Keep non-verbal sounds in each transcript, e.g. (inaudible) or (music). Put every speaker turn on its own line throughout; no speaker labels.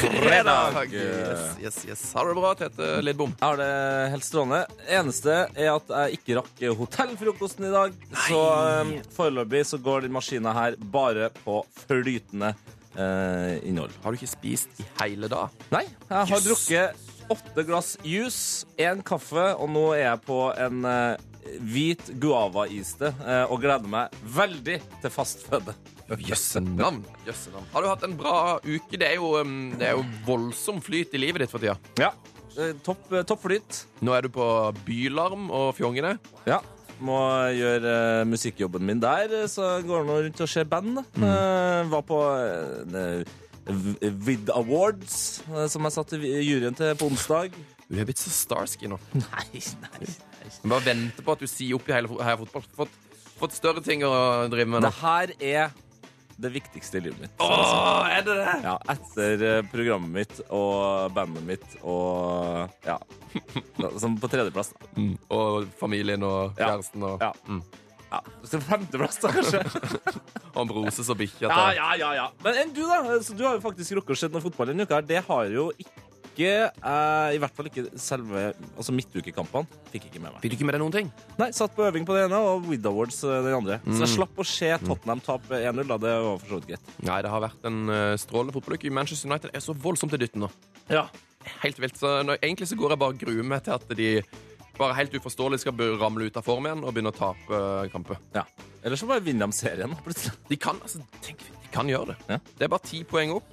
fredag! Yes, yes, yes. Har du det bra, Tete Lidbom?
Jeg har det helt strålende. Eneste er at jeg ikke rakk hotellfrokosten i dag. Så um, foreløpig så går den maskina her bare på flytende uh, innhold.
Har du ikke spist i hele dag?
Nei, jeg har
Yes.
drukket åtte glass juice, én kaffe, og nå er jeg på en eh, hvit guava-iste eh, og gleder meg veldig til fastføde. Jøssenavn.
Jøsse navn. Jøsse navn. Har du hatt en bra uke? Det er jo, um, det er jo voldsom flyt i livet ditt for tida.
Ja. eh, Topp, eh, topp flyt.
Nå er du på Bylarm og fjongene.
Ja. Må gjøre musikkjobben min der, så går det nå rundt og ser band.
Mm.
Eh, var på uh, Vid Awards, som jeg satt i juryen til på onsdag.
Du er blitt så starsky nå. (laughs)
Nei, nei.
Bare vente på at du sier opp i hele Heia Fotball. Fått, fått større ting å drive med nå.
Det her er det viktigste i livet mitt.
Åh, er det det?
Ja, etter eh, programmet mitt og bandet mitt og ja. Som på tredjeplass. da.
Mm. Og familien og
Ja.
kjæresten og,
Ja.
Mm.
Ja, så Femteplass, da, kanskje. (laughs)
og Broses og bikkja.
Ja, ja, ja, ja. Men enn du, da? Så du har jo faktisk rukket å se noe fotball denne uka. her. Det har jo ikke eh, I hvert fall ikke selve altså midtukekampene. Fikk ikke med meg.
Fikk du ikke med deg noen ting?
Nei, Satt på øving på det ene og With Awards eh, den andre. Så jeg slapp å se Tottenham tape 1-0. da, Det var for så vidt greit.
Nei, det har vært en uh, strålende fotballuke. Manchester United er så voldsomt i dytten nå.
Ja.
Helt vilt. Så når, egentlig så går jeg bare og gruer meg til at de bare helt uforståelig skal ramle ut av form igjen og begynne å tape uh, kamper.
ja. Eller så bare vinner de serien, plutselig.
De kan altså, tenk, de kan gjøre det.
Ja.
Det er bare ti poeng opp,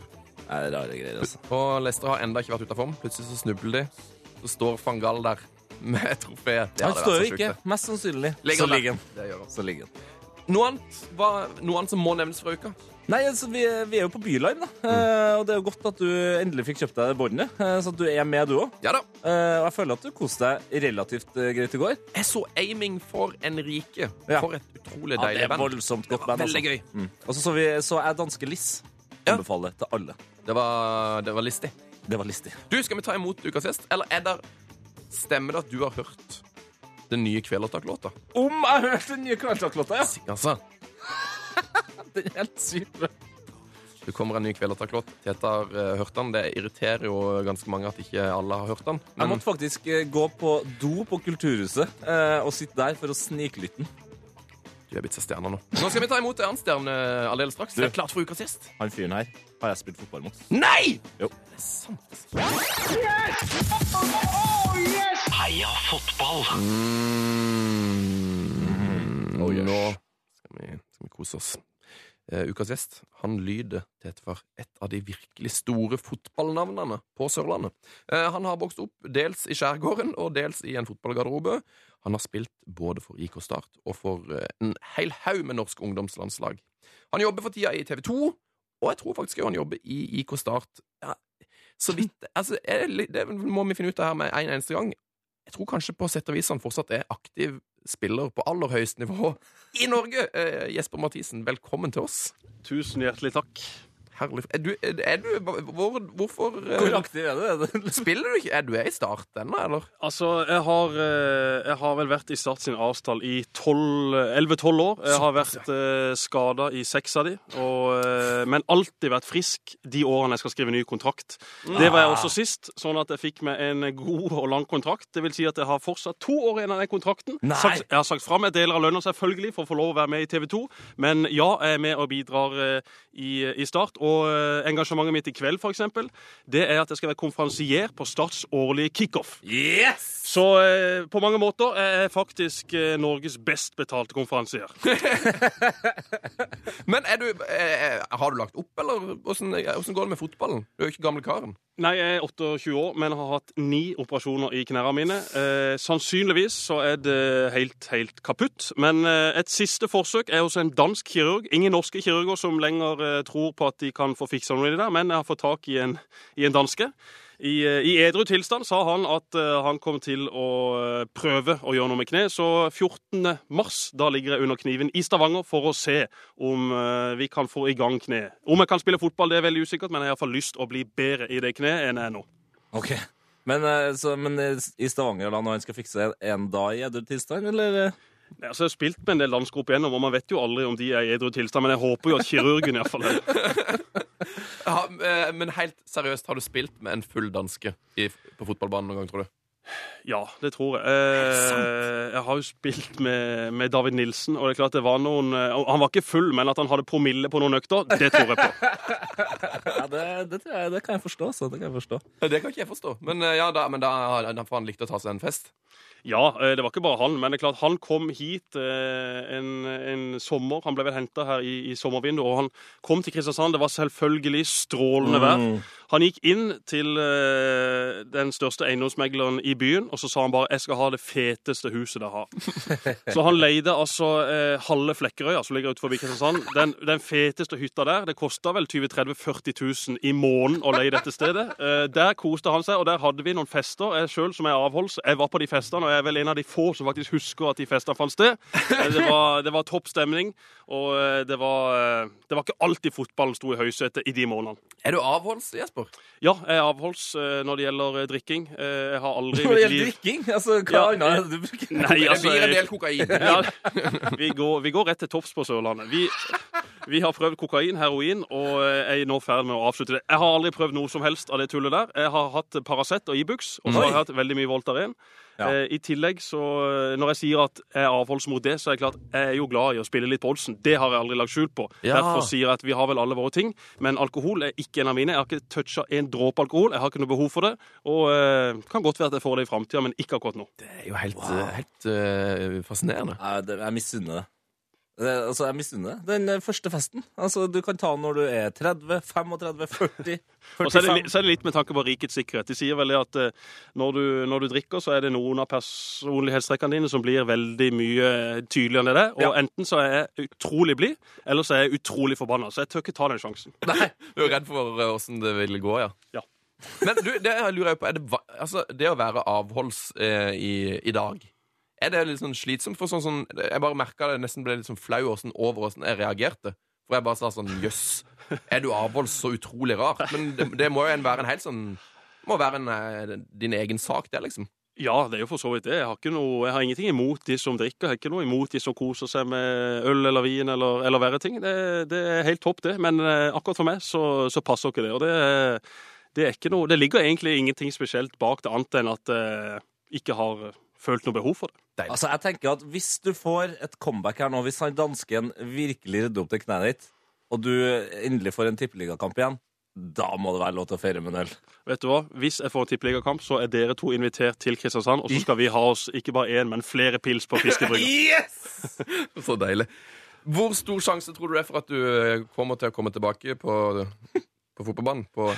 Det er rare greier, altså.
og Leicester har enda ikke vært ute av form. Plutselig så snubler de. Så står van Gaal der med trofeet.
Han står jo ikke.
sjukt.
Mest sannsynlig.
Ligger
Så ligger han.
Noe annet, hva, noe annet som må nevnes fra uka?
Nei, altså, vi, vi er jo på Bylarm, da. Eh, og det er jo godt at du endelig fikk kjøpt deg det båndet, eh, så at du er med, du òg.
Ja da.
og jeg føler at du koste deg relativt eh, greit i går.
Jeg så Aiming for Enrique.
Ja.
For et utrolig
Ja, det
deilig
er
band.
voldsomt godt
var
band.
veldig
altså. Mm. Og så så, vi, så jeg danske Liss.
Ja.
Til alle.
Det var, det var listig.
Det var listig.
Du, Skal vi ta imot ukas gjest, eller er det Stemmer det at du har hørt den nye Kvelertak-låta?
Om jeg har hørt den nye Kveldstaklåta, ja!
Altså, (laughs)
Den er helt bra.
det kommer en ny Kvelertak-låt. Tete uh, hørte hørt den. Det irriterer jo ganske mange at ikke alle har hørt den.
Jeg
Men
måtte faktisk uh, gå på do på Kulturhuset uh, og sitte der for å sniklytte den.
Du er blitt så stjerne nå. Nå skal vi ta imot en annen stjerne aldeles straks.
Du.
Det er klart for ukas gjest.
Han fyren her har jeg spilt fotball mot.
Nei!
Jo.
Det er sant.
Heia fotball!
Mm,
Oh, yes.
Nå skal vi, skal vi kose oss. Eh, ukas gjest han lyder til etter for et av de virkelig store fotballnavnene på Sørlandet. Eh, han har vokst opp dels i skjærgården og dels i en fotballgarderobe. Han har spilt både for IK Start og for eh, en hel haug med norsk ungdomslandslag. Han jobber for tida i TV 2, og jeg tror faktisk han jobber i IK Start. Ja, så vidt (laughs) altså, er det, det må vi finne ut av her med en eneste gang. Jeg tror kanskje på sett og vis han fortsatt er aktiv spiller på aller høyeste nivå i Norge. Eh, Jesper Mathisen, velkommen til oss.
Tusen hjertelig takk.
Herlig. Er du, er du hvor, Hvorfor eh,
Hvor aktiv er du? Er du?
Spiller du ikke? Er du i start ennå, eller?
Altså, jeg har, eh, jeg har vel vært i Start sin avstand i 11-12 år. Jeg har vært uh, skada i seks av de, og, eh, men alltid vært frisk de årene jeg skal skrive ny kontrakt. Det var jeg også sist, sånn at jeg fikk meg en god og lang kontrakt. Det vil si at jeg har fortsatt to år igjen av den kontrakten.
Nei.
Sagt, jeg har sagt fra meg deler av lønna selvfølgelig for å få lov å være med i TV 2, men ja, jeg er med og bidrar eh, i, i Start. Og eh, engasjementet mitt i kveld, eksempel, det er at jeg skal være konferansier på Starts årlige kickoff.
Yes!
Så eh, på mange måter er jeg faktisk eh, Norges best betalte konferansier. (laughs)
Men er du, eh, har du lagt opp, eller åssen åssen går det med fotballen? Du er jo ikke gamle karen.
Nei, jeg er 28 år, men har hatt ni operasjoner i knærne mine. Eh, sannsynligvis så er det helt, helt kaputt. Men eh, et siste forsøk er hos en dansk kirurg. Ingen norske kirurger som lenger eh, tror på at de kan få fiksa noe i det der, men jeg har fått tak i en, i en danske. I, eh, I edru tilstand sa han at eh, han kom til å eh, prøve å gjøre noe med kne. Så 14. mars da ligger jeg under kniven i Stavanger for å se om vi kan få i gang kne. Om jeg kan spille fotball, det er veldig usikkert, men jeg har iallfall lyst å bli bedre i det kneet enn jeg er nå.
Ok. Men, så, men i Stavanger, da, når han skal fikse en dag i edru tilstand, eller?
Altså, jeg har spilt med en del dansker opp igjennom, og man vet jo aldri om de er i edru tilstand, men jeg håper jo at kirurgen iallfall er. (laughs)
Ja, eh, men helt seriøst, har du spilt med en full danske på fotballbanen noen gang, tror du?
Ja, det tror jeg. Eh, jeg har jo spilt med, med David Nilsen, og det er klart det var noen eh, Han var ikke full, men at han hadde promille på noen økter, det tror jeg på. (laughs)
Ja, det, det, tror jeg, det kan jeg forstå. Så det kan jeg forstå.
Det kan ikke jeg forstå. Men eh, ja, da, men da, da får han likt å ta seg en fest.
Ja, eh, det var ikke bare han, men det er klart han kom hit en, en sommer. Han ble vel henta her i, i sommervinduet, og han kom til Kristiansand. Det var selvfølgelig strålende vær. Han gikk inn til eh, den største eiendomsmegleren i byen, og så sa han bare 'jeg skal ha det feteste huset dere har'. (laughs) Så han leide altså eh, halve Flekkerøya, som ligger utenfor Kristiansand. Den, den feteste hytta der. Det kosta vel 20 30 40 000 i måneden å leie dette stedet. Eh, der koste han seg, og der hadde vi noen fester. Jeg sjøl som er avholds, jeg var på de festene, og jeg er vel en av de få som faktisk husker at de festene fant sted. Eh, Det var, det var topp stemning, og eh, det var, det var ikke alltid fotballen sto i høysetet i de månedene.
Er du avholds, Jesper?
Ja, jeg er avholds eh, når det gjelder eh, drikking. Eh, Jeg har aldri i mitt liv
drikking, altså, hva
Ja,
annet du bruker?
Nei,
det
altså
blir en del kokain. (laughs)
ja, vi, går, vi går rett til topps på Sørlandet. Vi, vi har prøvd kokain, heroin, og er nå ferdig med å avslutte det. Jeg har aldri prøvd noe som helst av det tullet der. Jeg har hatt Paracet og Ibux, og så har jeg hatt veldig mye Voltaren.
Ja.
Eh, I tillegg, så når jeg sier at jeg er avholds mot det, så er det klart jeg er jo glad i å spille litt på oddsen. Det har jeg aldri lagt skjul på.
Ja.
Derfor sier jeg at vi har vel alle våre ting, men alkohol er ikke en av mine. Jeg har ikke toucha en dråpe alkohol. Jeg har ikke noe behov for det. Og eh, kan godt være at jeg får det i framtida, men ikke akkurat nå.
Det er jo helt, wow. helt uh, fascinerende.
Jeg, det, jeg misunner det. Det. Altså, jeg misunner det. Den eh, første festen. Altså, du kan ta den når du er 30, 35, 40,
Og så er, det,
45.
så er det litt med tanke på rikets sikkerhet. De sier vel at eh, når du, når du drikker, så er det noen av personlighetstrekkene dine som blir veldig mye tydeligere enn det. Og
Ja.
enten så er jeg utrolig blid, eller så er jeg utrolig forbanna. Så jeg tør ikke ta den sjansen. (laughs)
Nei, (laughs) Du er redd for eh, åssen det vil gå, ja?
Ja.
Men du, det lurer jeg på, er det, altså, det å være avholds eh, i, i dag Er det litt sånn slitsomt? For sånn, sånn, jeg bare merka det nesten ble litt sånn flau sånn, over åssen jeg reagerte. For jeg bare sa sånn Jøss, er du avholds så utrolig rart? Men det, det må jo en være en helt sånn må være en, eh, din egen sak, det, liksom.
Ja, det er jo for så vidt det. Jeg har, noe, jeg har ingenting imot de som drikker. Jeg har ikke noe imot de som koser seg med øl eller vin eller, eller verre ting. Det, det er helt topp, det. Men eh, akkurat for meg så, så passer ikke det. Og det, det er ikke noe Det ligger egentlig ingenting spesielt bak det, annet enn at jeg ikke har følt noe behov for det.
Altså, jeg tenker at Hvis du får et comeback her nå, hvis han dansken virkelig rydder opp til kneet ditt, og du endelig får en tippeligakamp igjen, da må det være lov til å feire med en øl.
Vet du hva? Hvis jeg får en tippeligakamp, så er dere to invitert til Kristiansand. Og så skal vi ha oss ikke bare én, men flere pils på Fiskebrygga. (laughs)
Yes! Så deilig. Hvor stor sjanse tror du det er for at du eh, kommer til å komme tilbake på, på fotballbanen? På,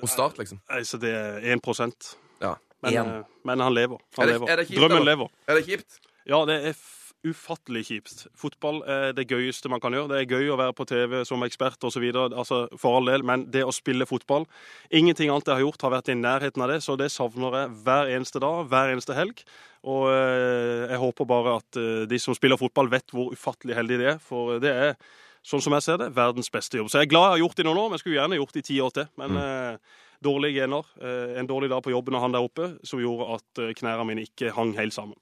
på start, liksom?
Nei, så det er 1%
Ja.
Men, eh, men han lever. Han
Er det-
lever.
er det kjipt,
Drømmen
eller?
lever.
Er det kjipt?
Ja, det er f ufattelig kjipt. Fotball er det gøyeste man kan gjøre. Det er gøy å være på TV som ekspert osv., altså, for all del, men det å spille fotball Ingenting annet jeg har gjort, har vært i nærheten av det, så det savner jeg hver eneste dag, hver eneste helg. Og eh, jeg håper bare at eh, de som spiller fotball, vet hvor ufattelig heldige de er, for det er Sånn som jeg ser det, verdens beste jobb. Så jeg er glad jeg har gjort det i noen år, men jeg skulle gjerne gjort det i ti år til. Men eh, dårlige gener, eh, en dårlig dag på jobben når han der oppe, som gjorde at eh, knærne mine ikke hang helt sammen.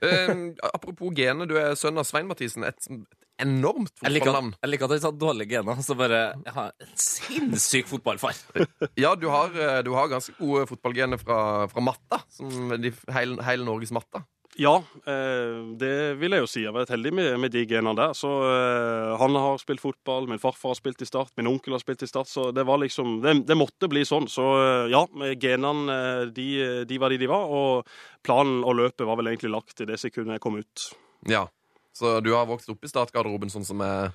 Eh, apropos gener, du er sønn av Svein Mathisen. Et, et enormt
Jeg
fotballnavn.
jeg liker at han sa dårlige gener, så bare Jeg har en sinnssyk fotballfar. (laughs)
Ja, du har, eh, du har ganske gode fotballgener fra, fra matta. Som de, hele, hele Norges matta.
Ja, eh, det vil jeg jo si. Jeg har vært heldig med, med de genene der. Så eh, Han har spilt fotball, min farfar har spilt i Start, min onkel har spilt i Start. Så det var liksom Det, det måtte bli sånn. Så eh, ja, genene de, de var de de var. Og planen og løpet var vel egentlig lagt i det sekundet jeg kom ut.
Ja. Så du har vokst opp i startgarderoben, sånn som jeg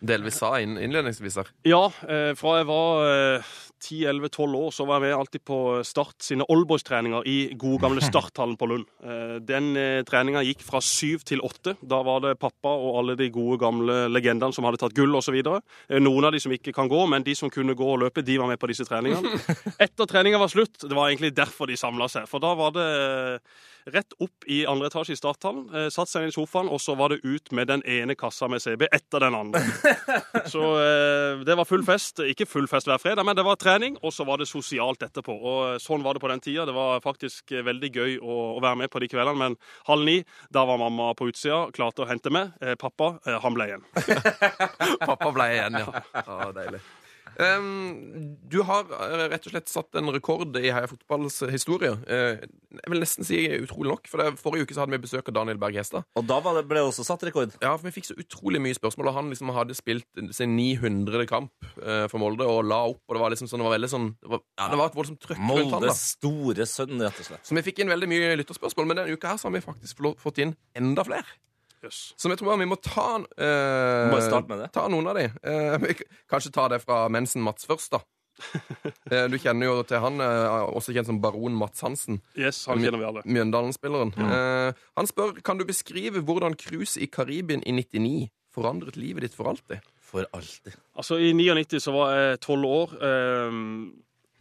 delvis sa innledningsvis her?
Ja, eh, fra jeg var eh, 10-11-12 år, så var jeg alltid på Start sine oldboys-treninger i gode gamle (laughs) Starthallen på Lund. Eh, den eh, treninga gikk fra syv til åtte. Da var det pappa og alle de gode gamle legendene som hadde tatt gull osv. Eh, noen av de som ikke kan gå, men de som kunne gå og løpe, de var med på disse treningene. (laughs) Etter treninga var slutt, det var egentlig derfor de samla seg. For da var det eh, rett opp i andre etasje i starthallen, eh, satt seg inn i sofaen, og så var det ut med den ene kassa med CB etter den andre. (laughs) Så eh, det var full fest. Ikke full fest hver fredag, men det var trening, og så var det sosialt etterpå. Og eh, sånn var det på den tida. Det var faktisk veldig gøy å, å være med på de kveldene, men halv ni, da var mamma på utsida, klarte å hente meg. Pappa, han ble igjen. (laughs)
Pappa ble igjen, ja. ja deilig. Um, du har eh, rett og slett satt en rekord i Heia Fotballs historie. Eh, jeg vil nesten si utrolig nok, for det, forrige uke så hadde vi besøk av Daniel Berg Hestad.
Og da var det, ble det også satt rekord.
Ja, for Vi fikk så utrolig mye spørsmål, og han liksom hadde spilt sin 900. kamp eh, for Molde og la opp. og Det var liksom sånn, det var veldig sånn det var, ja, det var et voldsomt trøkk rundt han.
Moldes store sønn, rett og slett.
Så vi fikk inn veldig mye lytterspørsmål, men denne uka her så har vi faktisk fått- fått inn enda flere.
Jøss.
Så jeg tror vi må ta eh,
Må jeg med det?
Ta noen av de. Eh, kanskje ta det fra Mensen-Mats først, da. (laughs) Eh, du kjenner jo til han, eh, også kjent som baron Mats Hansen.
Yes, han kjenner vi alle.
Mjøndalen-spilleren. Eh, han spør kan du beskrive hvordan cruise i Karibien i 99 forandret livet ditt for alltid.
For alltid.
Altså, I 99 så var jeg tolv år. Ehm,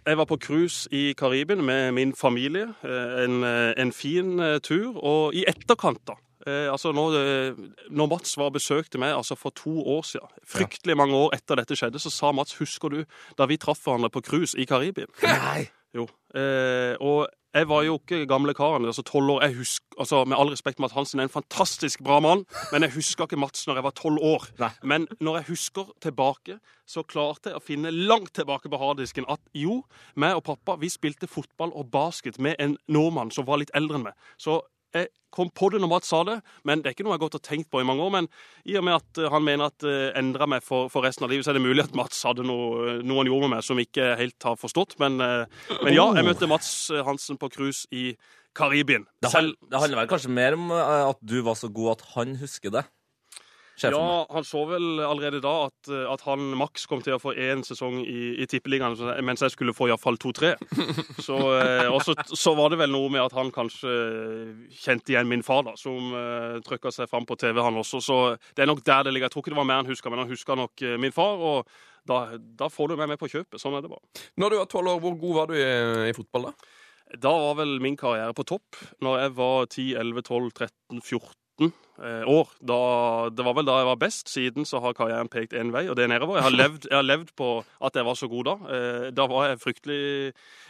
Jeg var på cruise i Karibien med min familie. En, en fin tur. Og i etterkant, da eh, altså når, eh, når Mats var besøkte meg altså for to år siden, fryktelig mange år etter dette skjedde, så sa Mats husker du da vi traff hverandre på cruise i Karibien? (laughs)
Nei!
Jo. Eh, og jeg var jo ikke gamle karen, altså tolv år. Jeg husker, altså Med all respekt, Matt Hansen er en fantastisk bra mann, men jeg husker ikke Mats når jeg var tolv år.
Nei.
Men når jeg husker tilbake, så klarte jeg å finne langt tilbake på harddisken at jo, meg og pappa vi spilte fotball og basket med en nordmann som var litt eldre enn meg. Så jeg kom på det når Mats sa det, men det er ikke noe jeg har gått og tenkt på i mange år. Men i og med at eh, han mener at det endra meg for, for resten av livet, så er det mulig at Mats hadde noe, noe han gjorde med meg som ikke helt har forstått. Men, eh, men ja, jeg møtte Mats eh, Hansen på cruise i Karibien.
Det, handler, vel kanskje mer om eh, at du var så god at han husker det? Sjefen.
ja, han så vel allerede da at, eh, at han maks kom til å få én sesong i, i Tippeligaen, mens jeg skulle få iallfall to-tre. (laughs) Så, eh, og så, så var det vel noe med at han kanskje kjente igjen min far, da, som uh, trykka seg fram på TV, han også. Så det er nok der det ligger. Jeg tror ikke det var mer han huska, men han huska nok eh, min far. og da, da får du meg med på kjøpet. Sånn er det bare.
Når du var tolv år, hvor god var du i, i fotball da?
Da var vel min karriere på topp. Når jeg var 10, 11, 12, 13, 14 eh, år. Da, det var vel da jeg var best. Siden så har karrieren pekt én vei, og det er nedover. Jeg har levd, jeg har levd på at jeg var så god da. Eh, da var jeg fryktelig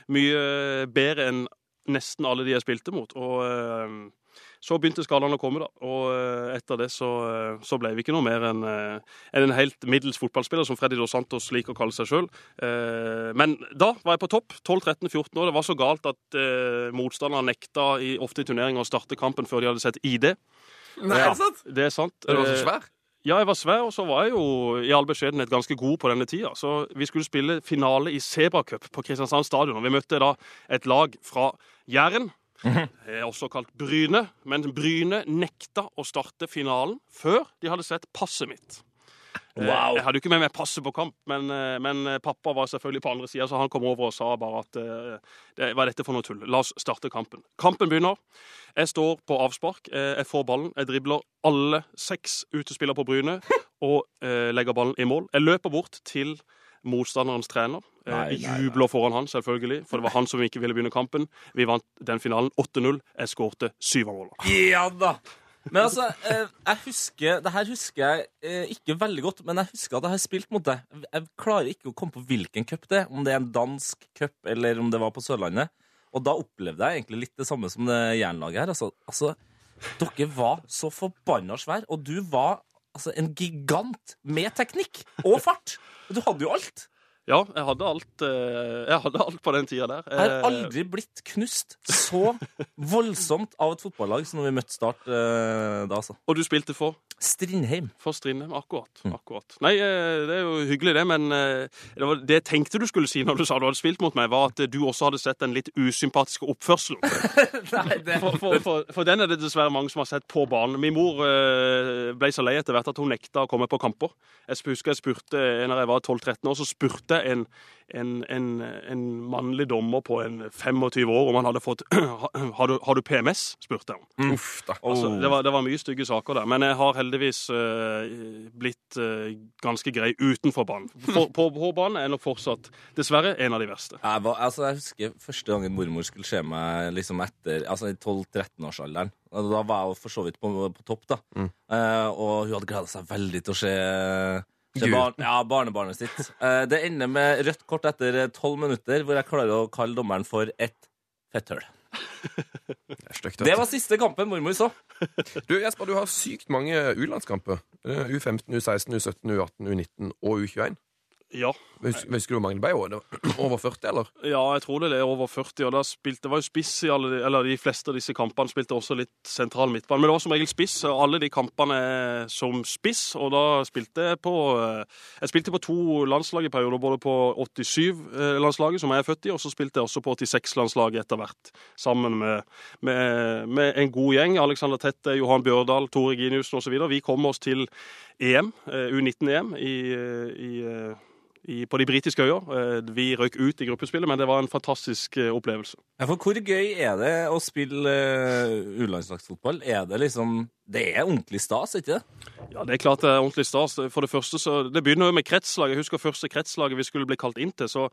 mye bedre enn nesten alle de jeg spilte mot. Og eh, så begynte skalaen å komme, da. Og etter det så, så ble vi ikke noe mer enn en helt middels fotballspiller, som Freddy Dos Santos liker å kalle seg sjøl. Men da var jeg på topp. 12-13-14 år. Det var så galt at motstanderne nekta i, ofte i turneringer å starte kampen før de hadde sett ID.
Nei,
Ja.
er det sant?
Det er sant.
Du var så
Eh,
svær?
ja, jeg var svær, og så var jeg jo i all beskjedenhet ganske god på denne tida. Så vi skulle spille finale i Sebracup på Kristiansand stadion. Og vi møtte da et lag fra Jæren, eh, også kalt Bryne. Men Bryne nekta å starte finalen før de hadde sett passet mitt. Eh,
Wow.
Jeg hadde jo ikke med meg passet på kamp, men, eh, men pappa var selvfølgelig på andre sida, så han kom over og sa bare at eh, det, hva er dette for noe tull? La oss starte kampen. Kampen begynner. Jeg står på avspark. eh, Jeg får ballen. Jeg dribler alle seks utespillere på Bryne (laughs) og eh, legger ballen i mål. Jeg løper bort til motstanderens trener. Eh,
Nei.
Jubler foran han, selvfølgelig, for det var han som ikke ville begynne kampen. Vi vant den finalen 8-0. Jeg skårte syv av målene.
Ja da! Men altså, eh, jeg husker Det her husker jeg eh, ikke veldig godt, men jeg husker at jeg har spilt mot deg. Jeg klarer ikke å komme på hvilken cup det er, om det er en dansk cup eller om det var på Sørlandet. Og da opplevde jeg egentlig litt det samme som det jernlaget her. Altså, altså dere var så forbanna svære, og du var altså en gigant med teknikk og fart. Du hadde jo alt.
Ja, jeg hadde alt, eh, jeg hadde alt på den tida der.
Jeg har
Eh,
aldri blitt knust så voldsomt av et fotballag som når vi møtte Start eh, da, altså.
Og du spilte for?
Strindheim.
For Strindheim, akkurat.
Mm.
akkurat. Nei, det er jo hyggelig det, men det, var, det jeg tenkte du skulle si når du sa du hadde spilt mot meg, var at du også hadde sett den litt usympatiske oppførselen. (laughs)
Nei, det
For, for, for, for den er det dessverre mange som har sett på banen. Min mor ble så lei etter hvert at hun nekta å komme på kamper. Jeg husker jeg spurte, når jeg var 12-13 år, så spurte jeg en, en, en, en mannlig dommer på en 25 år om han hadde fått (clears throat) Har du, har du PMS? spurte jeg om.
Uff da.
Altså,
Oh.
det, var, det var mye stygge saker der, men jeg har heldigvis uh, blitt uh, ganske grei utenfor banen. For, på, på banen er nok fortsatt dessverre en av de verste.
Jeg, var, altså, jeg husker første gangen mormor skulle se meg liksom etter Altså i 12-13-årsalderen. Da var jeg for så vidt på, på topp, da.
Mm.
Uh, og hun hadde gleda seg veldig til å se,
Gud.
barn, ja, barnebarnet sitt. Eh, det ender med rødt kort etter tolv minutter, hvor jeg klarer å kalle dommeren for et fetthull.
Det.
Det var siste kampen mormor så.
Du, Jesper, du har sykt mange U-landskamper. Eh, U15, U16, U17, U18, U19 og U21.
Ja.
Husker, du hvor mange det ble? Over 40, eller?
Ja, jeg tror det er over 40. og da spilte, Det var jo spiss i alle, de- eller de fleste av disse kampene. Spilte også litt sentral midtbane. Men det var som regel spiss. og Alle de kampene som spiss. Og da spilte jeg på eh, Jeg spilte på to landslag i perioder. Både på 87-landslaget, som jeg er født i, og så spilte jeg også på 86-landslaget etter hvert. Sammen med, med, med en god gjeng. Alexander Tette, Johan Bjørdal, Tore Giniussen osv. Vi kom oss til EM, eh, U19-EM, i, eh, i eh, i, på de britiske øyer. Eh, Vi røyk ut i gruppespillet, men det var en fantastisk eh, opplevelse.
Ja, for hvor gøy er det å spille uh, U-landslagsfotball? Er det liksom Det er ordentlig stas, ikke det?
Ja, Det er klart det er ordentlig stas. For det første så, Det begynner jo med kretslag. Jeg husker første kretslaget vi skulle bli kalt inn til. så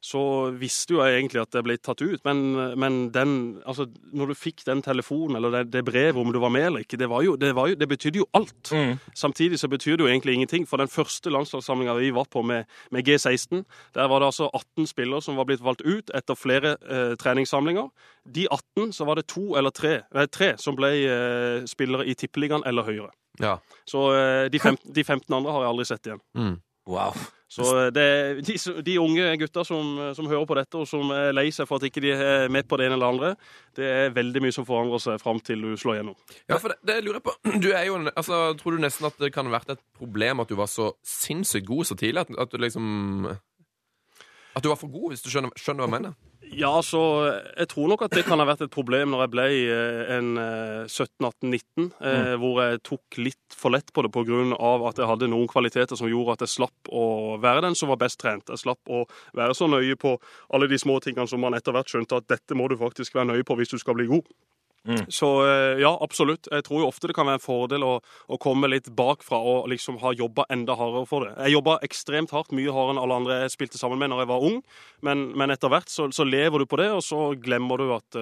så visste jo jeg egentlig at det ble tatt ut, men, men den, altså, når du fikk den telefonen eller det, det brevet om du var med eller ikke, det, var jo, det, var jo, det betydde jo alt. Samtidig så betyr det jo egentlig ingenting, for den første landslagssamlinga vi var på med, med G16, der var det altså 18 spillere som var blitt valgt ut etter flere eh, treningssamlinger. De 18 så var det to eller tre, nei, tre som ble eh, spillere i Tippeligaen eller høyere.
Ja.
Så eh, de, 15, de 15 andre har jeg aldri sett igjen.
Mm.
Wow.
Så eh, det, de, de unge gutta som, som hører på dette, og som er lei seg for at ikke de er med på det ene eller andre, det er veldig mye som forandrer seg fram til du slår gjennom.
Ja, for det, det lurer jeg på. Du er jo, altså, Tror du nesten at det kan ha vært et problem at du var så sinnssykt god så tidlig? At, at du liksom At du var for god, hvis du skjønner, skjønner hva jeg mener?
Ja, så jeg tror nok at det kan ha vært et problem når jeg ble eh, en eh, 17-18-19, eh, hvor jeg tok litt for lett på det pga. at jeg hadde noen kvaliteter som gjorde at jeg slapp å være den som var best trent. Jeg slapp å være så nøye på alle de små tingene som man etter hvert skjønte at dette må du faktisk være nøye på hvis du skal bli god. Så eh, ja, absolutt. Jeg tror jo ofte det kan være en fordel å, å komme litt bakfra og liksom ha jobba enda hardere for det. Jeg jobba ekstremt hardt, mye hardere enn alle andre jeg spilte sammen med når jeg var ung, men, men etter hvert så, så lever du på det, og så glemmer du at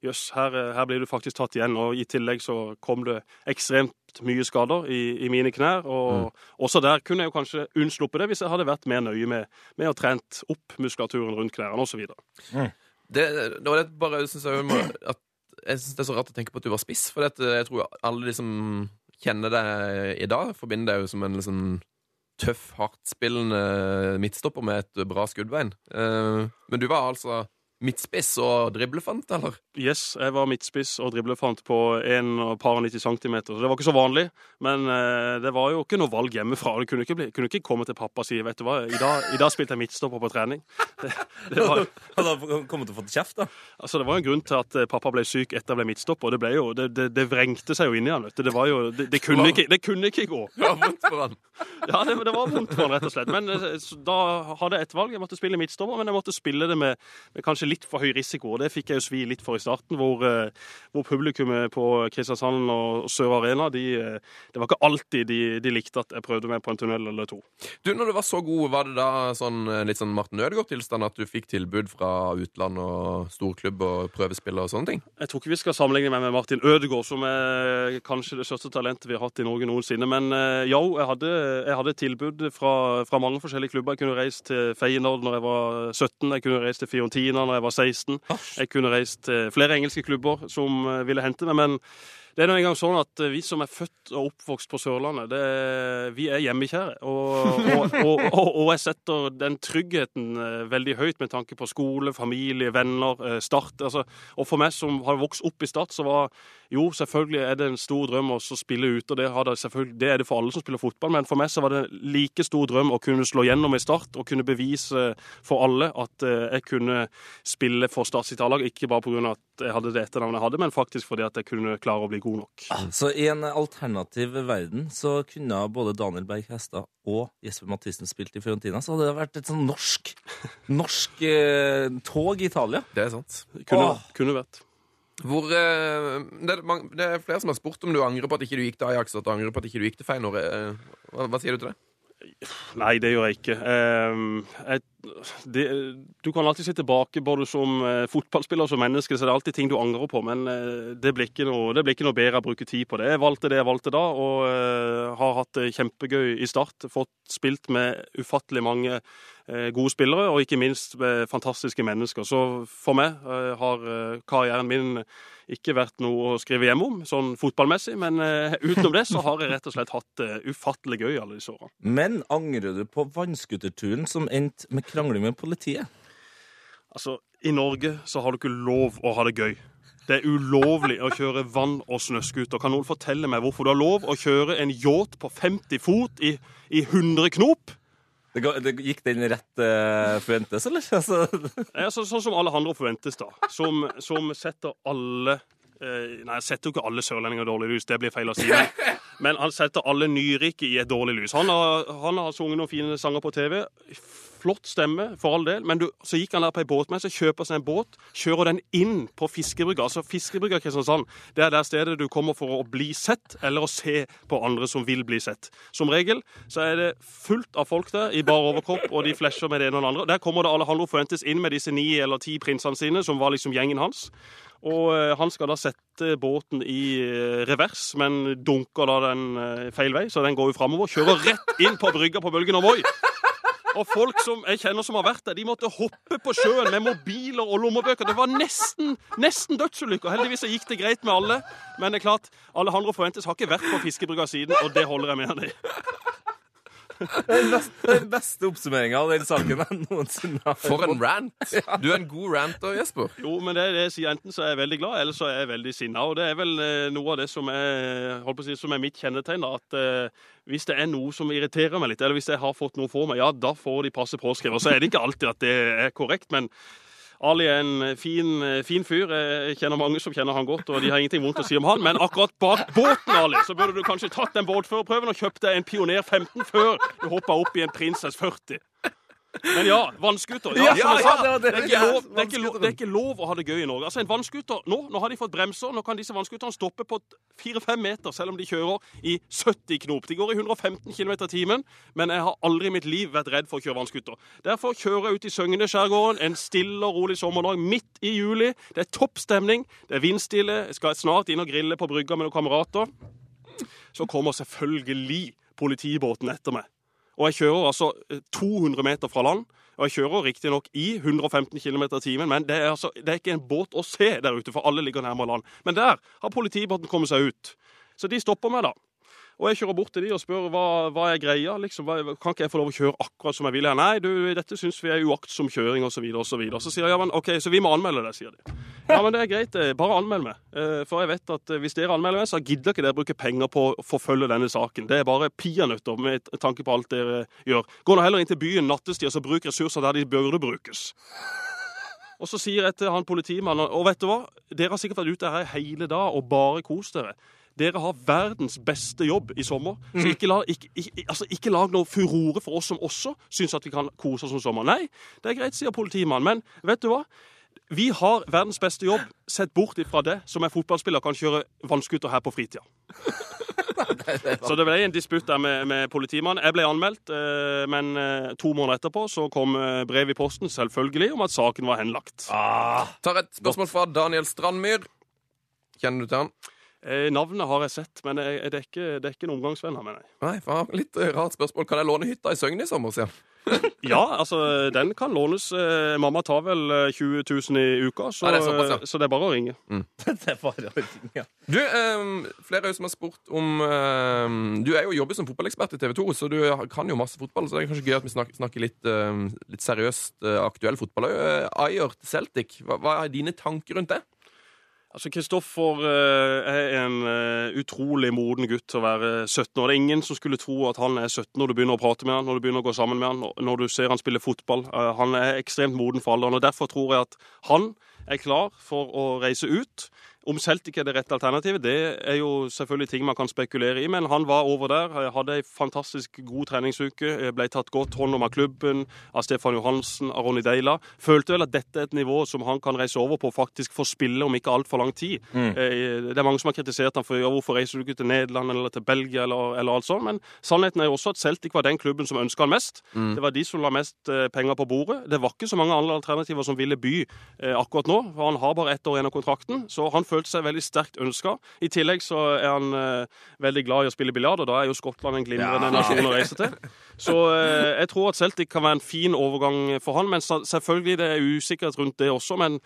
jøss, uh, her, eh, her blir du faktisk tatt igjen. Og i tillegg så kom det ekstremt mye skader i, i mine knær, og også der kunne jeg jo kanskje unnsluppet det hvis jeg hadde vært mer nøye med, med å trent opp muskulaturen rundt knærne osv.
Det, det var det bare synes jeg, at, jeg synes det er så rart å tenke på at du var spiss, for jeg tror alle de som kjenner deg i dag, forbinder deg jo som en liksom tøff, hardtspillende midtstopper med et bra skuddbein. Eh, men du var altså midtspiss og driblefant, eller?
Yes, jeg var midtspiss og driblefant på 1,90 cm. Så det var ikke så vanlig, men eh, det var jo ikke noe valg hjemmefra. Det kunne ikke, bli, kunne ikke komme til pappa og si vet du hva, i dag, i dag spilte jeg midtstopper på trening. (laughs) Det, det, var, (laughs)
Hadde han kommet til å få kjeft, da?
altså, det var en grunn til at eh, pappa ble syk etter jeg ble midtstopper. Det, ble jo, det, det, det vrengte seg jo inni han. vet du. Det, var jo, det, det, kunne ikke, det kunne ikke gå.
Det var vondt for han.
Ja, det, det var vondt for han, rett og slett. Men eh, så da hadde jeg et valg. Jeg måtte spille midtstopper, men jeg måtte spille det med, med kanskje litt for høy risiko. Og det fikk jeg jo svi litt for i starten, hvor, eh, hvor publikummet på Kristiansand og Sør Arena de, eh, Det var ikke alltid de, de likte at jeg prøvde meg på en tunnel eller to.
Du, når du var så god, var det da sånn, eh, litt sånn Martin Ødegaard-tilstand at du fikk tilbud fra utland og storklubb og prøvespillere og sånne ting?
Jeg tror ikke vi skal sammenligne meg med Martin Ødegaard, som er kanskje det største talentet vi har hatt i Norge noensinne. Men jo, jeg hadde, jeg hadde tilbud fra, fra mange forskjellige klubber. Jeg kunne reist til Feyenoord når jeg var 17, jeg kunne reist til Fiorentina når jeg var 16. Jeg kunne reist til flere engelske klubber som eh, ville hente meg, men Det er nå engang sånn at vi som er født og oppvokst på Sørlandet, det, vi er hjemmekjære. Og, og, og, og, jeg setter den tryggheten eh, veldig høyt med tanke på skole, familie, venner, eh, Start. Altså, og for meg som har vokst opp i Start, så var jo, selvfølgelig er det en stor drøm å spille ute, det, det, er det for alle som spiller fotball, men for meg så var det en like stor drøm å kunne slå gjennom i Start og kunne bevise for alle at eh, jeg kunne spille for Start sitt A-lag, ikke bare pga. at jeg hadde det etternavnet jeg hadde, men faktisk fordi at jeg kunne klare å bli god nok.
Så i en alternativ verden så kunne både Daniel Berg Hestad og Jesper Mathisen spilt i Fiorentina. Så hadde det vært et sånn norsk, norsk eh, tog i Italia.
Det er sant.
Kunne,
Åh.
kunne vært.
Hvor, eh, det, er mange, det er flere som har spurt om du angrer på at ikke du gikk til Ajax, og at du angrer på at ikke du gikk til Feyenoord. Eh, Hva, hva sier du til det?
Nei, det gjør jeg ikke. Ehm, jeg, det, du kan alltid se tilbake både som eh, fotballspiller og som menneske, så det er alltid ting du angrer på. Men eh, det blir ikke noe, det blir ikke noe bedre å bruke tid på det. Jeg valgte det jeg valgte da, og eh, har hatt det kjempegøy i start. Fått spilt med ufattelig mange gode spillere, og ikke minst med fantastiske mennesker. Så for meg har karrieren min ikke vært noe å skrive hjem om, sånn fotballmessig. Men utenom det så har jeg rett og slett hatt det ufattelig gøy alle disse årene.
Men angrer du på vannskuterturen som endte med krangling med politiet?
Altså, I Norge så har du ikke lov å ha det gøy. Det er ulovlig å kjøre vann- og snøscooter. Kan noen fortelle meg hvorfor du har lov å kjøre en yacht på 50 fot i, i 100 knop?
Det, ga- det, gikk den rett uh, Fuentes, eller? (laughs) Altså,
Ja, så, sånn som alle andre forventes, da. Som, som setter alle eh, Nei, jeg setter jo ikke alle sørlendinger dårlig lys, det blir feil å si. Men, men han setter alle nyrike i et dårlig lys. Han har, han har sunget noen fine sanger på TV. Flott stemme, for all del. Men du, så gikk han der på ei båtmesse, kjøper seg en båt, kjører den inn på fiskebrygga. Altså Fiskebrygga Kristiansand, det er der stedet du kommer for å bli sett, eller å se på andre som vil bli sett. Som regel så er det fullt av folk der i bar overkropp, og de flasher med det ene og det andre. Der kommer det Alejandro Fuentes inn med disse ni eller ti prinsene sine, som var liksom gjengen hans. Og eh, han skal da sette båten i eh, revers, men dunker da den eh, feil vei, så den går jo framover. Kjører rett inn på brygga på Bølgen og Voi. Og folk som jeg kjenner som har vært der, de måtte hoppe på sjøen med mobiler og lommebøker. Det var nesten, nesten dødsulykker. Heldigvis gikk det greit med alle. Men det er klart, Alejandro Fuentes har ikke vært på fiskebrygga siden, og det holder jeg med han i.
den beste, den beste oppsummeringa av den saken jeg noensinne har
For en rant! Du er en god ranter, Jesper.
Jo, men det er det jeg sier. Enten så er jeg veldig glad, eller så er jeg veldig sinna. Og det er vel eh, noe av det som er, holdt på å si, som er mitt kjennetegn. At eh, hvis det er noe som irriterer meg litt, eller hvis jeg har fått noe for meg, ja, da får de passe påskrevet. Så er det ikke alltid at det er korrekt, men Ali er en fin, fin fyr. Jeg kjenner mange som kjenner han godt, og de har ingenting vondt å si om han. Men akkurat bak båten, Ali, så burde du kanskje tatt den båtførerprøven og kjøpt deg en Pioner 15 før du hoppa opp i en Prinsess 40. Men ja, vannskuter. Ja,
Ja, ja,
ja,
det
er ikke lov, det, er ikke lov, det er ikke lov å ha det gøy i Norge. Altså En vannskuter, nå, nå har de fått bremser. Nå kan disse vannskuterne stoppe på 4-5 meter, selv om de kjører i 70 knop. De går i 115 km i timen, men jeg har aldri i mitt liv vært redd for å kjøre vannskuter. Derfor kjører jeg ut i Søgne-skjærgården en stille og rolig sommerdag midt i juli. Det er topp stemning, det er vindstille. Jeg skal snart inn og grille på brygga med noen kamerater. Så kommer selvfølgelig politibåten etter meg. Og jeg kjører altså eh, 200 meter fra land. Og jeg kjører riktignok i 115 km i timen, men det er, altså, det er ikke en båt å se der ute, for alle ligger nærmere land. Men der har politibåten kommet seg ut. Så de stopper meg, da. Og jeg kjører bort til de og spør hva, hva er greia. liksom, hva, Kan ikke jeg få lov å kjøre akkurat som jeg vil? her? Nei, du, dette syns vi er uaktsom kjøring osv. Og så, så sier jeg ja, men OK, så vi må anmelde det, sier de. Ja, men det er greit, eh, bare anmeld meg. Eh, For jeg vet at eh, hvis dere anmelder meg, så gidder ikke dere bruke penger på å forfølge denne saken. Det er bare peanøtter med tanke på alt dere gjør. Gå nå heller inn til byen nattestid og så bruk ressurser der de burde brukes. Og så sier jeg til han politimannen Og vet du hva? Dere har sikkert vært ute her hele dag og bare kost dere. Dere har verdens beste jobb i sommer. Så ikke, la, ikke, ikke, altså ikke lag noe furore for oss som også syns at vi kan kose oss om sommeren. Nei, det er greit, sier politimannen. Men vet du hva? Vi har verdens beste jobb. Sett bort ifra det som er fotballspiller kan kjøre vannskuter her på fritida. (laughs) Så det ble en disputt der med, med politimannen. Jeg ble anmeldt, eh, men eh, to måneder etterpå så kom eh, brev i posten, selvfølgelig, om at saken var henlagt.
Ah,
Tar et spørsmål fra Daniel Strandmyr. Kjenner du til han?
Eh, navnet har jeg sett, men jeg, det, er ikke, det er ikke en omgangsvenn her, mener nei.
Nei, faen, litt eh, rart spørsmål. Kan jeg låne hytta i Søgne i sommer, sier han. (laughs)
Ja, altså, den kan lånes. Eh, Mamma tar vel eh, 20 000 i uka, så,
Nei, det er såpass, ja.
så det er bare å ringe. (laughs)
Det er bare å ringe. Ja.
Du, um, flere er som har spurt om um, Du er jo jobber som fotballekspert i TV 2, så du kan jo masse fotball. Så det er kanskje gøy at vi snakker, snakker litt, um, litt seriøst uh, aktuell fotball. Uh, Ayer til Celtic, hva, hva er dine tanker rundt det?
Altså, Kristoffer eh, er en eh, utrolig moden gutt til å være 17 år. Det er ingen som skulle tro at han er 17 når du begynner å prate med han, når du begynner å gå sammen med han, når- du ser han spille fotball. Eh, han er ekstremt moden for alderen, og derfor tror jeg at han er klar for å reise ut. Om Celtic er det rette alternativet, det er jo selvfølgelig ting man kan spekulere i, men han var over der, eh, hadde ei fantastisk god treningsuke, eh, ble tatt godt hånd om av klubben, av Stefan Johansen, av Ronny Deila. Følte vel at dette er et nivå som han kan reise over på faktisk få spille om ikke altfor lang tid. Mm. Det er mange som har kritisert ham for ja, hvorfor reiser du ikke til Nederland eller til Belgia eller, eller alt sånt, men sannheten er jo også at Celtic var den klubben som ønska han mest. Det var de som la mest eh, penger på bordet. Det var ikke så mange andre alternativer som ville by eh, akkurat nå, for han har bare ett år igjen av kontrakten, så han følte seg veldig sterkt ønska. I tillegg så er han eh, veldig glad i å spille biljard, og da er jo Skottland en glimrende nasjon å reise til. Så eh, jeg tror at Celtic kan være en fin overgang for han, men selvfølgelig det er usikkerhet rundt det også. men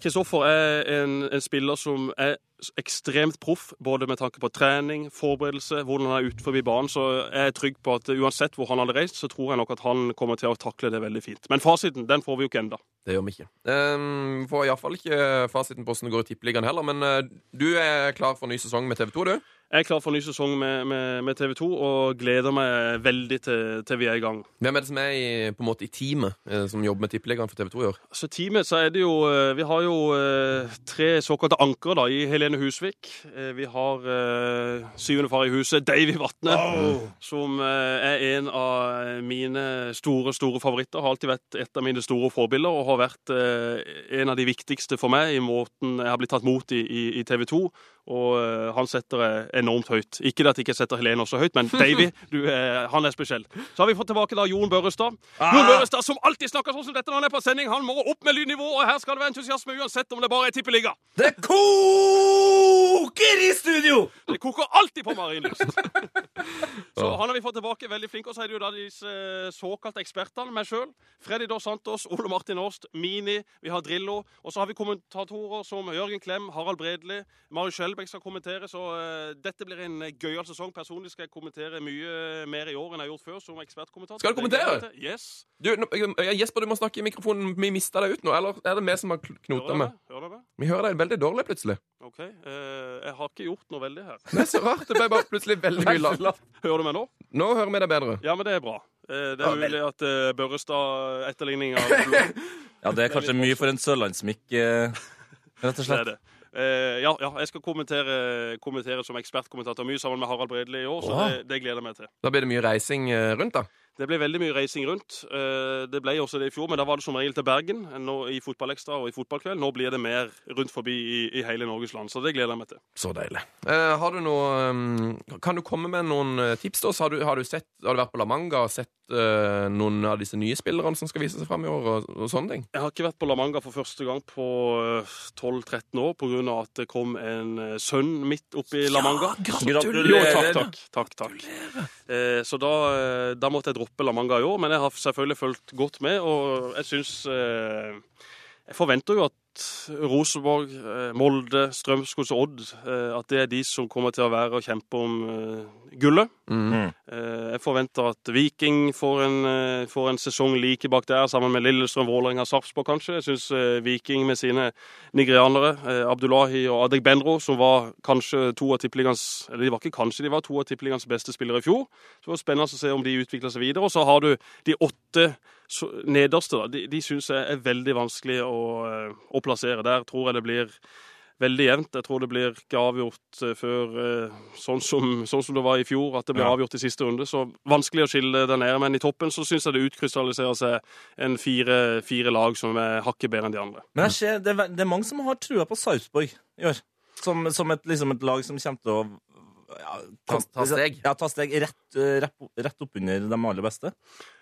Kristoffer er en, en spiller som er ekstremt proff, både med tanke på trening, forberedelse, hvordan han er ute forbi banen. Så jeg er trygg på at uansett hvor han hadde reist, så tror jeg nok at han kommer til å takle det veldig fint. Men fasiten den får vi jo ikke enda.
Det gjør vi ikke. Um, får iallfall ikke fasiten på hvordan det går i Tippeligaen heller, men eh, du er klar for ny sesong med TV 2, du?
Jeg er klar for ny sesong med, med, med TV 2 og gleder meg veldig til, til vi er i gang.
Hvem er det som er i, på en måte i teamet eh, som jobber med Tippeligaen for TV 2 i år?
Så teamet så er det jo eh, Vi har jo tre såkalte ankere da, i Helene Husvik. Eh, Vi har eh, syvende far i huset, Davy Vatne, som eh, er en av mine store, store favoritter. Har alltid vært et av mine store forbilder og har vært eh, en av de viktigste for meg i måten jeg har blitt tatt mot i, i, i TV 2. Og eh, han setter det enormt høyt. Ikke det at jeg ikke setter Helene også høyt, men (laughs) Davy, er- han er spesiell. Så har vi fått tilbake da Jon Børrestad. Jon Børrestad som alltid snakker sånn som dette når han er på sending. Han må opp med lydnivå, og her skal det være entusiasme uansett om det bare er tippeliga.
Det koker i studio!
Det koker alltid på Marienlyst. (laughs) Så han har vi fått tilbake. Veldig flink. Og så er det jo da disse eh, såkalte ekspertene, meg sjøl. Freddy Dos Santos, Ole Martin Årst, Mini, vi har Drillo. Og så har vi kommentatorer som Jørgen Klem, Harald Bredli, Marius Skjelbæk skal kommentere. Så uh, dette blir en eh, gøyal sesong. Personlig skal jeg kommentere mye mer i år enn jeg har gjort før som ekspertkommentator.
Skal du kommentere?
Yes.
Du, nå- Jesper, du må snakke i mikrofonen. Vi mista deg ut nå, eller er det vi som har knota med?
Hører meg?
Vi hører deg veldig dårlig plutselig.
OK. Uh, jeg har ikke gjort noe veldig her.
Det er så rart. Det ble bare plutselig veldig mye lavt. (laughs)
Hører du meg nå?
Nå hører vi deg bedre.
Ja, men det er bra. Eh, Det er mulig at eh, Børrestad-etterligninga (laughs)
Ja, det er kanskje mye for en sørlandsmikk, eh, rett og
Det er
slett.
det. Eh, ja, ja, jeg skal kommentere, kommentere som ekspertkommentator mye sammen med Harald Bredli i år, så det, det gleder jeg meg til.
Da blir det mye reising rundt, da.
Det ble veldig mye reising rundt. Eh, det ble også det i fjor, men da var det som regel til Bergen nå, i Fotballekstra og i Fotballkveld. Nå blir det mer rundt forbi i, i hele Norges land, så det gleder jeg meg til.
Så deilig. Eh, har du noe um, Kan du komme med noen eh, tips da? oss? Har du, har du, sett, har du vært på La Manga og sett eh, noen av disse nye spillerne som skal vise seg fram i år, og, og sånne ting?
Jeg har ikke vært på La Manga for første gang på eh, 12-13 år pga. at det kom en eh, sønn midt oppi La Manga.
Ja, Gratulerer.
Jo, takk, takk. takk, takk. Eh, så da, eh, da måtte jeg droppe La Manga i år, men jeg har selvfølgelig fulgt godt med, og jeg syns eh, Jeg forventer jo at Rosenborg, eh, Molde, Strømsgods og Odd eh, at det er de som kommer til å være og kjempe om eh, gullet.
Mm.
Eh, Jeg forventer at Viking får en, får en sesong like bak der, sammen med Lillestrøm, Vålerenga, Sarpsborg kanskje. Jeg syns Viking med sine nigerianere, Abdullahi og Adek Benro, som var kanskje to av tippeligaens Eller de var ikke kanskje, de var to av tippeligaens beste spillere i fjor. Så det var spennende å se om de utvikler seg videre. Og så har du de åtte så- nederste, da. De, de syns jeg er veldig vanskelig å, eh, å plassere. Der tror jeg det blir veldig jevnt. Jeg tror det blir ikke avgjort eh, før eh, sånn som, sånn som det var i fjor, at det ble
Ja.
avgjort i siste runde. Så vanskelig å skille der nede. Men i toppen så syns jeg det utkrystalliserer seg en fire, fire lag som er hakket bedre enn de andre.
Men ser, det, er, det er mange som har trua på Sarpsborg i år. Som, som et, liksom et lag som kommer til å ja,
Ta- ta steg.
Ja, ta steg rett, eh, rett, rett oppunder de aller beste.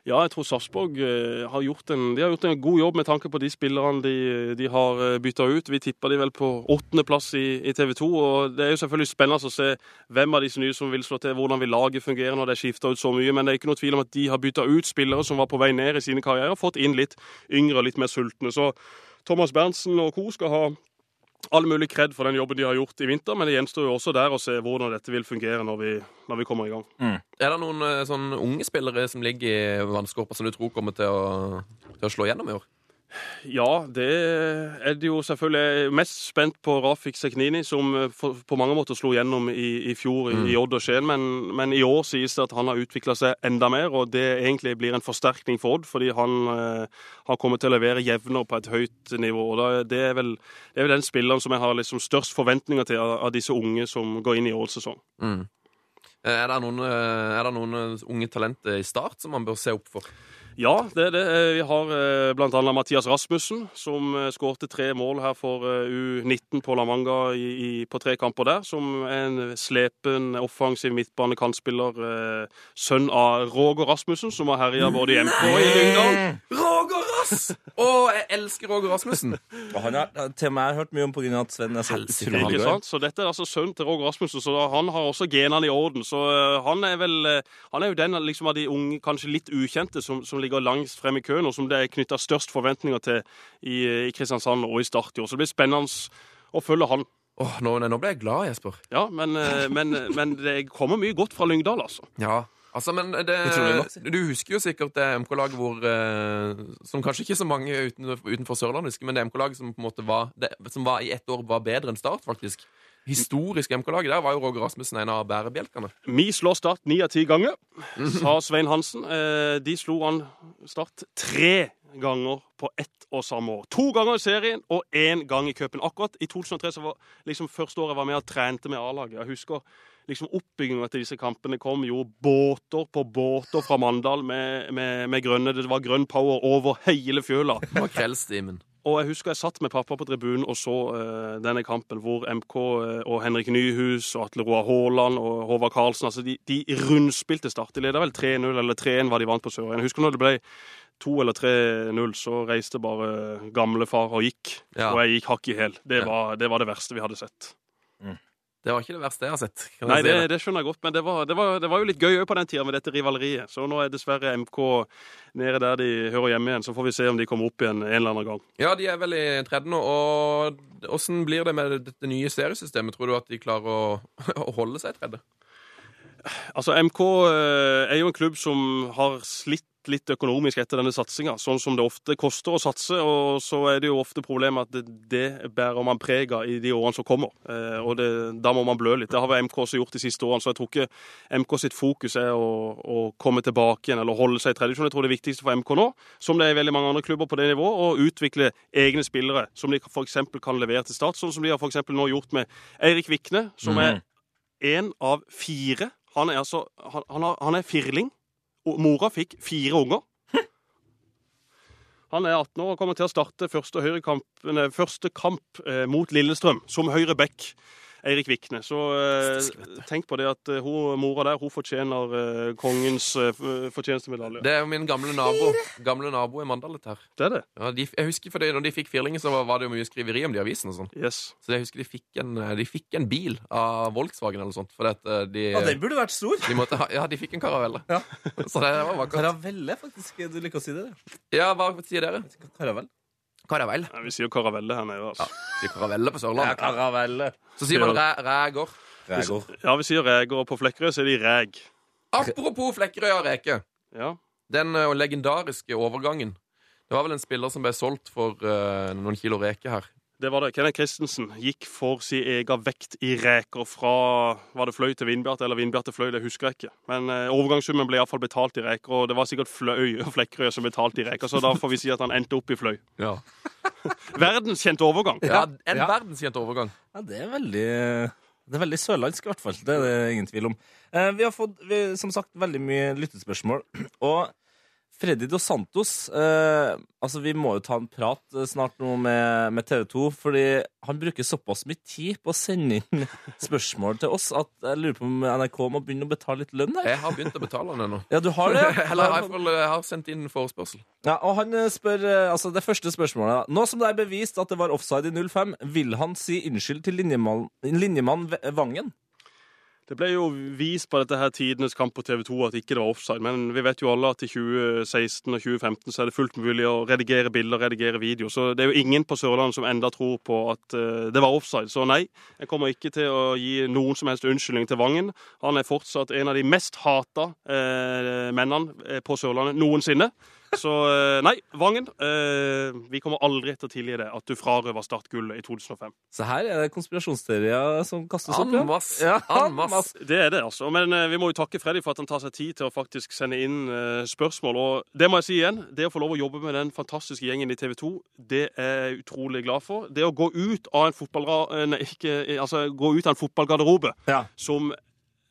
Ja, jeg tror Sarpsborg eh, har gjort en, de har gjort en god jobb med tanke på de spillerne de, de har eh, bytta ut. Vi tippa de vel på åttendeplass i, i TV 2. og Det er jo selvfølgelig spennende å se hvem av disse nye som vil slå til, hvordan vil laget fungere når det er skifta ut så mye. Men det er ikke noe tvil om at de har bytta ut spillere som var på vei ned i sine karrierer, fått inn litt yngre og litt mer sultne. Så Thomas Berntsen og co. skal ha all mulig kred for den jobben de har gjort i vinter, men det gjenstår jo også der å se hvordan dette vil fungere når vi, når vi kommer i gang.
Er det noen eh, sånn unge spillere som ligger i vannskorpa som du tror kommer til å, til å slå gjennom i år?
Ja, det er det jo selvfølgelig. Mest spent på Rafik Seknini, som eh, på mange måter slo gjennom i, i fjor i, i Odd og Skien. Men, men i år sies det at han har utvikla seg enda mer, og det egentlig blir en forsterkning for Odd. Fordi han eh, har kommet til å levere jevnere på et høyt nivå. og det, er vel, det er vel den spilleren som jeg har liksom størst forventninger til av, av disse unge som går inn i årets sesong.
Mm. Eh, Er det noen, eh, er det noen unge talenter i start som man bør se opp for?
Ja, det er det. Eh, Vi har eh, bl.a. Mathias Rasmussen, som eh, skårte tre mål her for eh, U19 på La Manga i, i, på tre kamper der. Som er en slepen, offensiv midtbanekantspiller. Sønn av Roger Rasmussen, som har herja både i MK og i Lyngdal.
Roger Rass! Å, jeg elsker Roger Rasmussen!
Og han har, til meg med jeg hørt mye om på grunn av at Sven er så utrolig
Ikke sant? Så dette er altså sønnen til Roger Rasmussen, så da, han har også genene i orden. Så eh, han er vel eh, Han er jo den liksom, av de unge, kanskje litt ukjente, som, som ligger langst frem i køen, og som det er knytta størst forventninger til i, i Kristiansand og i Start i år. Så det blir spennende å følge han.
Åh, nå, nå ble jeg glad, Jesper.
Ja, men, eh, men, men det kommer mye godt fra Lyngdal, altså.
Ja, altså, men det, Du husker jo sikkert det MK-laget hvor eh, Som kanskje ikke så mange uten, utenfor Sørlandet husker, men det MK-laget som på en måte var det, Som var i ett år var bedre enn Start, faktisk. Historisk MK-laget. Der var jo Roger Rasmussen en av bærebjelkene.
Vi slår Start ni av ti ganger, sa Svein Hansen. Eh, De slo han Start tre ganger på ett og samme år. To ganger i serien og én gang i cupen. Akkurat i 2003 så var liksom første året jeg var med og trente med A-laget. Jeg husker liksom oppbygginga til disse kampene kom jo båter på båter fra Mandal med, med, med grønne. Det var grønn power over hele fjøla.
Kveldstimen.
Og jeg husker jeg satt med pappa på tribunen og så uh, denne kampen hvor MK eh, og Henrik Nyhus og Atle Roar Haaland og Håvard Karlsen altså de, de rundspilte Start. De leda vel 3-0 eller 3-1 var de vant på Sørøya. Husker når det ble 2 eller 3-0, så reiste bare gamlefar og gikk.
Ja.
Og jeg gikk hakk i hæl. Det, det var det verste vi hadde sett.
Det var ikke det verste jeg har sett. Kan
Nei,
si
det, det skjønner jeg godt, men det var, det var, det var jo litt gøy òg på den tida med dette rivaleriet. Så nå er dessverre MK nede der de hører hjemme igjen. Så får vi se om de kommer opp igjen en eller annen gang.
Ja, de er vel i tredje nå. Og åssen blir det med dette nye seriesystemet? Tror du at de klarer å, (laughs) å holde seg i tredje?
Altså, MK eh, er jo en klubb som har slitt litt økonomisk etter denne satsinga, sånn som det ofte koster å satse. Og så er det jo ofte problemet at det, det bærer man preg av i de årene som kommer. Eh, og det, da må man blø litt. Det har vel MK også gjort de siste årene, så jeg tror ikke MK sitt fokus er å, å komme tilbake igjen eller holde seg i tradisjon. Jeg tror det viktigste for MK nå, som det er i veldig mange andre klubber på det nivået, å utvikle egne spillere som de f.eks. kan levere til Start, sånn som de har for nå gjort med Eirik Vikne, som er én av fire. Han er altså han, han, har, han er firling. Og mora fikk fire unger. Han er 18 år og kommer til å starte første, høyrekamp, nei, første kamp eh, mot Lillestrøm som høyre back. Eirik Vikne. Så eh, tenk på det at eh, hun, mora der hun fortjener eh, kongens eh, fortjenestemedalje.
Det er jo min gamle nabo Gamle nabo i Mandal, dette her.
Det er det.
Ja, de, jeg husker for det, når de fikk firlinger, så var det jo mye skriveri om de i avisen og sånn.
Yes.
Så jeg husker de fikk en, de fikk en bil av Volkswagen eller noe sånt. Fordi at eh, de,
Ja, den burde vært stor.
de måtte ha, ja, de fikk en karavelle.
Ja. (laughs)
Så det var vakkert.
Karavelle, faktisk. Du liker å si det? det.
Ja, hva sier dere?
Karavell.
Karavell.
Ja, vi sier karavelle her nede.
Ja,
vi
sier karavelle på Sørlandet.
karavelle.
Så sier man ræ- ræger.
Rægor.
Ja, vi sier reger, og på Flekkerøy så er de ræg.
Apropos Flekkerøy og Reke.
Ja.
Den uh, legendariske overgangen. Det var vel en spiller som ble solgt for uh, noen kilo reke her.
Det var det. Kenneth Christensen gikk for sin egen vekt i reker fra Var det Fløy til Vindbjart eller Vindbjart til Fløy? Det husker jeg ikke. Men eh, overgangssummen ble iallfall betalt i reker, og det var sikkert Fløy og Flekkerøy som betalte i reker, så da får vi si at han endte opp i Fløy. (laughs)
Ja, (laughs)
Verdenskjent overgang.
Ja, En
Ja.
verdenskjent overgang.
Ja, det er veldig Det er veldig sørlandsk, i hvert fall. Det er det ingen tvil om. Eh, vi har fått, vi, som sagt, veldig mye lyttespørsmål. Og Freddy Dos Santos eh, altså Vi må jo ta en prat eh, snart nå med, med TV 2, fordi han bruker såpass mye tid på å sende inn (laughs) spørsmål til oss at jeg lurer på om NRK må begynne å betale litt lønn der.
Jeg har begynt å betale den ennå.
Ja, du har det? (laughs)
Eller jeg, får- jeg har sendt inn forespørsel.
Ja, og han eh, spør, eh, altså Det første spørsmålet. Nå som det er bevist at det var offside i 05, vil han si unnskyld til linjemann, linjemann Vangen?
Det ble jo vist på dette her tidenes kamp på TV 2 at ikke det var offside, men vi vet jo alle at i 2016 og 2015 så er det fullt mulig å redigere bilder, redigere video. Så det er jo ingen på Sørlandet som enda tror på at eh, det var offside. Så nei, jeg kommer ikke til å gi noen som helst unnskyldning til Vangen. Han er fortsatt en av de mest hata eh, mennene eh, på Sørlandet noensinne. Så eh, nei, Vangen, eh, vi kommer aldri til å tilgi det at du frarøva Start gullet i 2005.
Så her er det konspirasjonsteorier som kastes opp.
Ja. masse.
Ja,
En
en
masse.
masse.
Det er det, altså. Men eh, vi må jo takke Freddy for at han tar seg tid til å faktisk sende inn eh, spørsmål. Og det må jeg si igjen, det å få lov å jobbe med den fantastiske gjengen i TV 2, det er jeg utrolig glad for. Det å gå ut av en fotballra... eh, Nei, ikke Altså gå ut av en fotballgarderobe
Ja.
som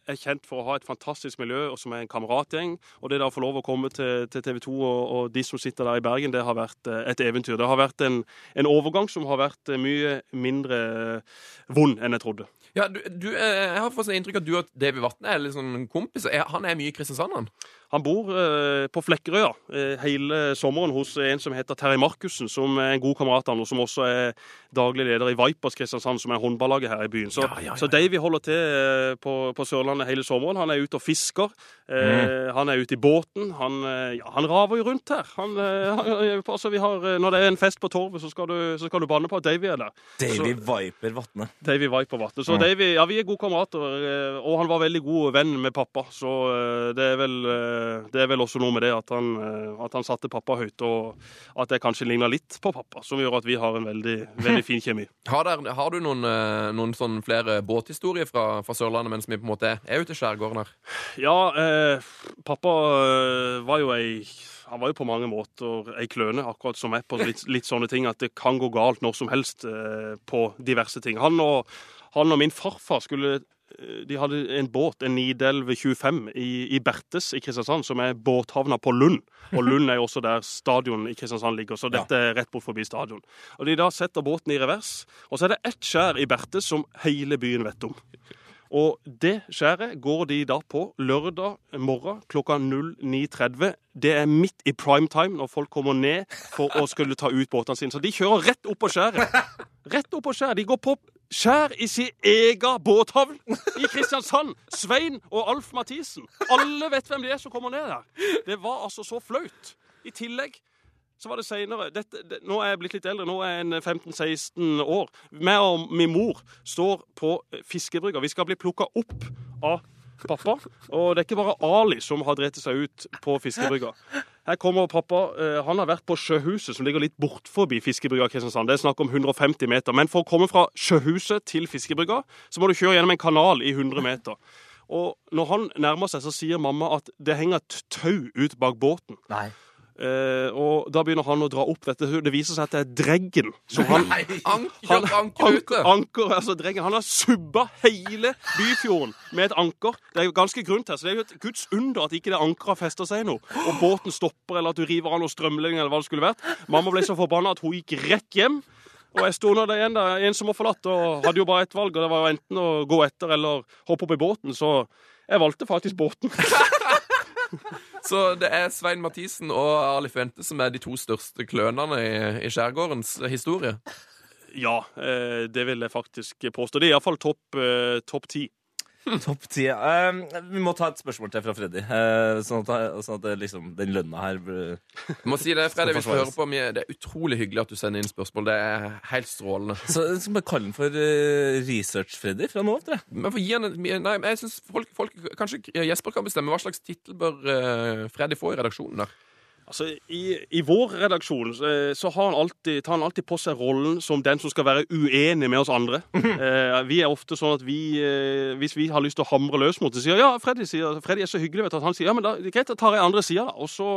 er kjent for å ha et fantastisk miljø, og som er en kameratgjeng. Og det å få lov å komme til, til TV 2 og, og de som sitter der i Bergen, det har vært eh, et eventyr. Det har vært en, en overgang som har vært eh, mye mindre eh, vond enn jeg trodde.
Ja, du, du, jeg har fått sånn inntrykk at du og Davy Vatne er litt sånn kompiser. Er- Han er mye i Kristiansand, han.
Han bor eh, på Flekkerøya eh, hele sommeren hos en som heter Terje Markussen, som er en god kamerat av han, og som også er daglig leder i Vipers Kristiansand, som er håndballaget her i byen. Så,
Ja, ja, ja,
så Davy holder til eh, på, på Sørlandet hele sommeren. Han er ute og fisker. Eh, Han er ute i båten. Han, ja, han raver jo rundt her. Han, han, altså, vi har, når det er en fest på Torvet, så skal du, så skal du banne på at Davy er der.
Davy Viper Vatne.
Davy Viper Vatne. Så Davy, ja, vi er gode kamerater, og han var veldig god venn med pappa. Så det er vel, det er vel også noe med det at han, eh, at han satte pappa høyt, og at det kanskje ligner litt på pappa, som gjør at vi har en veldig, veldig fin kjemi. (laughs)
Har, der, har du noen, eh, noen sånn flere båthistorier fra, fra Sørlandet mens vi på en måte er ute i skjærgården her?
Ja, eh, pappa eh, var jo ei han var jo på mange måter ei kløne, akkurat som meg, på litt, litt sånne ting. At det kan gå galt når som helst eh, på diverse ting. Han og, han og min farfar skulle eh, de hadde en båt, en Nidelv 25, i, i Bertes i Kristiansand, som er båthavna på Lund. Og (laughs) Lund er jo også der stadion i Kristiansand ligger, så dette er rett bort forbi stadion. Og De da setter båten i revers, og så er det ett skjær i Bertes som hele byen vet om. Og det skjæret går de da på lørdag morgen klokka 09.30. Det er midt i prime time når folk kommer ned for å skulle ta ut båtene sine. Så de kjører rett opp på skjæret. (laughs) Rett opp på skjæret. De går på skjær i sin egen båthavn i Kristiansand. Svein og Alf Mathisen. Alle vet hvem de er som kommer ned der. Det var altså så flaut. I tillegg så var det senere det, Nå er jeg blitt litt eldre, nå er jeg en 15-16 år. Meg og min mor står på fiskebrygga. Vi skal bli plukka opp av pappa. Og det er ikke bare Ali som har drept seg ut på fiskebrygga. Her kommer pappa. eh, Han har vært på Sjøhuset, som ligger litt bort forbi fiskebrygga. Kristiansand. Det er snakk om 150 meter. Men for å komme fra Sjøhuset til fiskebrygga, så må du kjøre gjennom en kanal i 100 meter. Og når han nærmer seg, så sier mamma at det henger et tau ut bak båten.
Nei.
Eh, og da begynner han å dra opp dette. Det viser seg at det er dreggen. som han,
Anker,
han,
anker
altså dreggen. Han har subba hele Byfjorden med et anker. Det er jo ganske grunt her, så det er jo et guds under at ikke det ankeret fester seg noe. Og båten stopper, eller at du river av noen strømledning, eller hva det skulle vært. Mamma ble så forbanna at hun gikk rett hjem. Og jeg sto der igjen, da, en som var forlatt, og hadde jo bare ett valg. Og det var enten å gå etter eller hoppe opp i båten. Så jeg valgte faktisk båten. (laughs)
Så det er Svein Mathisen og Arli Fuente som er de to største klønene i, i skjærgårdens historie.
Ja, eh, det vil jeg faktisk påstå. Det er iallfall topp eh, topp ti. (laughs)
Topp ti. Um, vi må ta et spørsmål til fra Freddy, uh, sånn at, sånn at det liksom, den lønna her blir-
Jeg må si det, Freddy, hvis du hører på mye, Det er utrolig hyggelig at du sender inn spørsmål. Det er helt strålende.
Så skal bare kalle den for uh, Research-Freddy fra nå av, tror jeg.
Men for nei, jeg synes folk, folk, Kanskje Jesper kan bestemme hva slags tittel bør eh, Freddy få i redaksjonen der.
Altså, i, I vår redaksjon eh, så har han alltid, tar han alltid på seg rollen som den som skal være uenig med oss andre. (laughs) Eh, vi er ofte sånn at vi, eh, hvis vi har lyst til å hamre løs mot det, sier ja, Freddy, sier, Freddy er så hyggelig vet du, at han sier ja, men da, er greit, da tar jeg andre sida, da. Og så,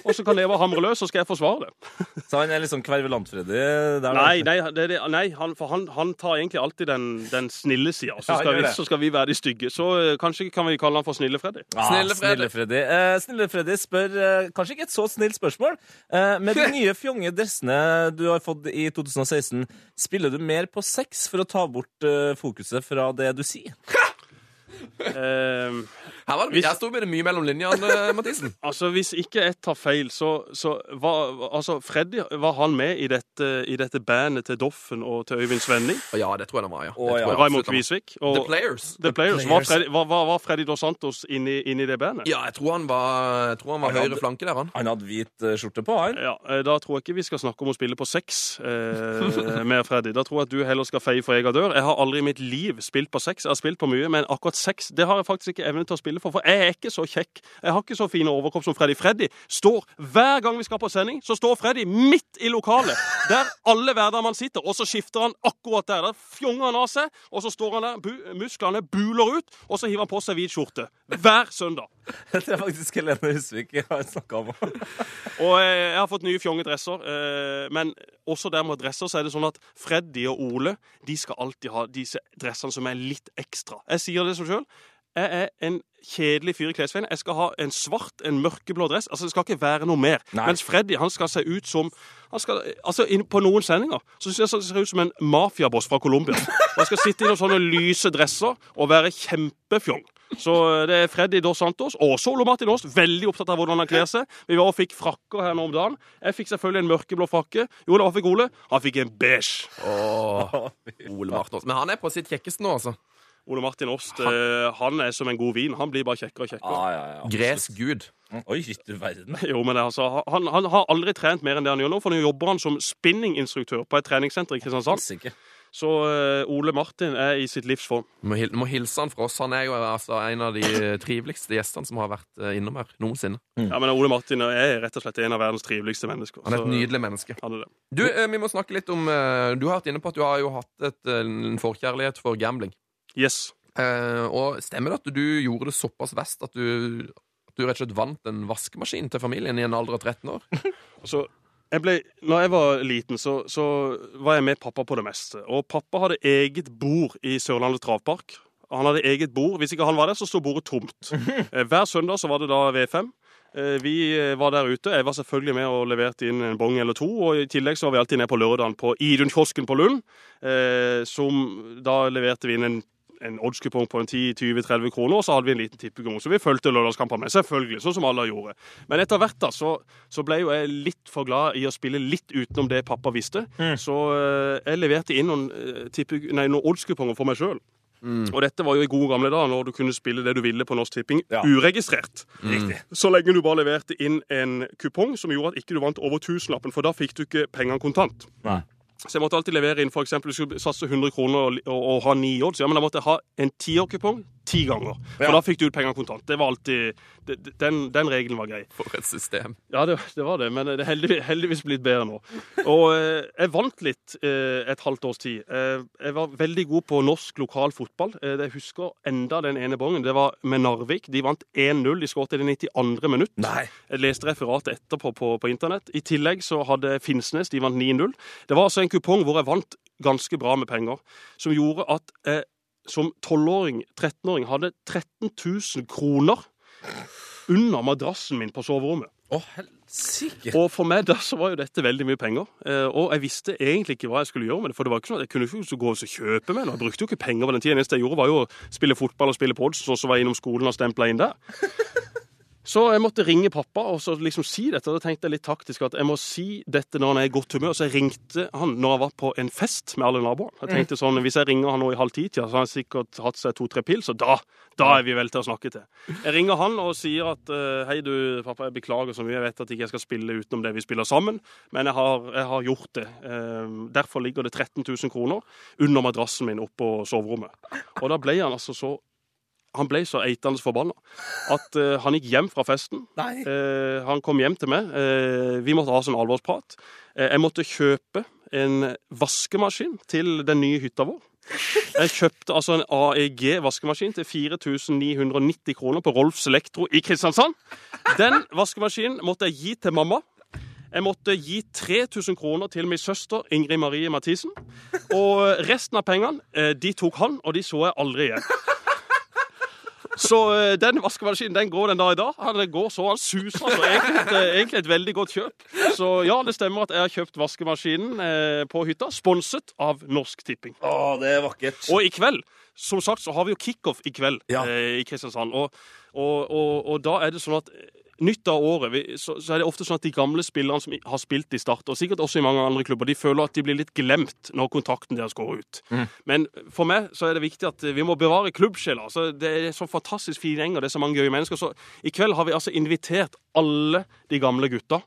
og så kan Leva hamre løs, så skal jeg forsvare det. (laughs)
Så han er sånn kvervelant-Freddy.
Nei, nei, det, det, nei han, for han, han tar egentlig alltid den, den snille sida, så
Ja,
så skal vi være de stygge. Så eh, kanskje kan vi kalle han for Snille Freddy.
Ja,
Snille Freddy.
Snille Freddy. Eh, Snille Freddy spør eh, kanskje ikke et så snilt spørsmål. Eh, med de (laughs) nye fjonge dressene du har fått i 2016, spiller du mer på sex for å ta bort eh, fokuset fra det du sier?
Eh,
Her, var det,
Hvis-
jeg sto med det mye mellom linjene, Mathisen. (laughs)
altså, Hvis ikke jeg tar feil, så, så var altså, Freddy var han med i dette, i dette bandet til Doffen og til Øyvind Svenning.
Ja, det tror jeg han var, ja. Og,
ja.
Raymond. Kvisvik. Og
The Players.
The Players. Var Freddy, var, var, var Freddy Dos Santos inni, inni det bandet?
Ja, jeg tror han var, jeg tror han var
Han hadde-
høyre flanke der, han.
Han hadde hvit eh, skjorte på, han.
Ja, eh, Da tror jeg ikke vi skal snakke om å spille på sex eh, (laughs) med Freddy. Da tror jeg at du heller skal feie for egen dør. Jeg har aldri i mitt liv spilt på sex. Jeg har spilt på mye, men akkurat sex det har jeg faktisk ikke evne til å spille for. For jeg er ikke så kjekk. Jeg har ikke så fine overkropp som Freddy. Freddy står hver gang vi skal på sending, så står Freddy midt i lokalet der alle hverdagsmann sitter, og så skifter han akkurat der. Der fjonger han av seg, og så står han der, bu musklene buler ut, og så hiver han på seg hvit skjorte. Hver søndag. (laughs)
Det er faktisk Helene Husvik jeg har snakka om. (laughs)
Og eh, jeg har fått nye fjonge dresser, eh, men også der med dresser så er det sånn at Freddy og Ole de skal alltid ha disse dressene som er litt ekstra. Jeg sier det som sjøl. Jeg er en kjedelig fyr i klesveien. Jeg skal ha en svart, en mørkeblå dress. Altså, Det skal ikke være noe mer.
Nei.
Mens Freddy han skal se ut som han skal, altså inn, På noen sendinger så synes jeg han ser ut som en mafiaboss fra Colombia. Han skal sitte i noen sånne lyse dresser og være kjempefjong. Så eh, det er Freddy Dos Santos og Ole Martin Aas. Veldig opptatt av hvordan han kler seg. Vi var og fikk frakker her nå om dagen. Jeg fikk selvfølgelig en mørkeblå frakke. Jo, da fikk Ole? Han fikk en beige.
Åh, Ole Martin Aas. Men han er på sitt kjekkeste nå, altså.
Ole Martin Åst eh, han er som en god vin. Han blir bare kjekkere og kjekkere.
Ah, ja, ja.
Gresk gud.
Oi, du verden. (laughs)
Jo, men altså, han, han har aldri trent mer enn det han gjør nå, for nå jobber han som spinninginstruktør på et treningssenter i Kristiansand.
Sikker.
Så eh, Ole Martin er i sitt livs form.
Må, hil må hilse han fra oss. Han er jo altså en av de triveligste gjestene som har vært eh, innom her noensinne.
Ja, men Ole Martin er rett og slett en av verdens triveligste mennesker.
Han er
Så-
et nydelig menneske.
Han er det.
Du, vi må snakke litt om Du har vært inne på at du har jo hatt et, en forkjærlighet for gambling.
Yes.
Eh, og stemmer det at du gjorde det såpass vest at du, at du rett og slett vant en vaskemaskin til familien i en alder av 13 år? (laughs)
Så jeg ble, når jeg var liten, så, så var jeg med pappa på det meste. Og pappa hadde eget bord i Sørlandet travpark. Han hadde eget bord. Hvis ikke han var der, så sto bordet tomt. (laughs) Eh, Hver søndag så var det da V5. Eh, Vi eh, var der ute. Jeg var selvfølgelig med og leverte inn en bong eller to. Og i tillegg så var vi alltid nede på lørdagen på Idun-kiosken på Lund. Som da leverte vi inn en en oddskupong på en 10-20-30 kroner, og så hadde vi en liten tippekupong. Så vi fulgte lørdagskampene med, selvfølgelig, sånn som alle gjorde. Men etter hvert da, så, så ble jo jeg litt for glad i å spille litt utenom det pappa visste. Så eh, jeg leverte inn noen, eh, nei, noen oddskuponger for meg sjøl. Og dette var jo i gode gamle dager, når du kunne spille det du ville på Norsk Tipping
Ja.
uregistrert.
Riktig.
Så lenge du bare leverte inn en kupong som gjorde at ikke du vant over tusenlappen, for da fikk du ikke pengene kontant.
Nei.
Så jeg måtte alltid levere inn eksempel, du skulle satse 100 kroner og, og, og ha ni odds. Ja, men da måtte jeg ha en tiårkupong ti ganger. For
Ja.
da fikk du ut pengene kontant. Det var alltid, det, den, den regelen var grei.
For et system.
Ja, det, det var det, men det er heldigvis, heldigvis blitt bedre nå. Og eh, jeg vant litt eh, et halvt års tid. Eh, jeg var veldig god på norsk lokal fotball. Eh, jeg husker enda den ene bongen. Det var med Narvik. De vant 1-0. De skåret i det 92. minutt.
Nei.
Jeg leste referatet etterpå på, på internett. I tillegg så hadde Finnsnes de vant 9-0. Det var altså en kupong hvor jeg vant ganske bra med penger, som gjorde at jeg som 12-åring, 13-åring, hadde 13 000 kroner under madrassen min på soverommet.
Oh.
Og for meg da så var jo dette veldig mye penger. Eh, og jeg visste egentlig ikke hva jeg skulle gjøre med det. For det var ikke sånn at jeg kunne ikke så gå og kjøpe med noe. Jeg brukte jo ikke penger på den tiden. Det eneste jeg gjorde, var jo å spille fotball og spille pods, og så var jeg innom skolen og stempla inn der. Så jeg måtte ringe pappa og så liksom si dette. Da tenkte jeg litt taktisk at jeg må si dette når han er i godt humør. Så jeg ringte han når han var på en fest med alle naboene. Jeg tenkte sånn, Hvis jeg ringer han nå i halv ti-tida, så har han sikkert hatt seg to-tre pils, og da, da er vi vel til å snakke til. Jeg ringer han og sier at eh, hei, du, pappa, jeg beklager så mye. Jeg vet at ikke jeg skal spille utenom det vi spiller sammen, men jeg har, jeg har gjort det. Eh, derfor ligger det 13 000 kroner under madrassen min oppe på soverommet. Og da ble han altså så han ble så eitende forbanna at uh, han gikk hjem fra festen. Eh, han kom hjem til meg. Uh, vi måtte ha sånn alvorsprat. Jeg måtte kjøpe en vaskemaskin til den nye hytta vår. Jeg kjøpte altså en AEG-vaskemaskin til 4990 kroner på Rolfs Elektro i Kristiansand. Den vaskemaskinen måtte jeg gi til mamma. Jeg måtte gi 3000 kroner til min søster Ingrid Marie Mathisen. Og resten av pengene de tok han, og de så jeg aldri igjen. Så eh, den vaskemaskinen den går den dag i dag. Han går så han suser. Altså, egentlig, eh, egentlig et veldig godt kjøp. Så ja, det stemmer at jeg har kjøpt vaskemaskinen eh, på hytta, sponset av Norsk Tipping.
Å, det er vakkert.
Og i kveld, som sagt, så har vi jo kickoff i kveld
Ja.
i Kristiansand. Og, og, og, og da er det sånn at nytt av året vi, så, så er det ofte sånn at de gamle spillerne som har spilt i Start, og sikkert også i mange andre klubber, de føler at de blir litt glemt når kontrakten deres går ut. Men for meg så er det viktig at vi må bevare klubbsjela. Altså, det er så fantastisk fine gjenger, det er så mange gøye mennesker. Så i kveld har vi altså invitert alle de gamle gutta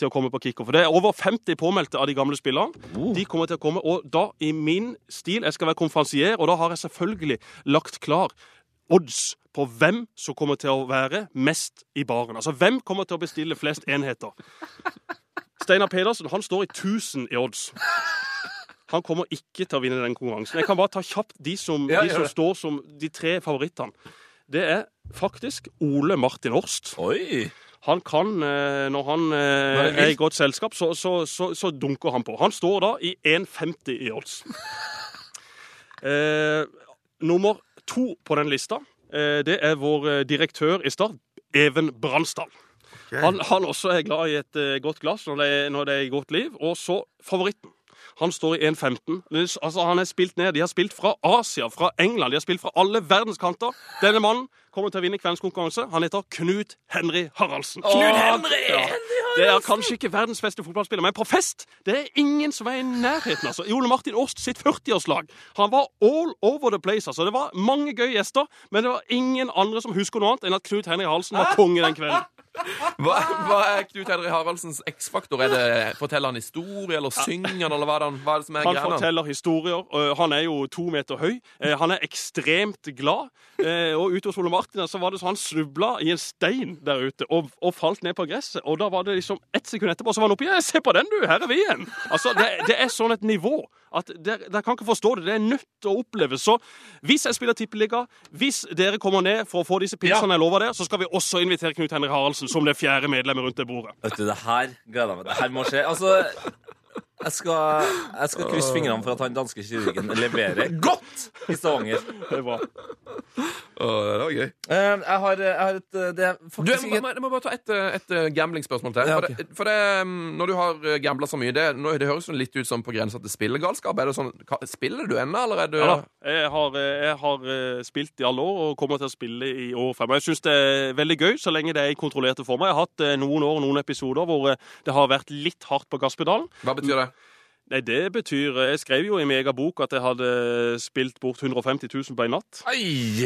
til å komme på kickoff. Det er over 50 påmeldte av de gamle spillerne. De kommer til å komme, og da i min stil Jeg skal være konferansier, og da har jeg selvfølgelig lagt klar odds på hvem som kommer til å være mest i baren. Altså hvem kommer til å bestille flest enheter. Steinar Pedersen han står i 1000 i odds. Han kommer ikke til å vinne den konkurransen. Jeg kan bare ta kjapt de som,
Ja,
de som står som de tre favorittene. Det er faktisk Ole Martin Horst.
Oi!
Han kan, eh, når han eh,
er
i godt selskap, så, så, så, så dunker han på. Han står da i 1,50 i odds. (laughs) Eh, nummer to på den lista, det er vår eh, direktør i Start, Even Bransdal. Han, han også er glad i et eh, godt glass når det, er, når det er godt liv. Og så favoritten. Han står i 1,15. Altså, han er spilt ned. De har spilt fra Asia, fra England, de har spilt fra alle verdenskanter. Denne mannen kommer til å vinne kveldens konkurranse. Han heter Knut Henry Haraldsen.
Knut Henry!
Ja. Det er kanskje ikke verdens beste fotballspiller, men på fest det er ingen som er i nærheten. altså. I Ole Martin Åst sitt 40-årslag. Han var all over the place. altså. Det var mange gøye gjester, men det var ingen andre som husker noe annet enn at Knut Henry Haraldsen var konge den kvelden.
Hva, hva er Knut Henry Haraldsens X-faktor? Er det Forteller han historie, eller synger han, eller hva er det, han- hva er det som er
Han
greia?
forteller historier. Han er jo to meter høy. Eh, Han er ekstremt glad. Eh, Og ute hos Ole Martin så var det så han snubla i en stein der ute og, og falt ned på gresset. Og da var det liksom ett sekund etterpå så var han oppe igjen. Se på den, du! Her er vi igjen! Altså, det, det er sånn et nivå at dere, kan ikke forstå det. Det er nødt til å oppleves. Så hvis jeg spiller tippeliga, hvis dere kommer ned for å få disse pilsene jeg lover dere, så skal vi også invitere Knut Henry Haraldsen som det fjerde medlemmet rundt det bordet.
Vet du, det her gleder jeg meg. Det her må skje. Altså, jeg skal, jeg skal krysse fingrene for at han danske kirurgen leverer godt i Stavanger.
Det er bra.
Åh, det var gøy.
Eh, Jeg har, jeg har et eh, Det er
Du, jeg,
faktisk
må,
ikke
jeg må bare ta et, eh, et eh, gamblingspørsmål til.
Ja,
For, det, for det, mm, når du har gambla så mye, det, nå- det høres jo litt ut som på grensa til spillegalskap. Er det sånn, ka- Spiller du ennå, eller er du
Ja da. Jeg har, eh, jeg har eh, spilt i alle år og kommer til å spille i år fremover. Jeg syns det er veldig gøy så lenge det er i kontrollerte former. Jeg har hatt eh, noen år noen episoder hvor eh, det har vært litt hardt på gasspedalen.
Hva betyr det?
Nei, det betyr Jeg skrev jo i min egen bok at jeg hadde spilt bort 150 000 på en natt.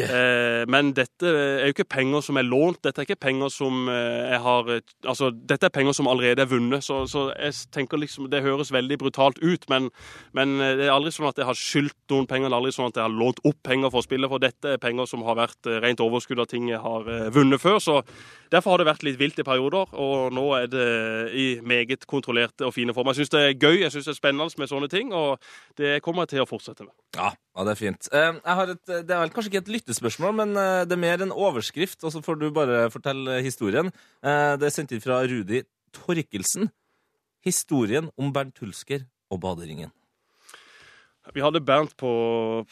Eh, men dette er jo ikke penger som er lånt. Dette er ikke penger som eh, jeg har eh, Altså, dette er penger som allerede er vunnet. Så, så jeg tenker liksom Det høres veldig brutalt ut, men, men eh, det er aldri sånn at jeg har skyldt noen penger. Det er aldri sånn at jeg har lånt opp penger for å spille, for dette er penger som har vært eh, rent overskudd av ting jeg har eh, vunnet før. Så derfor har det vært litt vilt i perioder, og nå er det i meget kontrollerte og fine former. Jeg syns det er gøy, jeg syns det er spennende med sånne ting, og det kommer jeg til å fortsette med.
Ja, ja, det er fint. Eh, et, det er vel kanskje ikke et lyttespørsmål, men eh, det er mer en overskrift, og så får du bare fortelle historien. Eh, Det er sendt inn fra Rudi Torkelsen. Historien om Bernt Hulsker og baderingen.
Vi hadde band på,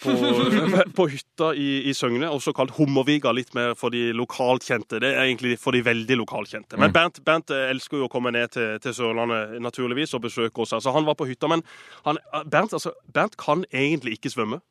på, (laughs) på hytta i, i Søgne, også kalt Hummerviga, litt mer for de lokalt kjente. Det er egentlig for de veldig lokalt kjente. Men Bernt, Bernt eh, elsker jo å komme ned til, til Sørlandet naturligvis og besøke oss. Altså, han var på hytta, men han, Bernt, altså, Bernt kan egentlig ikke svømme.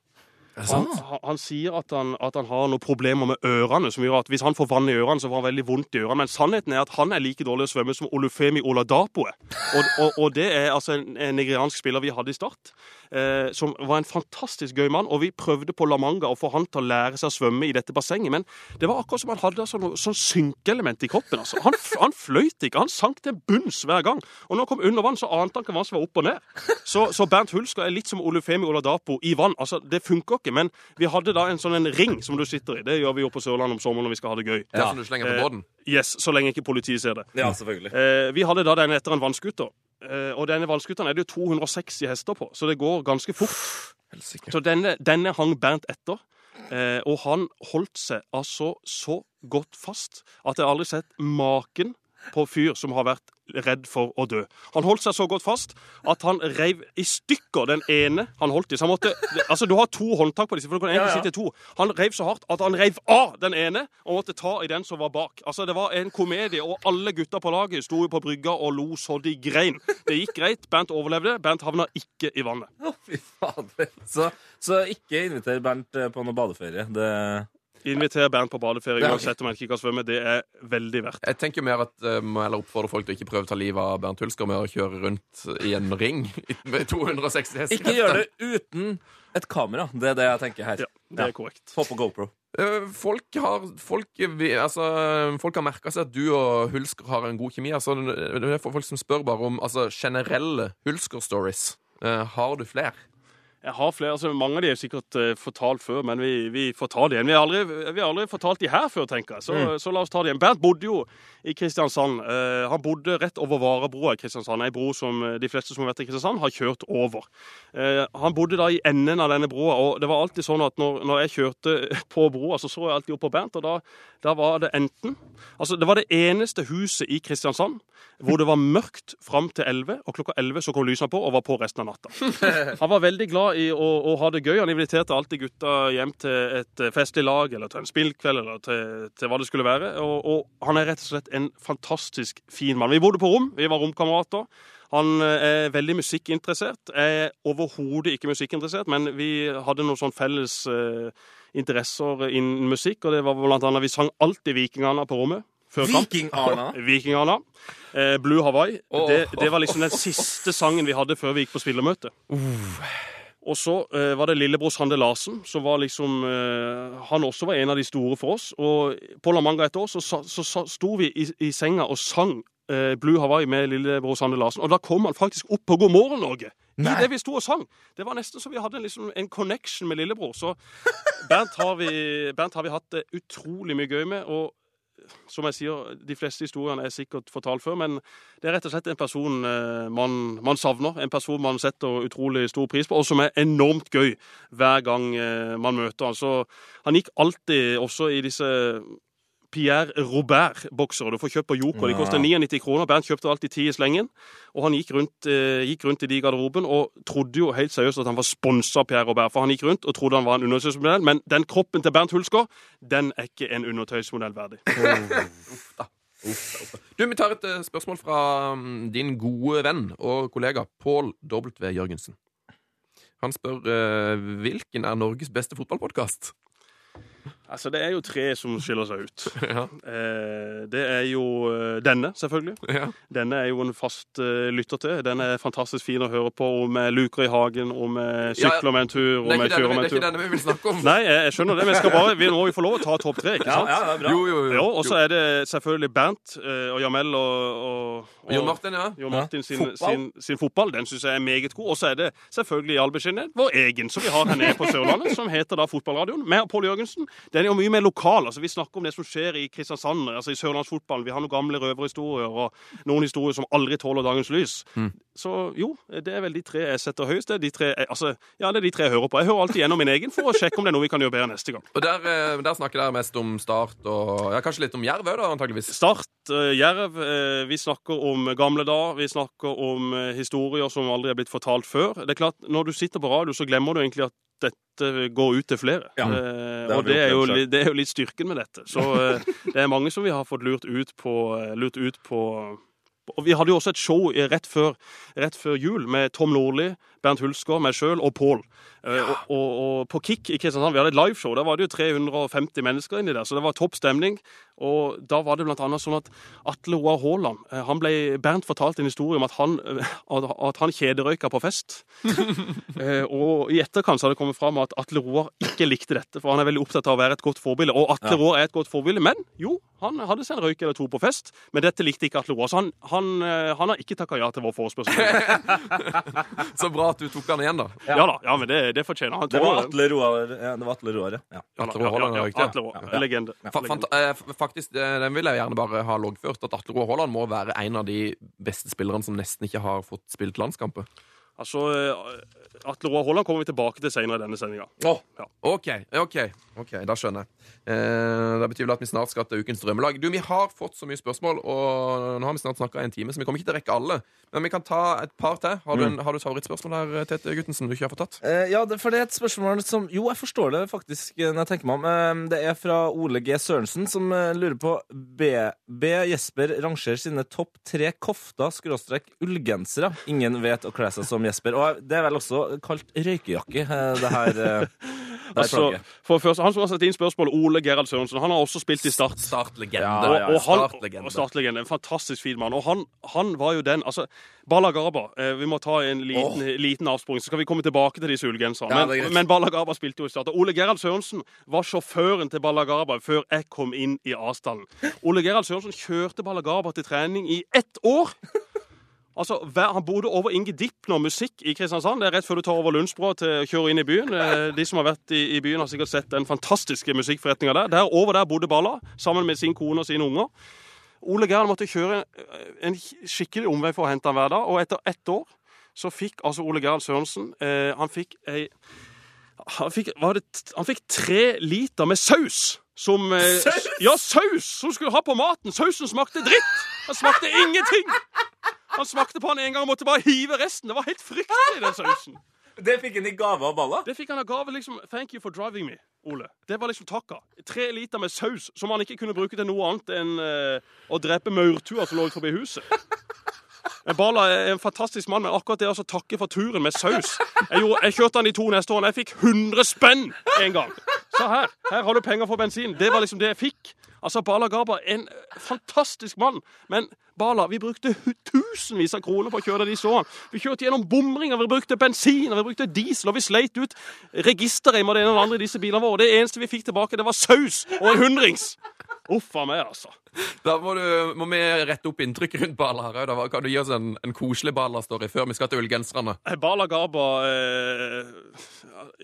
Han, han, sier at han, at han har noen problemer med ørene, som gjør at hvis han får vann i ørene, så får han veldig vondt i ørene. Men sannheten er at han er like dårlig å svømme som Olufemi Oladapo er. Og, og, og det er altså en, en nigeriansk spiller vi hadde i Start, eh, som var en fantastisk gøy mann. Og vi prøvde på La Manga å få han til å lære seg å svømme i dette bassenget, men det var akkurat som han hadde altså noe sånn synkeelement i kroppen. Altså. Han, han fløyt ikke, han sank til bunns hver gang. Og når han kom under vann, så ante han ikke hva som var opp og ned. Så, så Bernt Hulsker er litt som Olufemi Oladapo i vann. Altså, det funker ikke, men vi hadde da en sånn en ring som du sitter i. Det gjør vi jo på Sørlandet om sommeren når vi skal ha det gøy.
Er som du slenger på
Eh,
båten?
Yes, så lenge ikke politiet ser det.
Ja, selvfølgelig.
Eh, vi hadde da den etter en vannskuter. Eh, og denne vannscooteren er det jo 260 hester på, så det går ganske fort.
Helsikker.
Så denne, denne hang Bernt etter. Eh, og han holdt seg altså så godt fast at jeg aldri sett maken på fyr som har vært redd for å dø. Han holdt seg så godt fast at han reiv i stykker den ene han holdt i. Så han måtte, altså Du har to håndtak på disse, for du kan egentlig
Ja, ja.
sitte to. Han reiv så hardt at han reiv av den ene og måtte ta i den som var bak. Altså Det var en komedie, og alle gutta på laget sto jo på brygga og lo så de grein. Det gikk greit. Bernt overlevde. Bernt havna ikke i vannet.
Å, fy fader. Så, så ikke inviter Bernt eh, på noe badeferie. Det
Inviter Bernt på badeferie
Det er
uansett om han ikke kan svømme. Det er veldig verdt.
Jeg tenker mer at uh, må heller oppfordre folk til å ikke prøve å ta livet av Bernt Hulsker med å kjøre rundt i en ring (laughs) med 260 hester.
Ikke gjør det uten et kamera. Det er det jeg tenker her.
Ja, det er korrekt.
Få på GoPro.
Eh, Folk har, folk, altså, folk har merka seg at du og Hulsker har en god kjemi. Altså, det er folk som spør bare om altså, generelle Hulsker-stories. Eh, har du flere?
Jeg har flere, altså Mange av de er sikkert uh, fortalt før, men vi, vi får ta det igjen. Vi har aldri, vi har aldri fortalt de her før, tenker jeg. Så, så la oss ta det igjen. Bernt bodde jo i Kristiansand. Eh, han bodde rett over Varabroa i Kristiansand. Ei bro som eh, de fleste som har vært i Kristiansand, har kjørt over. Eh, han bodde da i enden av denne broa, og det var alltid sånn at når, når jeg kjørte (laughs) på broa, så så jeg alltid opp på Bernt, og da, da var det enten Altså, det var det eneste huset i Kristiansand hvor det var mørkt fram til 11, og klokka 11 så kom lysene på og var på resten av natta. (laughs) Han var veldig glad i å, å ha det gøy. Han inviterte alltid gutta hjem til et eh, festlig lag, eller til en spillkveld, eller til, til hva det skulle være. Og, og han er rett og slett en fantastisk fin mann. Vi bodde på rom, vi var romkamerater. Han eh, er veldig musikkinteressert. Jeg er overhodet ikke musikkinteressert, men vi hadde noen sånn felles eh, interesser innen musikk, og det var blant annet Vi sang alltid Vikingana på rommet.
Vikingarna?
Viking-Arna. (laughs) Eh, Blue Hawaii.
Oh,
Det, det var liksom den siste sangen vi hadde før vi gikk på spillermøte. Og så eh, var det lillebror Sande Larsen, som var liksom eh, Han også var en av de store for oss. Og på La Manga et år så, så, så sto vi i, i senga og sang eh, Blue Hawaii med lillebror Sande Larsen. Og da kom han faktisk opp på God morgen Norge. I det vi sto og sang. Det var nesten så vi hadde liksom en connection med lillebror. Så Bernt har vi, Bernt har vi hatt utrolig mye gøy med. og som jeg sier, De fleste historiene er sikkert fortalt før, men det er rett og slett en person eh, man, man savner. En person man setter utrolig stor pris på, og som er enormt gøy hver gang eh, man møter han. Så han gikk alltid også i disse Pierre Robert-boksere du får kjøpt på Joker. De koster 99 kroner. Bernt kjøpte alltid ti i slengen. Og han gikk rundt, eh, gikk rundt i de garderoben og trodde jo helt seriøst at han var sponsa av Pierre Robert. For han gikk rundt og trodde han var en undertøysmodell, men den kroppen til Bernt Hulsker, den er ikke en undertøysmodell verdig. (laughs)
Du, Vi tar et eh, spørsmål fra mm, din gode venn og kollega Pål W. Jørgensen. Han spør eh, hvilken er Norges beste fotballpodkast.
Altså, det er jo tre som skiller seg ut. (laughs)
Ja.
Eh, det er jo eh, denne, selvfølgelig.
Ja.
Denne er jo en fast eh, lytter til. Den er fantastisk fin å høre på om luker i hagen, om
Ja,
sykler med en tur, om
Det er
jeg
ikke denne,
med
det er ikke denne vi vil snakke om.
Nei, jeg, jeg skjønner det, men jeg skal bare, vi må jo få lov å ta topp tre, ikke
Ja,
sant?
ja, er bra.
Jo, jo, jo.
Jo, og så er det selvfølgelig Bernt eh, og Jamel og, og, og
Jon Martin, ja.
Jon Martin sin,
Fotball.
sin, sin fotball. Den syns jeg er meget god. Og så er det selvfølgelig i all beskjedenhet vår egen, som vi har her nede på Sørlandet, som heter da Fotballradioen. Med Pål Jørgensen. Den er jo mye mer lokal. altså Vi snakker om det som skjer i Kristiansand, altså i sørlandsfotballen. Vi har noen gamle røverhistorier og noen historier som aldri tåler dagens lys. Så jo, det er vel de tre jeg setter høyest. Det er de tre, altså, ja, det er de tre jeg hører på. Jeg hører alltid gjennom min egen for å sjekke om det er noe vi kan gjøre bedre neste gang.
Og der, eh, der snakker dere mest om Start og ja, kanskje litt om Jerv òg, antageligvis.
Start, eh, Jerv. eh, vi snakker om gamle dager. Vi snakker om historier som aldri er blitt fortalt før. Det er klart, Når du sitter på radio, så glemmer du egentlig at dette går ut til flere.
Ja, det
og det er, jo, det er jo litt styrken med dette. Så eh, (laughs) det er mange som vi har fått lurt ut på, eh, lurt ut på og Vi hadde jo også et show rett før, rett før jul med Tom Nordli, Bernt Hulsker, meg sjøl og Pål. Ja. Og, og, og på Kick i Kristiansand, vi hadde et liveshow. Der var det jo 350 mennesker inni der, så det var topp stemning. Og da var det blant annet sånn at Atle Roar Haaland eh, han ble, Bernt fortalte en historie om at han, eh, at han kjederøyka på fest. (laughs) Eh, og i etterkant så har det kommet fram at Atle Roar ikke likte dette, for han er veldig opptatt av å være et godt forbilde. Og Atle Roar er et godt forbilde, men jo, han hadde seg en røyk eller to på fest, men dette likte ikke Atle Roar. Så han, han, eh, han har ikke takka ja til vår forespørsel. (laughs)
Så bra at du tok han igjen, da.
Ja da, ja, men det, det fortjener han.
Det var Atle Roar, ja. Det var Atle Roar, ja.
Atle Roar Haaland.
Legende.
Eh, faktisk, eh, Den vil jeg gjerne bare ha loggført, at Atle Roar Haaland må være en av de beste spillerne som nesten ikke har fått spilt landskamper.
Altså, eh, Atle Roar Haaland kommer vi tilbake til senere i denne sendinga.
OK, ok, ok, da skjønner jeg. Eh, det betyr vel at vi snart skal til ukens drømmelag. Du, Vi har fått så mye spørsmål, og nå har vi snart snakka en time, så vi kommer ikke til å rekke alle. Men vi kan ta et par til. Har du, en, har du et favorittspørsmål her, Tete Guttensen, du ikke har fått tatt?
Eh, ja, for det er et spørsmål som Jo, jeg forstår det faktisk eh, når jeg tenker meg om. Eh, det er fra Ole G. Sørensen, som eh, lurer på B. Jesper rangerer sine topp tre kofter skråstrek ullgensere ingen vet å kle seg som Jesper. Og det er vel også kalt røykejakke, eh, det her, eh, (laughs) det her
Altså, for først, han som har satt inn spørsmålet, Ole Gerhard Sørensen, han har også spilt i Start.
Startlegende.
Ja, ja, ja.
Og, og han,
Startlegende.
En fantastisk fin mann. Og han, han var jo den altså, Balagaba eh, Vi må ta en liten, liten avsporing, så skal vi komme tilbake til disse ullgenserne.
Ja,
men, men Balagaba spilte jo i Start. Og Ole Gerhard Sørensen var sjåføren til Balagaba før jeg kom inn i Asdalen. Ole Gerhard Sørensen kjørte Balagaba til trening i ett år. Altså, Han bodde over Inge Dipner musikk i Kristiansand. Det er rett før du tar over Lundsbrua til å kjøre inn i byen. Eh, De som har vært i, i byen, har sikkert sett den fantastiske musikkforretninga der. der. Over der bodde Balla, sammen med sin kone og sine unger. Ole Gerhard måtte kjøre en skikkelig omvei for å hente han hver dag, og etter ett år så fikk altså Ole Gerhard Sørensen eh, Han fikk ei han fikk, det, han fikk tre liter med saus. Som, eh,
Saus?
Ja, saus! Som skulle ha på maten. Sausen smakte dritt! Han smakte ingenting! Han smakte på han en gang og måtte bare hive resten. Det var helt fryktelig, den sausen.
Det fikk han i gave av Balla.
Det fikk han av gave. liksom, Thank you for driving me, Ole. Det var liksom takka. Tre liter med saus som han ikke kunne bruke til noe annet enn uh, å drepe maurtua som lå forbi huset. Men Bala er en fantastisk mann, men akkurat det å takke for turen med saus Jeg, gjorde, jeg kjørte han de to neste årene. Jeg fikk 100 spenn en gang. Så her, her har du penger for bensin. Det var liksom det jeg fikk. Altså, Bala Gaba, en fantastisk mann. Men Bala, vi brukte tusenvis av kroner på å kjøre de så. Vi kjørte gjennom bomringer, vi brukte bensin, vi brukte diesel, og vi sleit ut registerreim og det ene og det andre i disse bilene våre. Det eneste vi fikk tilbake, det var saus og en hundrings. Uff a meg, altså.
Da må, du, må vi rette opp inntrykket rundt Bala her Kan du gi oss en, en koselig Bala-story før vi skal til ullgenserne?
Eh, Bala Garba eh,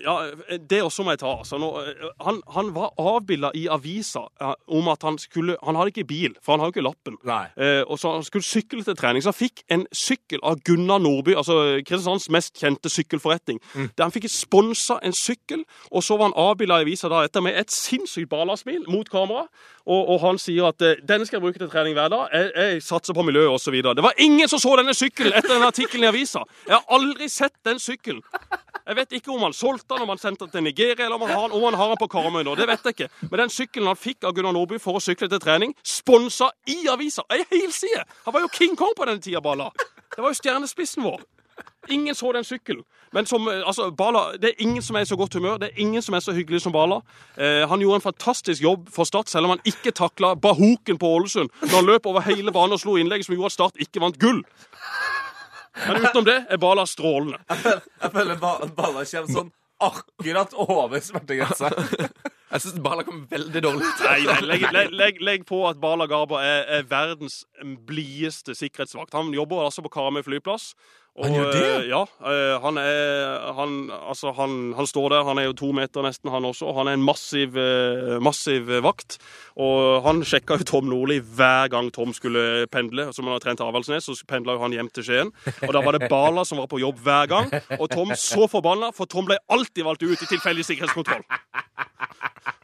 Ja, det også må jeg ta. Altså, nå, eh, han, han var avbilda i avisa eh, om at han skulle Han hadde ikke bil, for han har jo ikke lappen.
Nei.
Eh, og så Han skulle sykle til trening, så han fikk en sykkel av Gunnar Nordby, altså Kristiansands mest kjente sykkelforretning. Der han fikk sponsa en sykkel, og så var han avbilda i avisa da etter med et sinnssykt Bala-smil mot kamera. Og, og han sier at eh, denne skal jeg bruke til trening hver dag. Jeg, jeg satser på miljøet osv. Det var ingen som så denne sykkelen etter den artikkelen i avisa. Jeg har aldri sett den sykkelen. Jeg vet ikke om han solgte den, om han sendte den til Nigeria, eller om han har, om han har den på Karmøy nå. Det vet jeg ikke. Men den sykkelen han fikk av Gunnar Nordby for å sykle til trening, sponsa i avisa. Ei helside! Han var jo King Kong på denne tida, Balla. Det var jo stjernespissen vår. Ingen så den sykkelen. Men som, eh, altså, Bala, det er ingen som er i så godt humør. Det er ingen som er så hyggelig som Bala. Eh, han gjorde en fantastisk jobb for Start, selv om han ikke takla Bahoken på Ålesund når han løp over hele banen og slo innlegg som gjorde at Start ikke vant gull. Men utenom det er Bala strålende.
Jeg føler ba Bala kommer sånn akkurat over smertegrensa. (laughs)
Jeg syns Bala kom veldig dårlig ut.
Nei, nei legg, legg, legg, legg på at Bala Garba er, er verdens blideste sikkerhetsvakt. Han jobber altså på Karmøy flyplass. Og,
Han gjør det?
eh, Ja. eh, Han er han, altså, han, han står der, han er jo to meter nesten, han også. og Han er en massiv, eh, massiv eh, vakt. Og han sjekka jo Tom Nordli hver gang Tom skulle pendle. Som han har trent Avaldsnes, så pendla jo han hjem til Skien. Og da var det Bala som var på jobb hver gang. Og Tom så forbanna, for Tom ble alltid valgt ut i tilfeldig sikkerhetskontroll.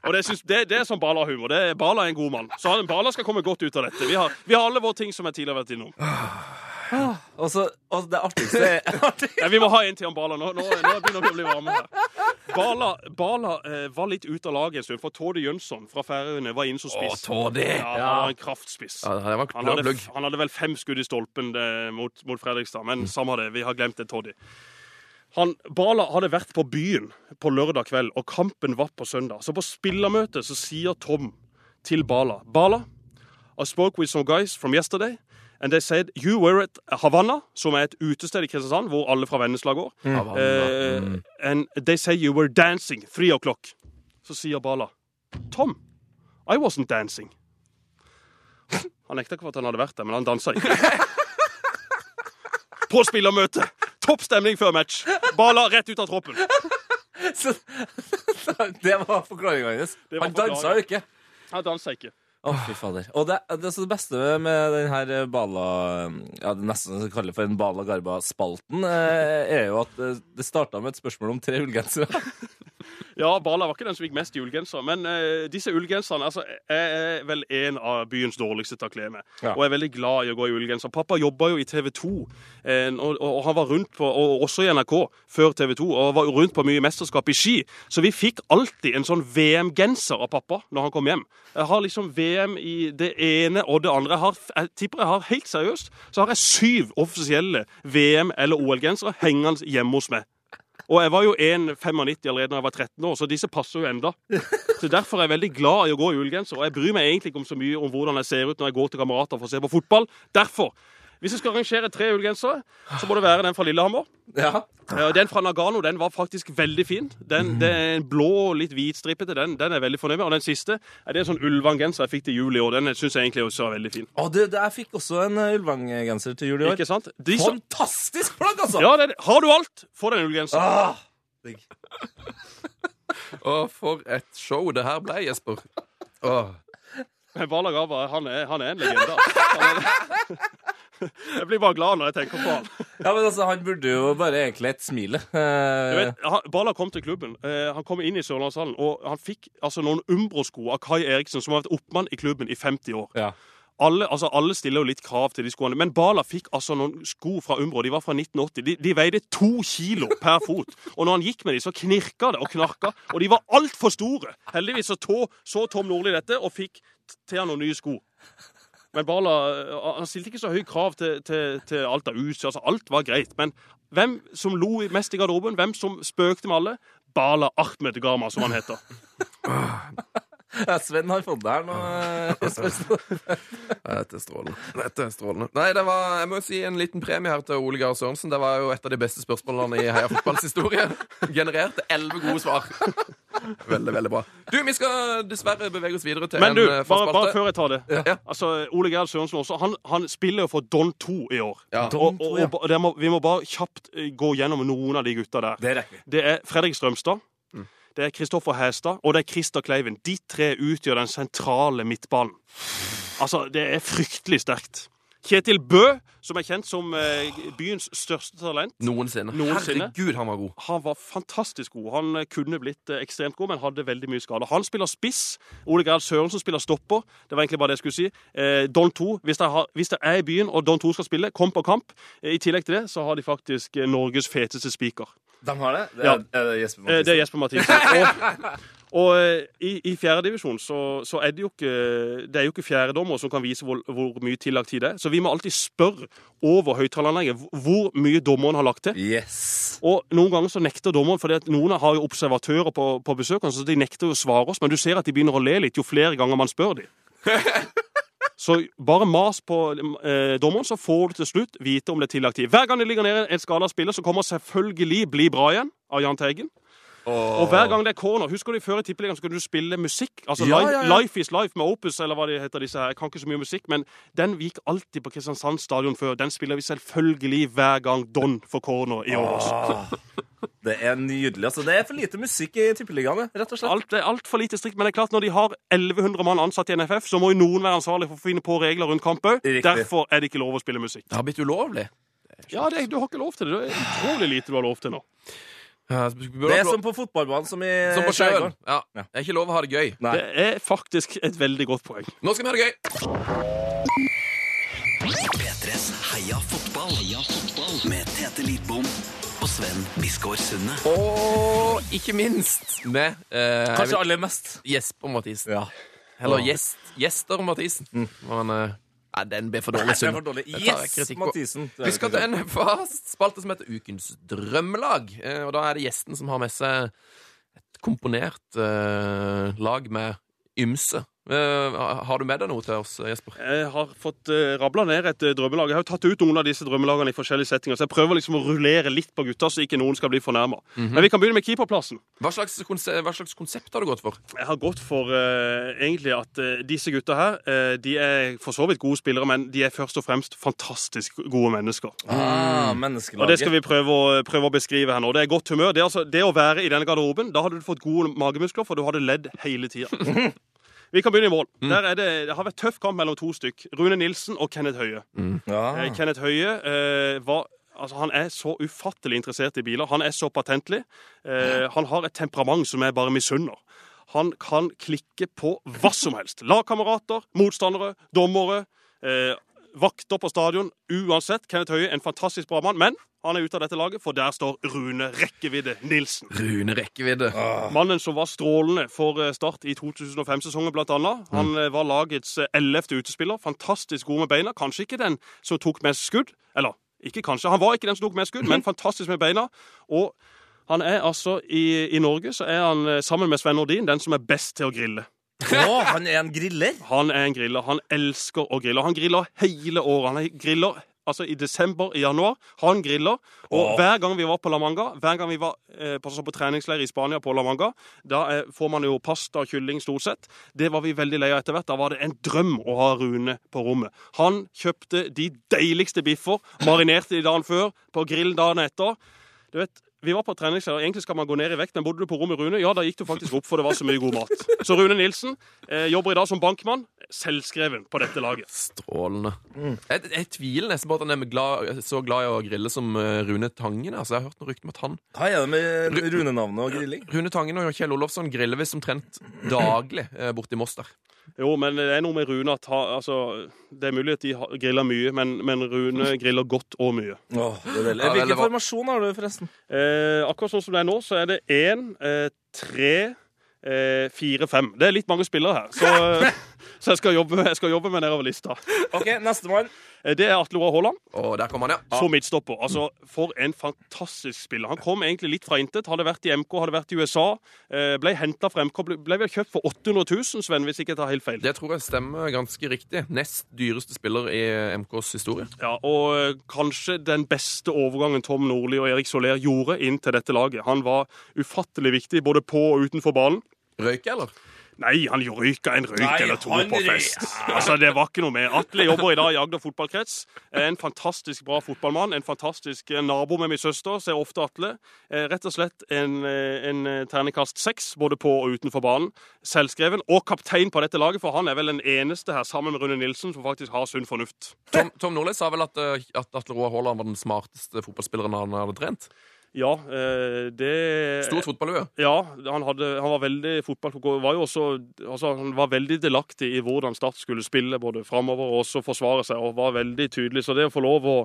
Og det, synes, det, det er sånn Bala-humor. Bala er en god mann. Så han, Bala skal komme godt ut av dette. Vi har, vi har alle våre ting som jeg tidligere har vært innom.
Og så og det artigste er (laughs) artig.
Nei, vi må ha en til om Bala. Nå, nå, nå begynner vi å bli varme her. Bala, Bala eh, var litt ute av laget en stund, for Tordi Jønsson fra Færøyene var inne som
Å,
spiss. Ja, han var en kraftspiss.
Ja, det var
Han hadde, han hadde vel fem skudd i stolpen det, mot, mot Fredrikstad, men samme det. Vi har glemt det, Toddy. Han, Bala hadde vært på byen på lørdag kveld, og kampen var på søndag. Så på spillermøtet så sier Tom til Bala Bala, I spoke with some guys from yesterday, and they said you were at Havana, som er et utested i Kristiansand, hvor alle fra Vennesla går. Eh, and they say you were dancing three o'clock. Så sier Bala Tom, I wasn't dancing. Han nekta ikke for at han hadde vært der, men han dansa ikke. (laughs) På spillermøte! Topp stemning før match. Bala rett ut av troppen. (laughs)
Så, (laughs) så det var forklaringa hennes. Han dansa jo ikke.
Han dansa ikke.
Å, fy fader. Og det, det, det beste med den her Bala Ja, det nesten så kaller for en Bala Garba-spalten, eh, er jo at eh, det starta med et spørsmål om tre ullgensere.
Ja, Bala var ikke den som gikk mest i ullgenser, men eh, disse ullgenserne altså, er vel en av byens dårligste til å kle med,
Ja.
og er veldig glad i å gå i ullgenser. Pappa jobba jo i TV 2, eh, og, og han var rundt på, og også i NRK før TV 2, og var rundt på mye mesterskap i ski, så vi fikk alltid en sånn VM-genser av pappa når han kom hjem. Jeg har liksom VM i det ene og det andre. Jeg, har, jeg tipper jeg har helt seriøst så har jeg syv offisielle VM- eller OL-gensere hengende hjemme hos meg. Og jeg var jo 1,95 allerede da jeg var 13 år, så disse passer jo enda. Så Derfor er jeg veldig glad i å gå i ullgenser. Og jeg bryr meg egentlig ikke om så mye om hvordan jeg ser ut når jeg går til kamerater for å se på fotball. Derfor, hvis jeg skal arrangere tre ullgensere, så må det være den fra Lillehammer.
Ja.
Eh, Den fra Nagano den var faktisk veldig fin. Den, det er en blå, litt hvitstripete. Den, den er veldig fornøyd med. Og den siste er det en sånn Ulvang-genser jeg fikk til jul i år. Den syns jeg egentlig også er veldig fin.
Og det, det, jeg fikk også en eh, Ulvang-genser til jul i år.
Ikke sant? De
Fantastisk plagg, altså!
ja, det, har du alt, få deg en ullgenser.
Ah, digg.
Og for et show det her ble, Jesper. Åh.
Men Balagaba, han er, han er en legende. altså. Jeg blir bare glad når jeg tenker på han.
Ja, men altså, Han burde jo bare egentlig et smile.
Du vet, han, Bala kom til klubben. Eh, han kom inn i Sørlandshallen, og han fikk altså noen Umbro-sko av Kai Eriksen, som har vært oppmann i klubben i 50 år.
ja.
Alle, altså, alle stiller jo litt krav til de skoene, men Bala fikk altså noen sko fra Umbro. De var fra 1980. De, de veide to kilo per fot. Og når han gikk med de, så knirka det og knarka, og de var altfor store. Heldigvis så, tå, så Tom Nordli dette og fikk til han noen nye sko. Men Bala eh, han stilte ikke så høye krav til, til, til alt av utstyr. Altså, alt var greit. Men hvem som lo mest i garderoben, hvem som spøkte med alle? Bala Ahmed Gama, som han heter. (laughs) (laughs) (laughs)
Ja, Sven har fått der noe nå. eh, (laughs)
Dette er strålende. Dette er strålende. Nei, det var, jeg må si en liten premie her til Ole Gahr Sørensen. Det var jo et av de beste spørsmålene i Heia fotballs historie. Genererte elleve gode svar. (laughs) Veldig, veldig bra. Du, vi skal dessverre bevege oss videre til
Men du,
en eh,
bare, bare før jeg tar det.
Ja.
Altså, Ole Gerhard Sørensen også, han, han spiller jo for Don 2 i år.
Ja.
Og, og, og, ba- det må, vi må bare kjapt eh, gå gjennom noen av de gutta der.
Det er det
Det er Fredrik Strømstad. Det er Kristoffer Hæstad og det er Christer Kleiven. De tre utgjør den sentrale midtbanen. Altså, det er fryktelig sterkt. Kjetil Bø, som er kjent som eh, byens største talent.
Noensinne.
Noensinne.
Herregud, han var god.
Han var fantastisk god. Han eh, kunne blitt eh, ekstremt god, men hadde veldig mye skade. Han spiller spiss. Ole Gerhard Sørensen spiller stopper. Det var egentlig bare det jeg skulle si. Don 2, hvis det, er i byen og Don 2 skal spille, kom på kamp. I tillegg til det så har de faktisk Norges feteste spiker.
De har det? det
Ja.
er, er det Jesper
Eh,
Mathisen?
det er Jesper Mathisen. Og, og eh, i, i fjerdedivisjon så, så er det jo ikke Det er jo ikke fjerdedommer som kan vise hvor, hvor mye tillagt tid det er. Så vi må alltid spørre over høyttaleranlegget hvor mye dommeren har lagt til.
Yes.
Og noen ganger så nekter dommeren, for noen har jo observatører på, på besøk, så de nekter jo å svare oss, men du ser at de begynner å le litt jo flere ganger man spør dem. (laughs) Så bare mas på eh, dommeren, så får du til slutt vite om det er tillagt tid. Hver gang det ligger nede en skada spiller, så kommer selvfølgelig Bli bra igjen av Jahn Teigen. Og hver gang det er corner Husker du før i Tippeligaen så kunne du spille musikk? Altså
Ja,
life,
ja, ja.
life is Life med Opus, eller hva det heter disse her. Jeg kan ikke så mye musikk, men den gikk alltid på Kristiansand stadion før. Den spiller vi selvfølgelig hver gang Don får corner i år også.
Det er nydelig. altså. Det er for lite musikk i tippeligaene, rett og slett.
Alt er altfor lite strikt, men det er klart når de har 1100 mann ansatt i NFF, så må jo noen være ansvarlig for å finne på regler rundt kamp òg. Derfor er det ikke lov å spille musikk.
Det har blitt ulovlig.
Ja, det, du har ikke lov til det. Det er utrolig lite du har lov til nå.
Det er som på fotballbanen som i
som på sjøen. Ja. Det er ikke lov å ha det gøy.
Nei.
Det er faktisk et veldig godt poeng.
Nå skal vi ha det gøy.
P3s Heia fotball. Heia fotball. Med Tete Lidbom og Sven Biskår Sunde.
Og ikke minst med eh,
Kanskje
vil-
aller mest.
Jesper Mathisen.
Ja.
Eller gjest, Gjester Mathisen. Men eh, nei, den ble for dårlig. (laughs) Jeg
Yes. Mathisen.
Vi skal til en fast spalte som heter Ukens drømmelag. Eh, Og da er det gjesten som har med seg et komponert eh, lag med ymse. Eh, har du med deg noe til oss, Jesper?
Jeg har fått uh, rabla ned et eh, drømmelag. Jeg har jo tatt ut noen av disse drømmelagene i forskjellige settinger, så jeg prøver liksom å rullere litt på gutta, så ikke noen skal bli fornærma. Men vi kan begynne med keeperplassen.
Hva slags, konse hva slags konsept har du gått for?
Jeg har gått for uh, egentlig at uh, disse gutta her, uh, de er for så vidt gode spillere, men de er først og fremst fantastisk gode mennesker.
Ah,
Og det skal vi prøve å, prøve å beskrive her nå. Det er godt humør. Det, er altså, det å være i denne garderoben, da hadde du fått gode magemuskler, for du hadde ledd hele tida. (laughs) Vi kan begynne i mål. Der er det, det har vært tøff kamp mellom to stykk. Rune Nilsen og Kenneth Høie.
Ja.
Eh, Kenneth Høie eh, var Altså, Han er så ufattelig interessert i biler. Han er så patentlig. Eh, han har et temperament som jeg bare misunner. Han kan klikke på hva som helst. Lagkamerater, motstandere, dommere, eh, vakter på stadion. Uansett, Kenneth Høie en fantastisk bra mann. Men han er ute av dette laget, for der står Rune Rekkevidde Nilsen.
Rune rekkevidde.
Mannen som var strålende for eh, Start i 2005-sesongen, blant annet. Han mm. var lagets eh, ellevte utespiller. Fantastisk god med beina. Kanskje ikke den som tok mest skudd. Eller ikke kanskje, han var ikke den som tok mest skudd, men (laughs) fantastisk med beina. Og han er altså i, i Norge så er han sammen med Sven Nordin den som er best til å grille.
Å, han er en griller?
Han er en griller. Han elsker å grille. Han griller hele året. Han griller altså i desember, i januar. Han griller. Og
oh.
hver gang vi var på La Manga, hver gang vi var eh, på, på treningsleir i Spania på La Manga, da eh, får man jo pasta og kylling stort sett. Det var vi veldig lei av etter hvert. Da var det en drøm å ha Rune på rommet. Han kjøpte de deiligste biffer, marinerte de dagen før, på grillen dagen etter. Du vet, vi var på treningsleir, egentlig skal man gå ned i vekt, men bodde du på rommet Rune, ja, da gikk du faktisk opp, for det var så mye god mat. Så Rune Nilsen eh, jobber i dag som bankmann, selvskreven på dette laget.
Strålende. Jeg, jeg tviler nesten på at han er glad, så glad i å grille som eh, Rune Tangen. Altså, jeg har hørt noe rykter om at han
Hva er det med runenavnet og grilling?
Rune Tangen og Kjell Olofsson griller visst omtrent daglig eh, borti Moss der.
Jo, men det er noe med Rune at ha, altså, Det er mulig at de griller mye, men, men Rune griller godt og mye.
Oh, er.
Ja,
Hvilken formasjon har du, forresten?
Eh, akkurat sånn som det er nå, så er det én, eh, tre, eh, fire, fem. Det er litt mange spillere her, så, (laughs) så jeg, skal jobbe, jeg skal jobbe med nedover lista.
Ok, Nestemann.
Eh, det er Atle Roar Haaland.
Og der kom han, ja.
som midtstopper. Altså, For en fantastisk spiller. Han kom egentlig litt fra intet. Hadde vært i MK, hadde vært i USA. eh, Ble henta fra MK. ble- vel kjøpt for 800 000, Sven, hvis ikke jeg tar helt feil.
Det tror jeg stemmer ganske riktig. Nest dyreste spiller i MKs historie.
Ja, Og kanskje den beste overgangen Tom Nordli og Erik Soler gjorde inn til dette laget. Han var ufattelig viktig både på og utenfor banen.
Røyke, eller?
Nei, han røyka en røyk
Nei,
eller to på fest. (laughs) Altså, Det var ikke noe mer. Atle jobber i dag i Agder fotballkrets. Er En fantastisk bra fotballmann. En fantastisk eh, nabo med min søster. Ser ofte Atle. Eh, Rett og slett en, eh, en ternekast seks, både på og utenfor banen. Selvskreven. Og kaptein på dette laget, for han er vel den eneste her, sammen med Rune Nilsen, som faktisk har sunn fornuft.
Tom, Tom Nordli sa vel at, at Atle Roar Haaland var den smarteste fotballspilleren han hadde trent.
Ja, eh, det
Stort fotballhue.
Ja, han, hadde, han var veldig fotball, var jo også, altså, han var veldig delaktig i hvordan Start skulle spille, både framover og også forsvare seg, og var veldig tydelig. Så det å få lov å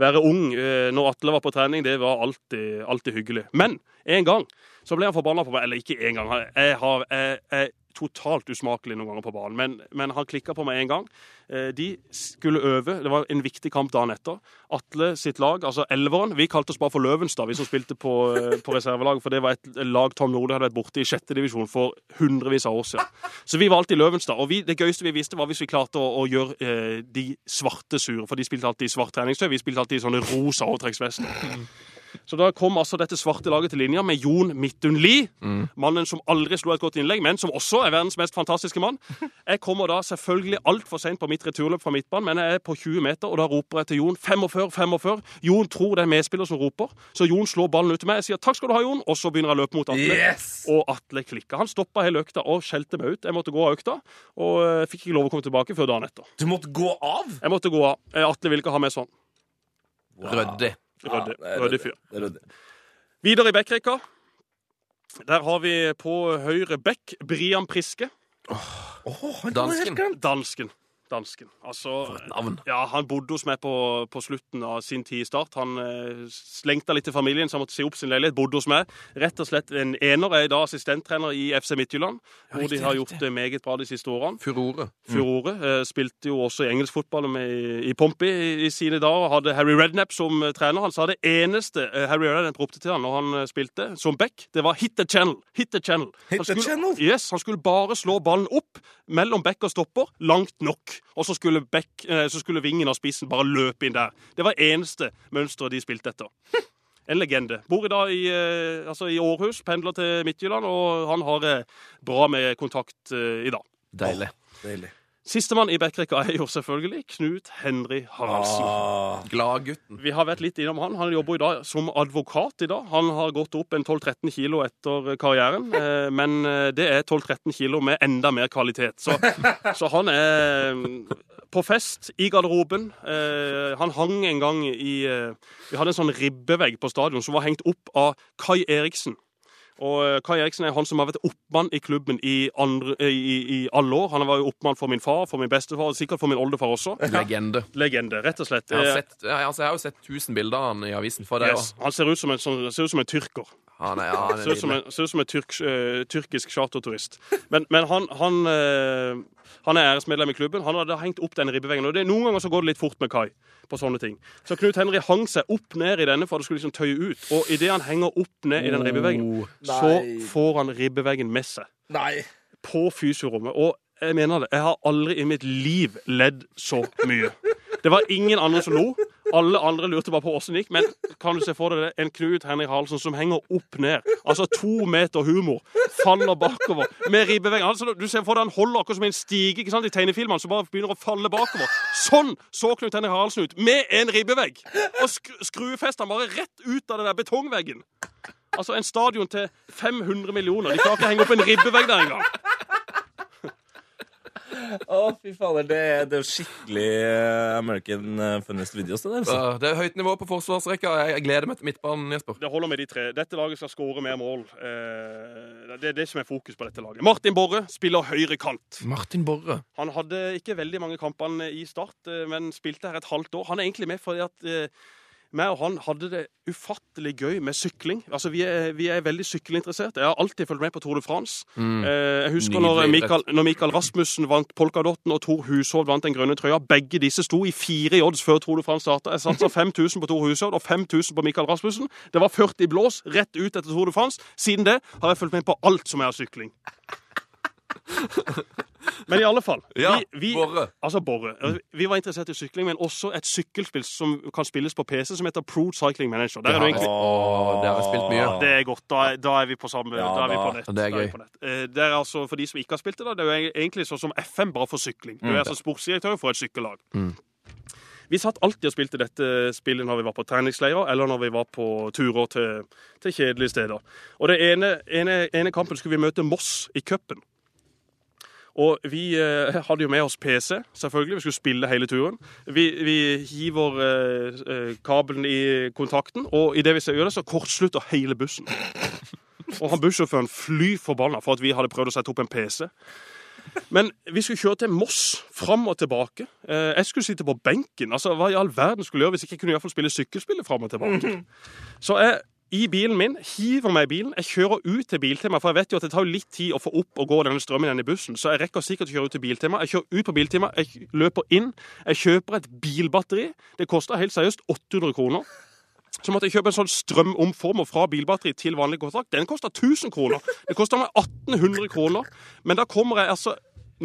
være ung eh, når Atle var på trening, det var alltid, alltid hyggelig. Men en gang så ble han forbanna på meg. Eller ikke en gang. Jeg, har, jeg, jeg totalt usmakelig noen ganger på banen, men, men han klikka på meg en gang. Eh, De skulle øve. Det var en viktig kamp dagen etter. Atle sitt lag, altså elveren Vi kalte oss bare for Løvenstad, vi som spilte på, eh, på reservelag. For det var et lag Tom Nordli hadde vært borte i sjette divisjon for hundrevis av år siden. Så vi var alltid Løvenstad. Og vi, det gøyeste vi visste, var hvis vi klarte å, å gjøre eh, de svarte sure. For de spilte alltid i svart treningstøy. Vi spilte alltid i sånne rosa overtrekksvester. Så da kom altså dette svarte laget til linja med Jon Midtun Lie. Mannen som aldri slo et godt innlegg, men som også er verdens mest fantastiske mann. Jeg kommer da selvfølgelig altfor seint på mitt returløp fra midtbanen, men jeg er på 20 meter, og da roper jeg til Jon 45, 45. Jon tror det er medspiller som roper, så Jon slår ballen ut til meg. Jeg sier takk skal du ha, Jon, og så begynner jeg å løpe mot Atle.
Yes!
Og Atle klikka. Han stoppa hele økta og skjelte meg ut. Jeg måtte gå av økta, og eh, fikk ikke lov å komme tilbake før dagen etter.
Du måtte gå av?
Jeg måtte gå av. Eh, Atle ville ikke ha meg sånn.
Wow.
Ryddig, ryddig fyr.
Er.
Videre i backrekka. Der har vi på høyre back Brian Priske.
Oh, han
Dansken.
Dansken. Dansken. Altså,
Navn.
ja, han bodde hos meg på, på slutten av sin tid i Start. Han eh, slengta litt til familien, så han måtte si opp sin leilighet. Bodde hos meg. Rett og slett en ener. Er i dag assistenttrener i FC Midtjylland, hvor de har gjort det meget bra de siste årene.
Furore.
Furore. Eh, spilte jo også i engelsk fotball med, i Pompey i, i sine dager. Hadde Harry Redknapp som eh, trener. Han sa det eneste eh, Harry Redknapp ropte til han når han eh, spilte som back, det var 'hit the channel'. Hit the channel.
Hit
Han
the
skulle,
channel?
Yes, han skulle bare slå ballen opp mellom back og stopper, langt nok. Og så skulle, back, eh, så skulle vingen av spissen bare løpe inn der. Det var eneste mønsteret de spilte etter. (laughs) En legende. Bor i dag i, eh, altså i Århus, pendler til Midtjylland, og han har bra med kontakt eh, i dag.
Deilig.
Deilig.
Sistemann i backrekka er jo selvfølgelig Knut Henry Haraldsen.
Ah,
Gladgutten.
Vi har vært litt innom han. Han jobber i dag som advokat i dag. Han har gått opp en 12-13 kilo etter karrieren, eh, men eh, det er 12-13 kilo med enda mer kvalitet. Så, (laughs) så han er mm, på fest i garderoben. Eh, Han hang en gang i Vi hadde en sånn ribbevegg på stadion som var hengt opp av Kai Eriksen. Og eh, Kai Eriksen er han som har vært oppmann i klubben i, andre, i, i alle år. Han var jo oppmann for min far, for min bestefar, og sikkert for min oldefar også.
Legende.
Legende, rett og slett.
Jeg har,
Eh,
sett, jeg, altså, jeg har jo sett 1000 bilder av han i avisen. For det, er
Yes. Han ser ut som en, sånn, ser ut som en tyrker.
Han er, ja, han er
Ser ut som en, ser ut som en tyrk, uh, tyrkisk charterturist. Men, men han, han, uh, han er æresmedlem i klubben. Han hadde hengt opp den ribbeveggen. Og det, noen ganger så går det litt fort med Kai på sånne ting. Så Knut Henry hang seg opp ned i denne for at det skulle liksom tøye ut. Og idet han henger opp ned i den ribbeveggen,
Oh.
så
Nei.
får han ribbeveggen med seg
nei.
på fysiorommet. Og jeg mener det, jeg har aldri i mitt liv ledd så mye. Det var ingen andre som lo. Alle andre lurte bare på åssen det gikk. Men kan du se for deg det? En Knut Henrik Haraldsen som henger opp ned. Altså to meter humor. Faller bakover med ribbevegg. Altså, du ser for deg han holder akkurat som en stige ikke sant, i tegnefilmene som bare begynner å falle bakover. Sånn så Knut Henrik Haraldsen ut. Med en ribbevegg. Og sk skruefester han bare rett ut av den der betongveggen. Altså en stadion til 500 millioner. De klarer ikke å henge opp en ribbevegg der engang.
Å, fy fader. Det, er- det er jo skikkelig eh, American eh, Funniest Videos, det der. Altså.
Ja, Det er høyt nivå på forsvarsrekka. Jeg, jeg gleder meg til midtbanen, Jesper.
Det holder med de tre. Dette laget skal skåre mer mål. Eh, Det er det som er fokus på dette laget. Martin Borre spiller høyre kant.
Martin Borre.
Han hadde ikke veldig mange kampene i start, men spilte her et halvt år. Han er egentlig med fordi at eh, meg og han hadde det ufattelig gøy med sykling. Altså, Vi er, vi er veldig sykkelinteressert. Jeg har alltid fulgt med på Tour de France. Eh, Jeg husker når Michael, når Michael Rasmussen vant Polkadotten og Tor Hushovd vant den grønne trøya. Begge disse sto i fire i odds før Tour de France starta. Jeg satsa (laughs) 5000 på Tor Hushovd og 5000 på Mikael Rasmussen. Det var 40 blås rett ut etter Tour de France. Siden det har jeg fulgt med på alt som er av sykling. Men i alle fall.
Ja,
vi, vi,
Borre.
Altså Borre. Vi var interessert i sykling, men også et sykkelspill som kan spilles på PC, som heter Pro Cycling Manager. Der er du egentlig
Åh, det har jeg spilt mye.
det er godt. Da er, da er vi på samme
Ja,
Da er vi på nett.
det er
vi
gøy.
nett. Eh, Det er altså, For de som ikke har spilt det, da, det er jo egentlig sånn som FM, bare for sykling. Du er altså sportsdirektør for et sykkellag. Vi satt alltid og spilte dette spillet når vi var på treningsleirer, eller når vi var på turer til, til kjedelige steder. Og det ene, ene, ene kampen skulle vi møte Moss i cupen. Og vi eh, hadde jo med oss PC, selvfølgelig. Vi skulle spille hele turen. Vi, vi hiver eh, eh, kabelen i kontakten, og idet vi gjør det, så kortslutter hele bussen. Og han bussjåføren fly forbanna for at vi hadde prøvd å sette opp en PC. Men vi skulle kjøre til Moss, fram og tilbake. Eh, jeg skulle sitte på benken. Altså, Hva i all verden skulle jeg gjøre hvis jeg ikke kunne i hvert fall spille sykkelspillet fram og tilbake? Så jeg i bilen min, hiver meg i bilen. Jeg kjører ut til Biltema, for jeg vet jo at det tar litt tid å få opp og gå denne strømmen igjen i bussen. Så jeg rekker sikkert å kjøre ut til Biltema. Jeg kjører ut på Biltema, jeg løper inn. Jeg kjøper et bilbatteri. Det koster helt seriøst 800 kroner. Så måtte jeg kjøpe en sånn strømomformer fra bilbatteri til vanlig kontrakt. Den koster 1000 kroner. Det koster meg 1800 kroner. Men da kommer jeg altså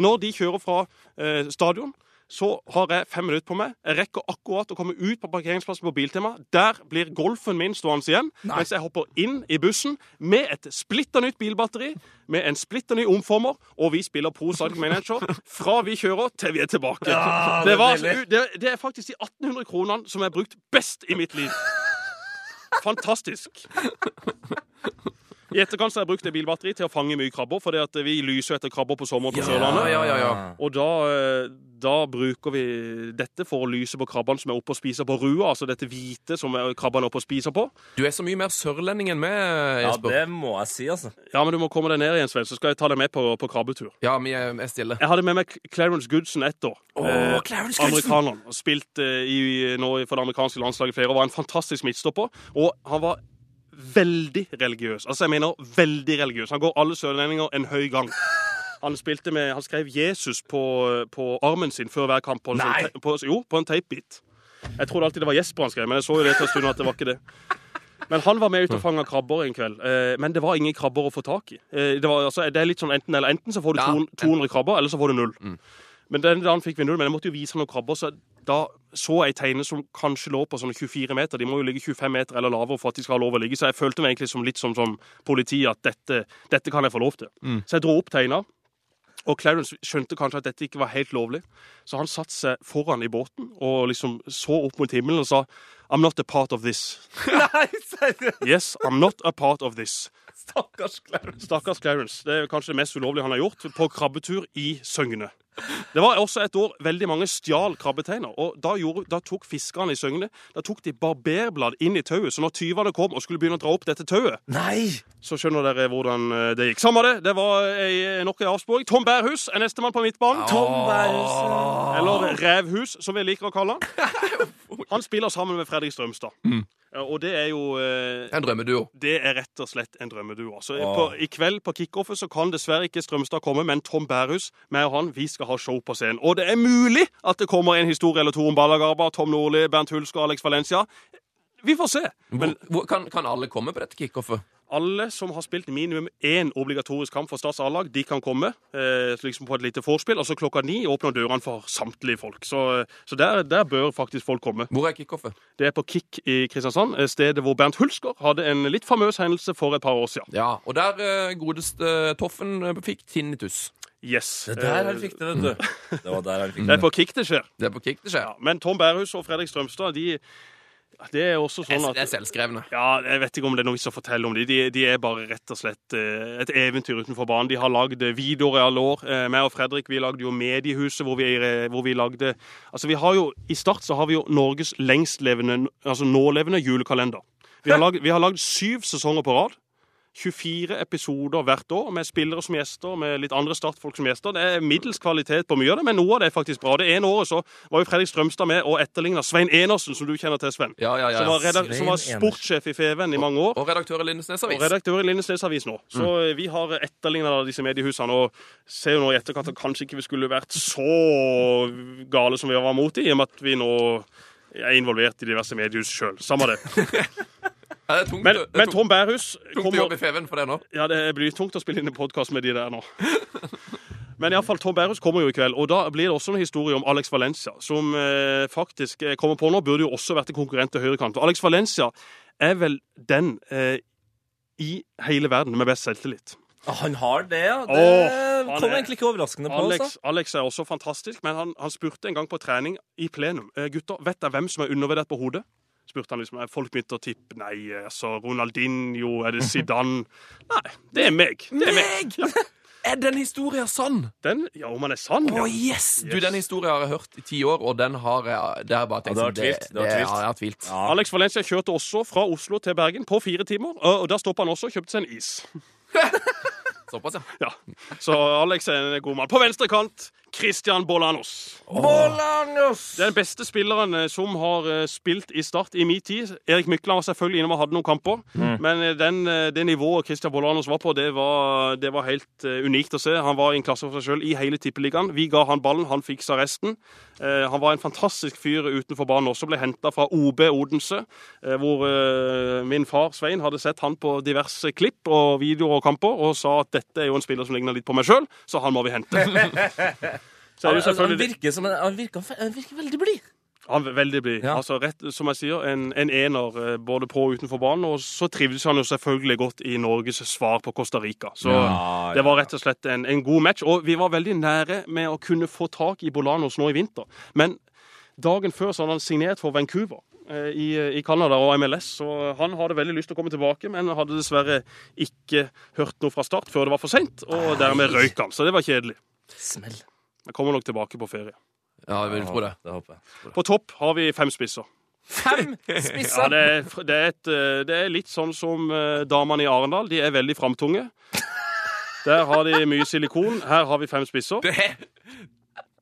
Når de kjører fra eh, stadion, så har jeg fem minutter på meg. Jeg rekker akkurat å komme ut på parkeringsplassen på Biltema. Der blir golfen min stående igjen, mens jeg hopper inn i bussen med et splitter nytt bilbatteri, med en splitter ny omformer, og vi spiller Pro Cycle Manager fra vi kjører til vi er tilbake.
Ja, det
var, det, det er faktisk de 1800 kronene som jeg har brukt best i mitt liv. Fantastisk. I etterkant så har jeg brukt det bilbatteriet til å fange mye krabber, for vi lyser etter krabber på sommeren på Sørlandet.
ja, ja, ja.
Og da, eh, da bruker vi dette for å lyse på krabbene som er oppe og spiser på rua, altså dette hvite som krabbene er oppe og spiser på.
Du er så mye mer sørlending enn meg, Jesper.
Ja, det må jeg si, altså.
Ja, men du må komme deg ned igjen, Sven, så skal jeg ta deg med på, på krabbetur.
Ja, vi er, er stille.
Jeg hadde med meg Clarence Goodson ett år.
Åh, Clarence Goodson!
Amerikaneren. Spilt eh, i, nå for det amerikanske landslaget i flere år. Var en fantastisk midtstopper. Og han var veldig religiøs. Altså, jeg mener veldig religiøs. Han går alle sørlendinger en høy gang. Han spilte med, han skrev Jesus på, på armen sin før hver kamp. På en, sånn, på, jo, på en tapebit. Jeg trodde alltid det var Jesper han skrev, men jeg så jo det til en stund at det var ikke det. Men han var med ut og fanga krabber en kveld. Eh, men det var ingen krabber å få tak i. Eh, det, var, altså, det er litt sånn enten eller. Enten så får du 200 200 krabber, eller så får du null. Men den dagen fikk vi null, men jeg måtte jo vise han noen krabber. Så da så jeg tegne som kanskje lå på sånne 24 meter. De må jo ligge 25 meter eller lavere for at de skal ha lov å ligge. Så jeg følte meg egentlig som litt som, som politi at dette, dette kan jeg få lov til. Så jeg dro opp teina. Og Clarence skjønte kanskje at dette ikke var helt lovlig, så han satte seg foran i båten og liksom så opp mot himmelen og sa I'm not a part of this. (laughs)
Nei, seriøst!
Yes, I'm not a part of this.
Stakkars Clarence.
Stakkars Clarence. Det er kanskje det mest ulovlige han har gjort, på krabbetur i Søgne. Det var også et år veldig mange stjal krabbeteiner. og Da, gjorde, da tok fiskerne i Søgne da tok de barberblad inn i tauet. Så når tyvene kom og skulle begynne å dra opp dette tauet,
Nei!
så skjønner dere hvordan eh, det gikk. Samme det. Det var ei, nok en avsporing. Tom Bærhus er nestemann på midtbanen.
Tom Bærhus.
Eller Revhus, som vi liker å kalle han. (laughs) Han spiller sammen med Fredrik Strømstad. Mm. Og det er jo eh,
En drømmeduo.
Det er rett og slett en drømmeduo. Altså, på, I kveld på kickoffet så kan dessverre ikke Strømstad komme, men Tom Bærhus, meg og han, vi skal ha show på scenen. Og det er mulig at det kommer en historie eller to om Ballagarba, Tom Nordli, Bernt Hulsker, Alex Valencia. Vi får se. Men
Hvor, hvor, kan, kan alle komme på dette kickoffet?
Alle som har spilt minimum én obligatorisk kamp for Stats A-lag, de kan komme eh, liksom på et lite vorspiel. Og så klokka ni åpner dørene for samtlige folk. Så, så der, der bør faktisk folk komme.
Hvor er kickoffet?
Det er på Kick i Kristiansand, eh, stedet hvor Bernt Hulsker hadde en litt famøs hendelse for et par år siden.
Ja, og der eh, godeste Toffen eh, fikk tinnitus.
Yes.
Det er der han
Eh,
fikk det, vet du. (laughs) Det var der han fikk
Det
det.
er på Kick det skjer.
Det er på kick det skjer.
Ja, men Tom Bærhus og Fredrik Strømstad, de det er også sånn
Det er selvskrevne.
ja, Jeg vet ikke om det er noe vits å fortelle om dem. De, de er bare rett og slett eh, et eventyr utenfor banen. De har lagd videoer i alle år. Eh, meg og Fredrik vi lagde jo Mediehuset, hvor vi, eh, hvor vi lagde Altså, vi har jo I Start så har vi jo Norges lengstlevende, altså nålevende julekalender. Vi har (laughs) lagd, vi har lagd syv sesonger på rad. 24 episoder hvert år med spillere som gjester, med litt andre startfolk som gjester. Det er middels kvalitet på mye av det, men noe av det er faktisk bra. Det ene året så var jo Fredrik Strømstad med og etterligna Svein Enersen, som du kjenner til, Sven.
Ja, ja, ja.
Som var, som var sportssjef i Feven i mange år.
Og redaktør i Lindesnes
Og redaktør i Lindesnes Avis nå. Så mm. vi har etterligna disse mediehusene og ser jo nå i etterkant at kanskje ikke vi skulle vært så gale som vi var mot dem, i og med at vi nå er involvert i diverse mediehus sjøl. Samme det. (laughs)
Ja, det er tungt,
Men,
det er
men
tungt,
Tom Bærhus
tungt å jobbe i Feven for det nå.
Ja, det blir tungt å spille inn en podkast med de der nå. (laughs) Men iallfall, Tom Bærhus kommer jo i kveld, og da blir det også en historie om Alex Valencia, som eh, faktisk eh, kommer på nå, burde jo også vært en konkurrent til høyrekant. Alex Valencia er vel den eh, i hele verden med best selvtillit.
Ah, Han har det, ja. Det
Åh,
kom
er-
egentlig ikke overraskende på.
Alex,
Altså.
Alex er også fantastisk, men han, han spurte en gang på trening i plenum. Eh, gutter, vet dere hvem som er undervurdert på hodet? Spurte han liksom. Er Folk begynte å tippe. Nei, altså Ronaldinho, er det Zidane? (laughs) Nei, det er meg. Det er meg. Ja.
Er den historien sann?
Den, ja, om han er sann,
Å,
Oh,
yes! Du, den historien har jeg hørt i ti år, og den har jeg Det har jeg bare tenkt
Ja, Det har
sånn,
tvilt, du har
det- Ja, jeg har tvilt.
Ja.
Alex Valencia kjørte også fra Oslo til Bergen på fire timer. Og der stoppa han også og kjøpte seg en is. (laughs)
Såpass, ja.
Ja, Så Alex er en god mann. På venstre kant Christian Bolanos.
Bolanos!
Den beste spilleren eh, som har eh, spilt i Start i min tid. Erik Mykland var selvfølgelig innom og hadde noen kamper. Men eh, den, det nivået Christian Bolanos var på, det var, det var helt unikt å se. Han var i en klasse for seg sjøl i hele tippeligaen. Vi ga han ballen, han fiksa resten. Eh, han var en fantastisk fyr utenfor banen også. Ble henta fra OB Odense, eh, hvor eh, min far Svein hadde sett han på diverse klipp og videoer og kamper, og sa at dette er jo en spiller som ligner litt på meg sjøl, så han må vi hente. (laughs) Så er det jo
Han, han, virker som en, han, virker, han virker veldig blid.
han er veldig blid.
Ja.
Altså, rett, som jeg sier, en, en ener eh, både på og utenfor banen. Og så trivdes han jo selvfølgelig godt i Norges svar på Costa Rica. Så
Ja,
det var rett og slett en, en god match. Og vi var veldig nære med å kunne få tak i Bolanos nå i vinter. Men dagen før så hadde han signert for Vancouver. eh, I, i Canada og MLS, så han hadde veldig lyst til å komme tilbake, men hadde dessverre ikke hørt noe fra start før det var for seint, og dermed røyk han. Så det var kjedelig.
Smell.
Jeg kommer nok tilbake på ferie.
Ja, jeg vil tro det.
Det håper jeg.
På topp har vi fem spisser.
Fem (laughs)
Ja,
spisser!
det er, det, er et, eh, det er litt sånn som eh, damene i Arendal. De er veldig framtunge. Der har de mye silikon. Her har vi fem spisser. (laughs)
Det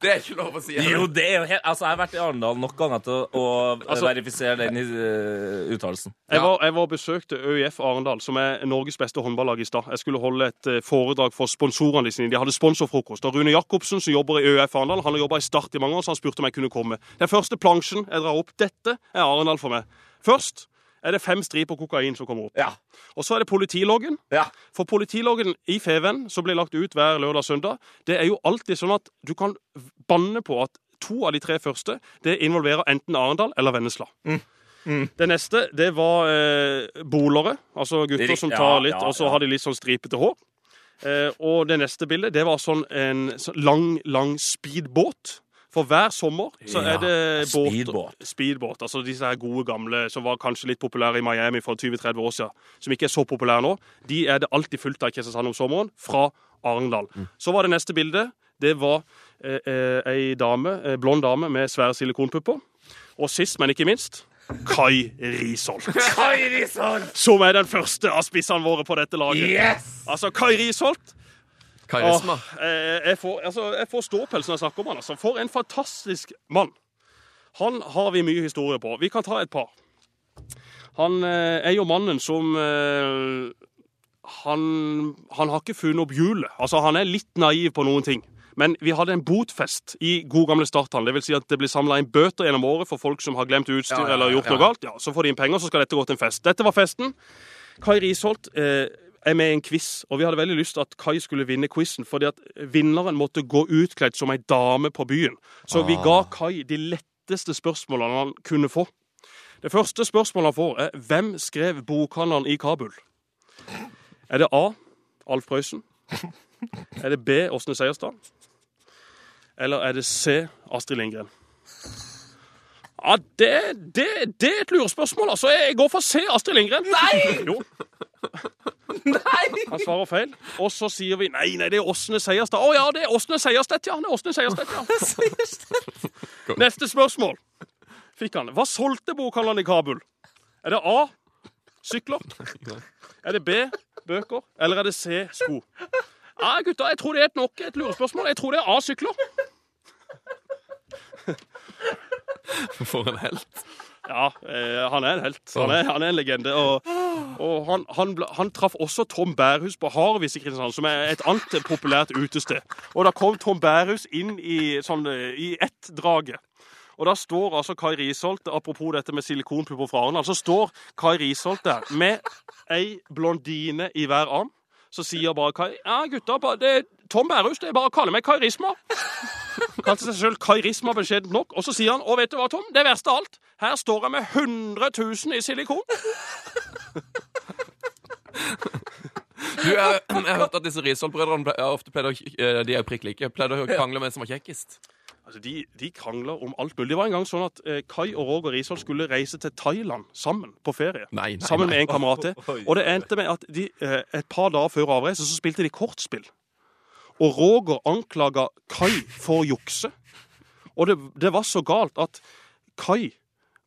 det er ikke lov å si.
Jo, det er jo helt Altså, jeg har vært i Arendal nok ganger til å,
Altså-
verifisere den uh, uttalelsen.
Jeg var, jeg var og besøkte ØIF Arendal, som er Norges beste håndballag i stad. Jeg skulle holde et eh, foredrag for sponsorene sine. De hadde sponsorfrokost. Og Rune Jacobsen, som jobber i ØIF Arendal, han har jobba i Start i mange år, så han spurte om jeg kunne komme. Den første plansjen jeg drar opp, dette er Arendal for meg. Først er det fem striper kokain som kommer opp.
Ja.
Og så er det politiloggen.
Ja.
For politiloggen i Feven, som blir lagt ut hver lørdag og søndag, det er jo alltid sånn at du kan banne på at to av de tre første det involverer enten Arendal eller Vennesla. Det neste det var eh, bolere, altså gutter som tar litt, og så har de litt sånn stripete hår. Eh, og det neste bildet, det var sånn en sånn lang, lang speedbåt. For hver sommer så er det båter-
speedbåt.
speedbåt. Altså disse her gode gamle som var kanskje litt populære i Miami for 20-30 år siden, som ikke er så populære nå. De er det alltid fullt av i Kristiansand om sommeren, fra Arendal. Så var det neste bilde. Det var eh, eh, ei dame, eh, blond dame med svære silikonpupper. Og sist, men ikke minst, Kai Risholt. Som er den første av spissene våre på dette laget. Altså, Kai Risholt
Karisma.
Åh, eh, jeg, får, altså, jeg får ståpels når jeg snakker om han. Altså. For en fantastisk mann. Han har vi mye historie på. Vi kan ta et par. Han eh, er jo mannen som eh, han, han har ikke funnet opp hjulet. Altså, han er litt naiv på noen ting. Men vi hadde en botfest i god gamle starthallen. Det vil si at det blir samla inn bøter gjennom året for folk som har glemt utstyr
Ja, ja,
eller gjort
ja.
noe galt. Ja, så får de inn penger, så skal dette gå til en fest. Dette var festen. Kai Risholt eh, er med i en quiz, og vi hadde veldig lyst til at Kai skulle vinne quizen, fordi at vinneren måtte gå utkledd som ei dame på byen. Så vi ga Kai de letteste spørsmålene han kunne få. Det første spørsmålet han får, er hvem skrev bokhandelen i Kabul? Er det A. Alf Prøysen? Er det B. Åsne Seierstad? Eller er det C. Astrid Lindgren? Ja, det, det, det er et lurespørsmål. Altså, jeg går for C. Astrid Lindgren. Nei! Jo. (laughs) Han svarer feil. Og så sier vi nei, nei, det er Åsne Seierstad. Å ja, det er Åsne Seierstedt, ja. Det er Åsne Seierstedt, ja. (laughs) Neste spørsmål fikk han. Hva solgte bokhandlene i Kabul? Er det A. Sykler? Er det B. Bøker? Eller er det C. Sko? Ja, gutta, jeg tror det er et nok et lurespørsmål. Jeg tror det er A. Sykler.
For en helt.
Ja, eh, han er en helt. Han er, han er en legende. Og, og han, han, han traff også Tom Bærhus på Harvis i Kristiansand, som er et annet populært utested. Og da kom Tom Bærhus inn i, sånn, eh, i ett draget. Og da står altså Kai Risholt, apropos dette med silikonpupper fra Arendal, så står Kai Risholt der med ei blondine i hver arm. Så sier bare Kai Ja, gutta, det er Tom Bærhus, det er bare å kalle meg Kai Risma. (laughs) Kalte seg selv Kai Risma beskjedent nok. Og så sier han, Å, vet du hva, Tom, det verste av alt, her står jeg med 100 000 i silikon.
Du, jeg, jeg har hørt at disse Risholt-brødrene ofte pleide å eh, De er jo prikk like. Pleide å krangle med hvem som var kjekkest.
Altså, de, de krangler om alt mulig. Det var en gang sånn at eh, Kai og Roger Risholt skulle reise til Thailand sammen på ferie.
Nei, nei,
sammen
nei.
med en kamerat til. (laughs) Og det endte med at de, eh, et par dager før avreise så spilte de kortspill. Og Roger anklaga Kai for å jukse. Og det, det var så galt at Kai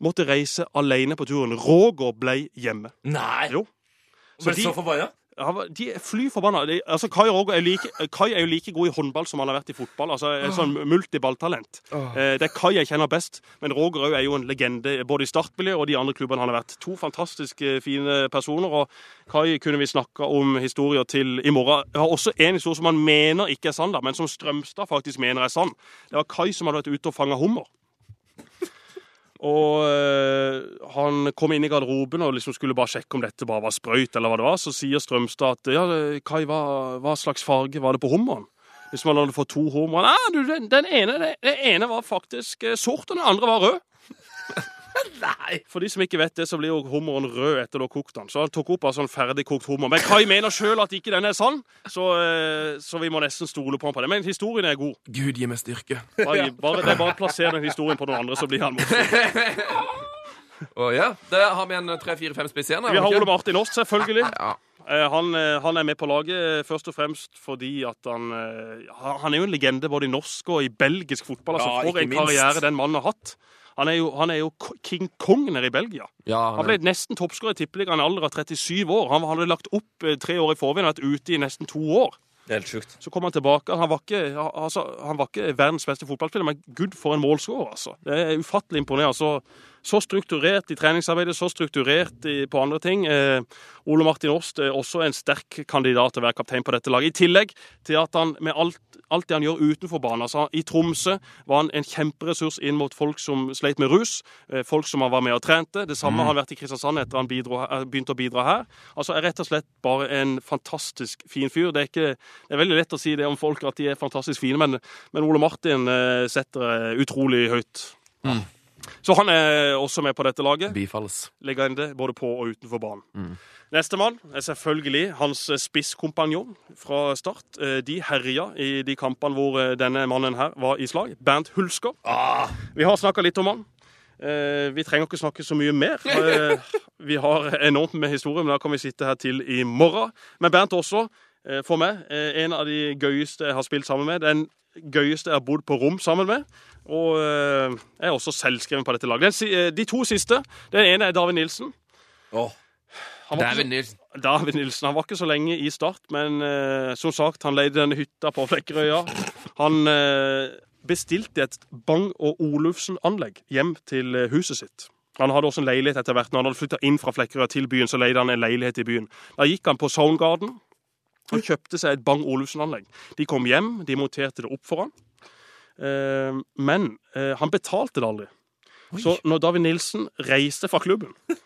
måtte reise alene på turen. Roger ble hjemme.
Nei!
Jo. Så
Ble
de-
så forbanna?
Ja, De er fly forbanna. De- Altså, Kai, Roger er, like, Kai er jo like god i håndball som han har vært i fotball. Altså, er sånn multiballtalent. Eh, Det er Kai jeg kjenner best, men Roger er jo en legende både i startmiljøet og de andre klubbene han har vært. To fantastisk fine personer. og Kai kunne vi snakka om historier til i morgen. Jeg har også en historie som han mener ikke er sann, men som Strømstad faktisk mener er sann. Det var Kai som hadde vært ute og fanga hummer. Og øh, han kom inn i garderoben og liksom skulle bare sjekke om dette bare var sprøyt. eller hva det var. Så sier Strømstad at ja, Kai, hva, hva slags farge var det på hummeren? Hvis man hadde fått to hummer Nei, du, den, den, ene, den, den ene var faktisk eh, sort, og den andre var rød.
Nei!
For de som ikke vet det, så blir jo hummeren rød etter du har kokt den. Så han tok opp av sånn ferdigkokt hummer. Men Kai mener sjøl at ikke den er sann, så, eh, så vi må nesten stole på han på det. Men historien er god.
Gud gi meg styrke.
Bare, bare, det er bare å plassere den historien på noen andre, så blir han morsom. (laughs)
Og ja, Der har vi en tre, fire, fem spiss igjen.
Vi har Ole Martin Åst, selvfølgelig.
Ja.
Eh, Han, eh, han er med på laget eh, først og fremst fordi at han eh, han han er jo en legende både i norsk og i belgisk fotball. Altså,
Ja,
for en
minst.
karriere den mannen har hatt. Han er jo, han er jo King Kong nede i Belgia.
ja
Han ble nesten toppskårer i Tippeligaen i alder av 37 år. Han hadde lagt opp eh, tre år i forveien og vært ute i nesten to år.
Det er helt sjukt.
Så kom han tilbake. Han var ikke, altså, han var ikke verdens beste fotballspiller, men gud for en målskårer. Altså. Det er ufattelig imponerende. Så, så strukturert i treningsarbeidet, så strukturert i, på andre ting. Eh, Ole Martin Åst er også en sterk kandidat til å være kaptein på dette laget. I tillegg til at han med alt, alt det han gjør utenfor banen altså, I Tromsø var han en kjemperessurs inn mot folk som sleit med rus, eh, folk som han var med og trente. Det samme har han vært i Kristiansand etter han bidro, eh, begynte å bidra her. Altså er rett og slett bare en fantastisk fin fyr. Det er, ikke, det er veldig lett å si det om folk at de er fantastisk fine, men, men Ole Martin eh, setter eh, utrolig høyt. Så han er også med på dette laget.
Bifalles.
Legende både på og utenfor banen. Nestemann er selvfølgelig hans spisskompanjong fra start. Eh, De herja i de kampene hvor eh, denne mannen her var i slag. Bernt Hulsker. Vi har snakka litt om han. Eh, Vi trenger ikke snakke så mye mer. (laughs) Eh, Vi har enormt med historie, men da kan vi sitte her til i morgen. Men Bernt også, eh, for meg, eh, en av de gøyeste jeg har spilt sammen med. Den gøyeste jeg har bodd på rom sammen med. Og eh, jeg er også selvskreven på dette laget. Eh, De to siste. Den ene er David Nilsen.
Åh.
David
Nilsen.
David Nilsen. Han var ikke så lenge i Start, men eh, som sagt, han leide denne hytta på Flekkerøya. Han eh, bestilte et Bang- og Olufsen-anlegg hjem til eh, huset sitt. Han hadde også en leilighet etter hvert. Når han hadde flytta inn fra Flekkerøya til byen, så leide han en leilighet i byen. Da gikk han på Soundgarden og kjøpte seg et Bang Olufsen-anlegg. De kom hjem, de monterte det opp for han. Eh, men eh, han betalte det aldri. Så når David Nilsen reiste fra klubben, (laughs)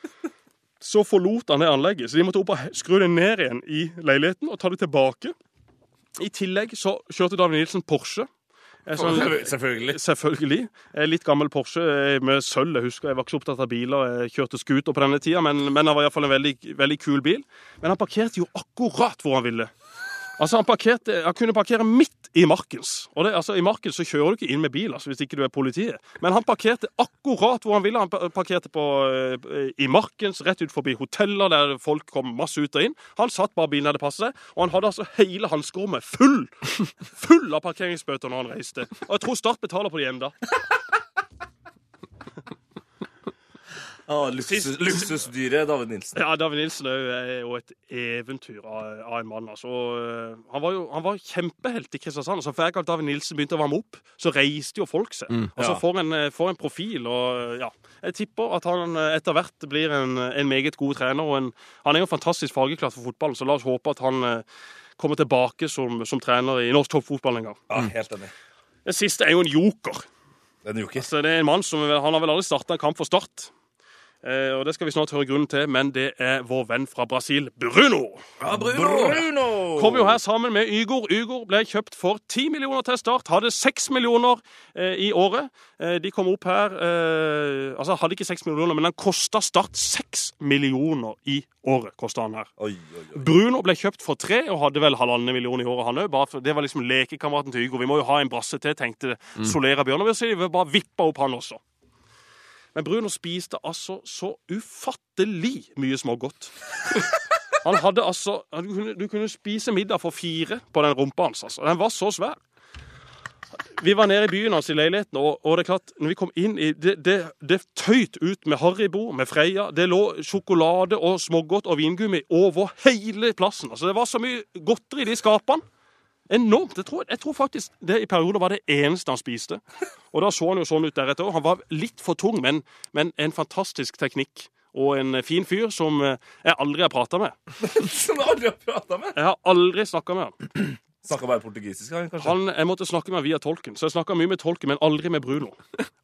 så forlot han det anlegget. Så de måtte opp og skru det ned igjen i leiligheten og ta det tilbake. I tillegg så kjørte David Nilsen Porsche. Sånn,
Selvfølgelig.
selvfølgelig. Litt gammel Porsche med sølv. Jeg husker jeg var ikke så opptatt av biler. Jeg kjørte scooter på denne tida, men, men det var iallfall en veldig, veldig kul bil. Men han parkerte jo akkurat hvor han ville. Altså, han, parkerte, han kunne parkere midt i Markens. Og det, altså, I Markens så kjører du ikke inn med bil altså, hvis ikke du er politiet. Men han parkerte akkurat hvor han ville. Han parkerte på, eh, i Markens, rett ut forbi hoteller der folk kom masse ut og inn. Han satt bare bilen der det passet seg, og han hadde altså hele hanskerommet full full av parkeringsbøter når han reiste. Og jeg tror Start betaler på de ennå.
Ah, luksus, luksusdyret David Nilsen.
Ja, David Nilsen er jo- et eventyr av, av en mann. altså. Eh, Han var jo han var kjempehelt i Kristiansand. altså Hver gang David Nilsen begynte å varme opp, så reiste jo folk seg. Altså
Ja.
For en, eh, for en profil. og ja. Jeg tipper at han eh, etter hvert blir en, en meget god trener. og en, Han er jo fantastisk fargeklart for fotballen, så la oss håpe at han eh, kommer tilbake som, som trener i norsk toppfotball en gang.
Ja, helt enig.
Den siste er jo en joker.
Den joker.
Altså, det er en mann som Han har vel aldri starta en kamp for Start. Eh, og Det skal vi snart høre grunnen til, men det er vår venn fra Brasil, Bruno.
Ja, Bruno!
Kom jo her sammen med Ygor. Ygor ble kjøpt for 10 millioner til start. Hadde 6 millioner eh, i året. Eh, de kom opp her eh, Altså, hadde ikke 6 millioner, men han kosta Start 6 millioner i året. Kostet han her.
Oi, oi, oi.
Bruno ble kjøpt for tre og hadde vel halvannen million i året, han òg. Det var liksom lekekameraten til Ygor. Vi må jo ha en brasse til, tenkte Solera Bjørnøy. Så de bare vippa opp han også. Men Bruno spiste altså så ufattelig mye smågodt. (laughs) Han hadde altså Du kunne, du kunne spise middag for fire på den rumpa hans. altså. Den var så svær. Vi var nede i byen hans i leiligheten, og, og det er klart, når vi kom inn i Det, det, det tøyt ut med Haribo, med Freia. Det lå sjokolade og smågodt og vingummi over hele plassen. Altså, Det var så mye godteri de skapene. Enormt. Jeg tror, jeg tror faktisk det i perioder var det eneste han spiste. Og da så han jo sånn ut deretter. Han var litt for tung, men, men en fantastisk teknikk. Og en fin fyr som eh, jeg aldri har prata med. (laughs)
Som du aldri har prata med.
Jeg har aldri snakka med han.
Snakka bare portugisisk, han, kanskje?
han. Jeg måtte snakke med via tolken, så jeg snakka mye med tolken, men aldri med Bruno.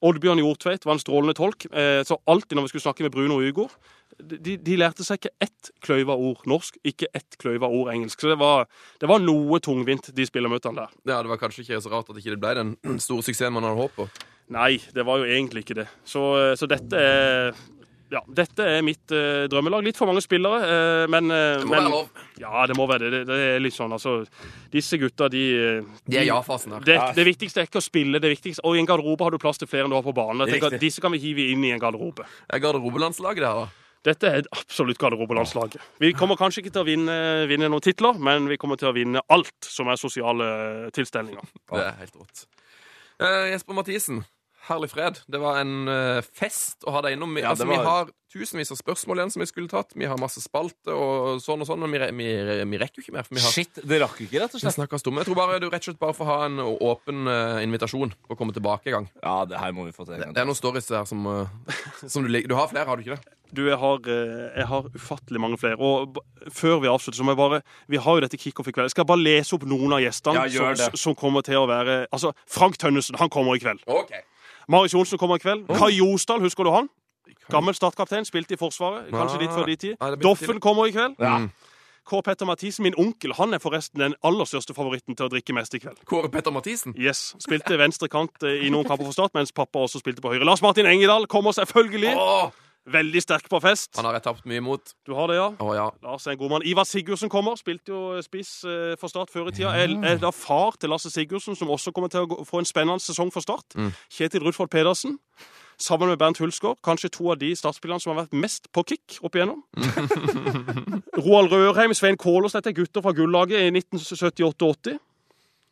Oddbjørn Hjortveit var en strålende tolk, eh, så alltid når vi skulle snakke med Bruno og Ygor de, de lærte seg ikke ett kløyva ord norsk, ikke ett kløyva ord engelsk. Så det var, det var noe tungvint, de spillermøtene der.
Ja, Det var kanskje ikke så rart at ikke det ble den store suksessen man hadde håpet på.
Nei, det var jo egentlig ikke det. Så, så dette er ja, dette er mitt eh, drømmelag. Litt for mange spillere, eh, men
Det må
men,
være lov.
Ja, det må være det. det. Det er litt sånn, altså Disse gutta, de, eh,
De er ja-fasen her.
det, det viktigste er ikke å spille. det viktigste, Og i en garderobe har du plass til flere enn du har på banen. Jeg tenker
Riktig.
at Disse kan vi hive inn i en garderobe.
Er garderobelandslaget det her, da?
Dette er absolutt garderobelandslaget. Vi kommer kanskje ikke til å vinne, vinne noen titler, men vi kommer til å vinne alt som er sosiale tilstelninger.
Det er helt rått. Eh, Jesper Mathisen, herlig fred. Det var en eh, fest å ha deg innom. Vi-
Ja,
altså,
var...
Vi har tusenvis av spørsmål igjen som vi skulle tatt. Vi har masse spalte og sånn og sånn, men vi, vi, vi rekker jo ikke mer. For vi har
Shit, det rakk ikke, rett og
vi
slett.
Jeg tror bare du rett og slett bare får ha en åpen uh, invitasjon på å komme tilbake en gang.
Ja, det her må vi få til. en gang.
Det er noen stories der som, uh, (laughs) som du liker. Du har flere, har du ikke det?
Du, jeg har, jeg har ufattelig mange flere. Og b- før vi avslutter, så må jeg bare Vi har jo dette kickoff i kveld. Jeg skal bare lese opp noen av gjestene
Ja,
som, som kommer til å være Altså, Frank Tønnesen, han kommer i kveld.
Ok.
Marius Johnsen kommer i kveld. Kai Josdal, husker du han? Gammel startkaptein, spilte i Forsvaret. Kanskje litt før de tid. Doffen kommer i kveld.
Ja.
Kåre Petter Mathisen, min onkel, han er forresten den aller største favoritten til å drikke mest i kveld.
Kåre Petter Mathisen.
Yes, Spilte venstre kant eh, i noen kamper for Start, mens pappa også spilte på høyre. Lars Martin Engedal kommer selvfølgelig.
Åh,
Veldig sterk på fest.
han har jeg tapt mye mot.
Du har det, ja?
Å ja.
Lars er en god mann. Ivar Sigurdsen kommer. Spilte jo spiss eh, for Start før i tida. Er, er da far til Lasse Sigurdsen, som også kommer til å få en spennende sesong for Start. Kjetil Rudfold Pedersen. Sammen med Bernt Hulsgaard. Kanskje to av de startspillerne som har vært mest på kick opp igjennom. (laughs) Roald Rørheim, Svein Kålås, dette er gutter fra gullaget i 1978-80.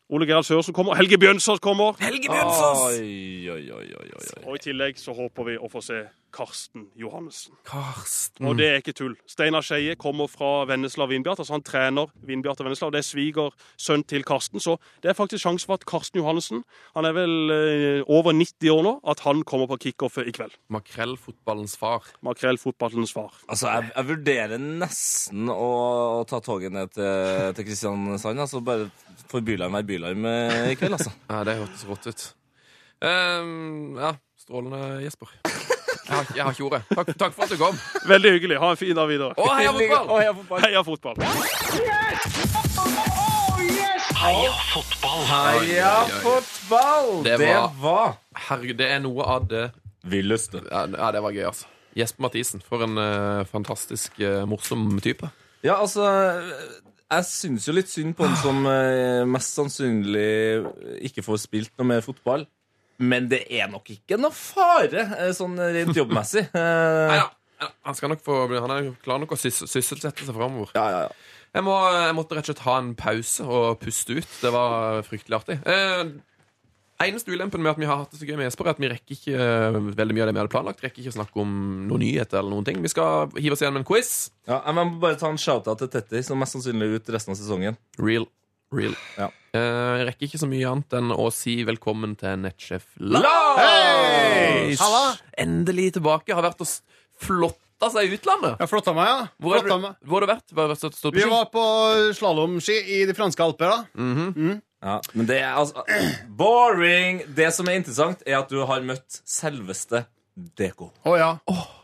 Ole Gerhard Søresen kommer. Helge Bjønsås kommer.
Helge
Oi, oi, oi, oi, oi.
Og i tillegg så håper vi å få se Karsten Johannessen.
Karsten.
Og det er ikke tull. Steinar Skeie kommer fra Vennesla Vindbjart. Altså han trener Vindbjart og Vennesla, og det er svigersønn til Karsten. Så det er faktisk sjanse for at Karsten Johannessen, han er vel eh, over 90 år nå, at han kommer på kickoffet i kveld.
Makrellfotballens far.
Makrellfotballens far.
Altså, jeg, jeg vurderer nesten å, å ta toget ned til, til Kristiansand. Altså, bare for Bylarm være Bylarm eh, i kveld, altså.
Ja, det hørtes rått ut. Um, ja, strålende, Jesper. Jeg har, jeg har ikke ordet. Takk, takk for at du kom.
Veldig hyggelig. Ha en fin dag videre.
Å, heia fotball!
Og heia fotball!
Heia fotball.
Heia fotball!
Heia fotball!
Det
Det
var-
var
Herregud, det er noe av det
Villeste.
Ja, ja, det var gøy, altså. Jesper Mathisen, for en uh, fantastisk uh, morsom type.
Ja, altså Jeg syns jo litt synd på han som eh, mest sannsynlig ikke får spilt noe mer fotball. Men det er nok ikke noe fare, eh, sånn rent jobbmessig. (laughs) Eh,
Nei, ja. Han, skal nok få, han er klar nok å sys sysselsette seg framover.
ja, ja, ja.
Jeg, må, jeg måtte rett og slett ha en pause og puste ut. Det var fryktelig artig. Eh, eneste ulempen med at vi har hatt det så gøy med Jesper, er at vi rekker ikke eh, veldig mye av det vi hadde planlagt. Rekker ikke å snakke om noen nyheter eller noen ting. Vi skal hive oss igjen med en quiz.
ja jeg må bare ta en shout-out til Tetti, som mest sannsynlig er ute resten av sesongen.
Real. Real.
Ja.
Eh, jeg rekker ikke så mye annet enn å si velkommen til nettsjef Lars!
Hey!
Endelig tilbake. Har vært og flotta seg i utlandet.
Jeg flotta meg, ja.
Hvor har
Flotta
du,
meg.
hvor har du vært? Hvor har du stått, stått
Vi var på slalåmski i de franske alper. da.
Ja, men det er altså Boring! Det som er interessant, er at du har møtt selveste Deko.
Å ja. Møtte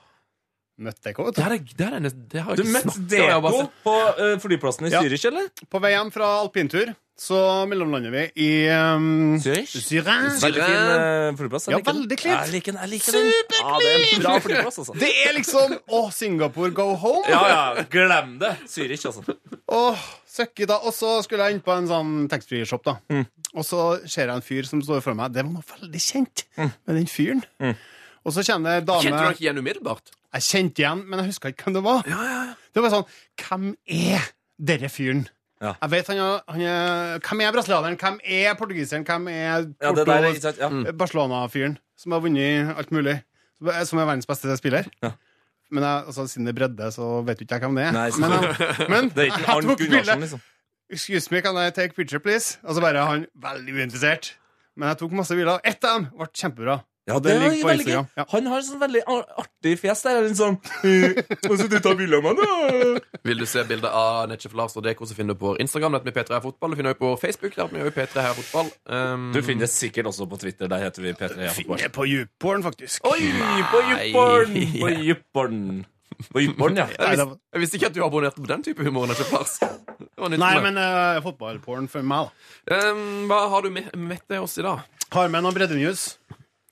dere, jeg
Det,
du.
er, det, er, det, det har
Du
jeg ikke
møtte
snakket om. Jeg har bare
Deko
sett-
på eh, flyplassen i
Ja.
Zürich, eller?
På vei hjem fra alpintur så mellomlander vi i um,
Zürich? Veldig fin eh, flyplass. Jeg
Ja,
liker den.
veldig clean.
Jeg liker den. Jeg liker den. Ja, det er en bra flyplass, altså.
Det er liksom Å, Singapore, go home!
Ja, ja, glem det. Zürich, altså.
Åh, søkki da. Og så skulle jeg inn på en sånn taxfree-shop, da.
Mm.
Og så ser jeg en fyr som står for meg. Det var noe veldig kjent med den fyren. Og så kjenner dame en
Kjente du
dame
han ikke igjen umiddelbart?
Jeg kjente igjen, men jeg huska ikke hvem det var. Det var sånn Hvem er denne fyren?
Ja.
Jeg vet han er, han er Hvem er brasilianeren? Hvem er portugiseren? Hvem er
Ja, det
Porto-
der er ikke sant. Ja.
Barcelona-fyren som har vunnet alt mulig? Som er verdens beste spiller?
Ja.
Men jeg, altså, siden det er bredde, så vet jo ikke jeg hvem det er.
Nei,
men, jeg- (laughs) men
Det er ikke
jeg
Arnt
tok bildet.
liksom.
Excuse me, can I take picture, please? Og så bare han veldig uinteressert. Men jeg tok masse bilder. Ett av dem ble kjempebra.
Ja, det
det ligger på. Instagram. Ja.
Han har sånn veldig artig fjes der. Litt sånn Og så du tar bilde av meg, da?
Vil du se bilder av Netchef Lars og Deko, så finner du på Instagram. Det med P3 her Fotball. Du finner også på Facebook. Der vi P3 her Fotball. Um,
Du finner det sikkert også på Twitter. Der heter vi P3 her Fotball.
Finner på YouPorn, faktisk.
Oi, på Youporn! På (laughs) Youporn. På Youporn, ja.
Jeg, visste, jeg visste ikke at du abonnerte på den type humor.
Nei, men uh, fotballporn for meg, da.
Um, hva har du med, med til oss i dag?
Har med noen breddenews.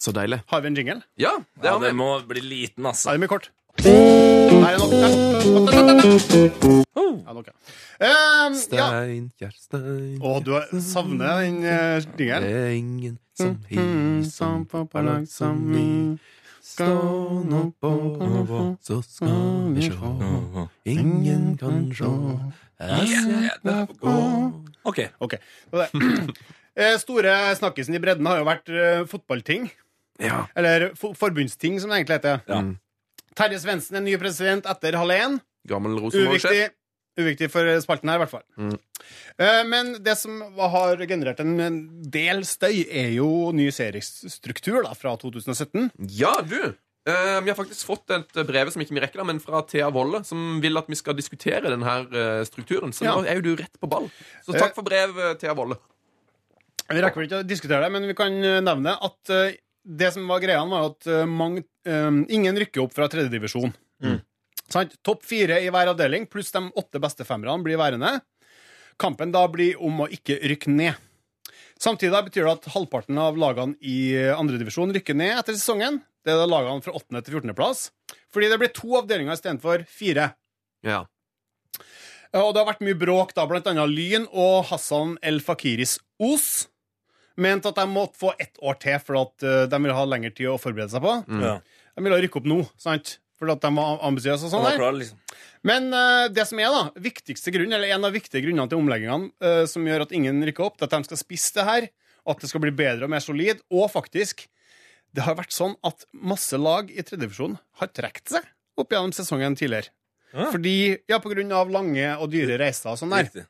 Så deilig.
Har vi en jingle?
Ja, det
Ja,
har
det
vi.
må bli liten, altså.
Er det er mye kort. Nei, er nok.
Oh.
Ja, nok, ja. Um, ja.
Steinkjer, stein
Å, du har- savner den uh,
Det er ingen som
Mm,
som pappa lag som mi. Stå nå på, så skal vi sjå. Ingen kan sjå. Gå.
OK.
okay. det det. Eh, Store snakkisen i bredden har jo vært uh, fotballting.
Ja.
Eller for, forbundsting, som det egentlig heter.
Ja.
Terje Svendsen er ny president etter halv én.
Gammel.
Uviktig. Uviktig for spalten her, i hvert fall.
Mm.
Eh, Men det som har generert en del støy, er jo ny seriestruktur da, fra 2017.
Ja, du! Eh, vi har faktisk fått et brev som ikke vi rekker, da, men fra Thea Wolle, som vil at vi skal diskutere denne uh, strukturen. Så
Ja.
nå er jo du rett på ball. Så takk for brev, eh, Thea Wolle.
Vi rekker vel ikke å diskutere det, men vi kan eh, nevne at eh, det som var greia, var at eh, mange, um, ingen rykker opp fra tredjedivisjon. Sant? Topp fire i hver avdeling pluss de åtte beste femmerne blir værende. Kampen da blir om å ikke rykke ned. Samtidig betyr det at halvparten av lagene i andredivisjon rykker ned etter sesongen. Det er da lagene fra 8. til 14. plass. Fordi det blir to avdelinger istedenfor fire.
Ja.
Og det har vært mye bråk, da, blant annet Lyn og Hassan El Fakiris Os mente at de måtte få ett år til, for at eh, de ville ha lengre tid å forberede seg på.
Ja.
De ville rykke opp nå, sant? Fordi at de var ambisiøse og sånn. der.
liksom.
Men uh, det som er da, viktigste grunn, eller en av viktige grunnene til omleggingene uh, som gjør at ingen rykker opp, det er at de skal spisse det her, at det skal bli bedre og mer solid, og faktisk, det har vært sånn at masse lag i tredjedivisjon har trukket seg opp gjennom sesongen tidligere.
Ja.
Fordi, ja, på grunn av lange og dyre reiser og sånn der.
Riktig.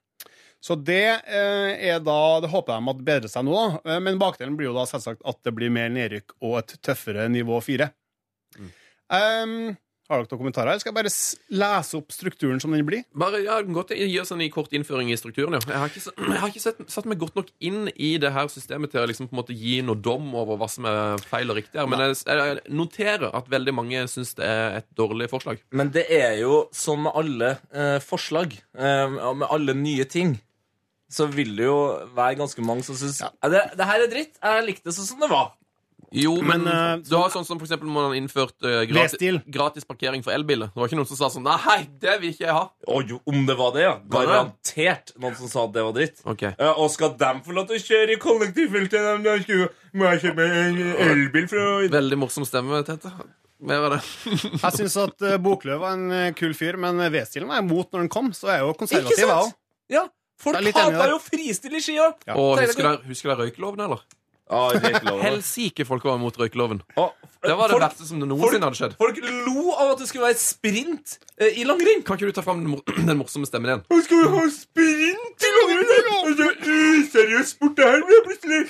Så det eh, er da Det håper de at bedrer seg nå, da. Eh, Men bakdelen blir jo da selvsagt at det blir mer nedrykk og et tøffere nivå fire. Um, har dere noen kommentarer? Eller skal jeg bare lese opp strukturen som den blir?
Bare, ja, godt Gi oss en kort innføring i strukturen. Ja. Jeg har ikke, (clears throat) jeg har ikke sett, satt meg godt nok inn i det her systemet til å liksom på en måte gi noe dom over hva som er feil og riktig. her Men jeg, jeg noterer at veldig mange syns det er et dårlig forslag.
Men det er jo sånn med alle eh, forslag, eh, med alle nye ting, så vil det jo være ganske mange som syns det, det her er dritt. Jeg likte det sånn som det var.
Jo, men,
Men, uh,
du har sånn som for eksempel man har innført uh, gratis, gratis parkering for elbiler. Det var ikke noen som sa sånn Nei, det vil ikke jeg ha.
Og jo, om det var det, ja. Garantert noen som sa at det var dritt.
Okay.
Uh, og skal de få lov til å kjøre i kollektivfeltet? Må jeg kjøpe en elbil fra
Veldig morsom stemme, Tete. (laughs)
Jeg syns at uh, Bokløv var en eh, kul fyr, men eh, V-stilen var jeg imot når den kom, så jeg er jo konservativ, jeg òg.
Ja, folk
er der.
jo fristille i skia.
Ja.
Og
er
husker dere, husker dere røykeloven, eller?
Røykeloven.
Helsike, folk var imot røykeloven.
Og-
Det var det
folk,
verste som noensinne hadde skjedd.
folk lo av at det skulle være sprint eh, i langrenn.
Kan ikke du ta fram den, mor (clears throat) den morsomme stemmen igjen?
Og skal vi ha sprint i langrenn? Altså, Useriøs sport det her blir plutselig.